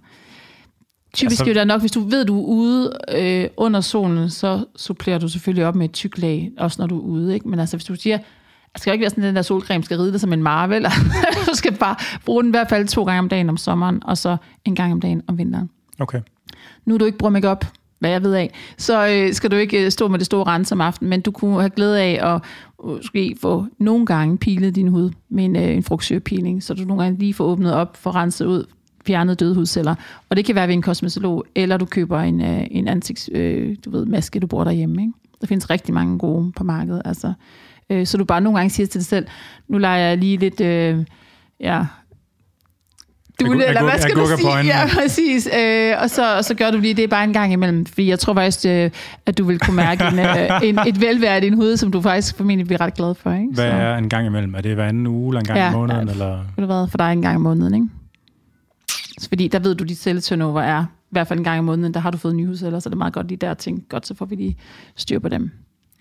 Typisk Altså- er det nok, hvis du ved, du er ude øh, under solen, så supplerer du selvfølgelig op med et tyk lag, også når du er ude. Ikke? Men altså, hvis du siger, det skal jo ikke være sådan, at den der solcreme skal ride dig som en marvel. du skal bare bruge den i hvert fald to gange om dagen om sommeren, og så en gang om dagen om vinteren. Okay. Nu er du ikke bruger makeup, hvad jeg ved af, så øh, skal du ikke øh, stå med det store rens om aftenen, men du kunne have glæde af at måske få nogle gange pilet din hud med en, øh, en frugtsørepeeling, så du nogle gange lige får åbnet op, får renset ud, fjernet døde hudceller. Og det kan være ved en kosmetolog, eller du køber en, øh, en ansigts, øh, du ved, maske, du bruger derhjemme. Ikke? Der findes rigtig mange gode på markedet. Altså. Øh, så du bare nogle gange siger til dig selv, nu leger jeg lige lidt... Øh, ja, du, Agu- eller hvad skal du sige? Ja, præcis. Øh, og, så, og så gør du lige det bare en gang imellem, fordi jeg tror faktisk, øh, at du vil kunne mærke en, øh, en, et velvære i din hoved, som du faktisk formentlig bliver ret glad for. Ikke? Hvad så, er en gang imellem? Er det hver anden uge, eller en gang Ja, i måneden? ja. Eller? ved du hvad, for dig en gang i måneden, ikke? Så Fordi der ved du, dit celleturnover er i hvert fald en gang i måneden, der har du fået nye celler, så det er meget godt lige der at tænke, godt, så får vi lige styr på dem.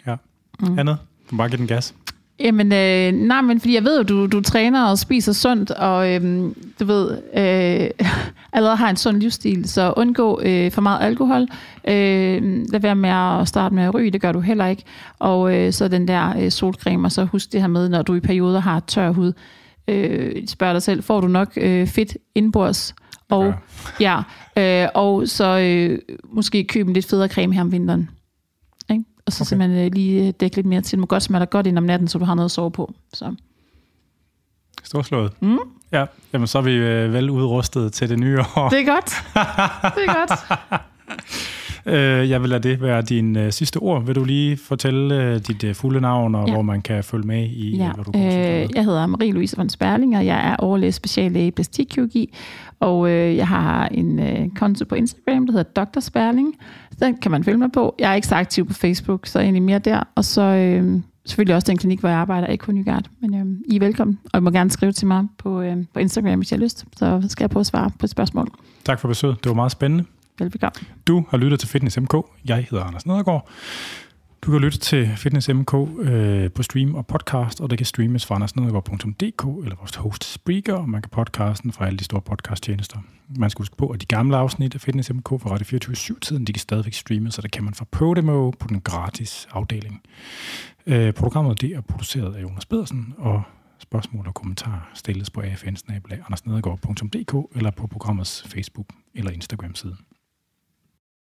Ja. Mm. Andet? Du må bare give den gas. Jamen, øh, nej, men fordi jeg ved jo, du, du træner og spiser sundt, og øhm, du ved, øh, allerede har en sund livsstil, så undgå øh, for meget alkohol. Øh, lad være med at starte med at ryge, det gør du heller ikke. Og øh, så den der øh, solcreme, og så husk det her med, når du i perioder har tør hud, øh, spørg dig selv, får du nok øh, fedt indbords? Og, ja, øh, og så øh, måske købe en lidt federe creme her om vinteren. Og så Okay. simpelthen øh, lige øh, dække lidt mere til. Det må godt dig godt ind om natten, så du har noget at sove på. Så. Storslået. Mm. Ja, jamen så er vi øh, vel udrustet til det nye år. Det er godt. Det er godt. Øh, jeg vil lade det være din øh, sidste ord. Vil du lige fortælle øh, dit øh, fulde navn, og Ja. hvor man kan følge med i, Ja, hvad du øh, jeg hedder Marie-Louise von Sperling, og jeg er overlæge speciallæge i plastikkirurgi. Og øh, jeg har en øh, konto på Instagram, der hedder Dr. Sperling. Den kan man følge mig på. Jeg er ikke så aktiv på Facebook, så egentlig mere der. Og så øh, selvfølgelig også den klinik, hvor jeg arbejder, Eko Nygard. Men øh, I er velkommen, og I må gerne skrive til mig på, øh, på Instagram, hvis jeg har lyst. Så skal jeg prøve at svare på et spørgsmål. Tak for besøget. Det var meget spændende. Velbekomme. Du har lyttet til Fitness MK. Jeg hedder Anders Nedergaard. Du kan lytte til Fitness MK øh, på stream og podcast, og det kan streames fra andersnedergaard.dk eller vores host Spreaker, og man kan podcasten fra alle de store podcasttjenester. Man skal huske på, at de gamle afsnit af Fitness MK fra Radio 24-7-tiden, de kan stadigvæk streames, så det kan man fra Podemo på den gratis afdeling. Øh, programmet det er produceret af Jonas Pedersen, og spørgsmål og kommentarer stilles på afn eller på programmets Facebook- eller Instagram-side.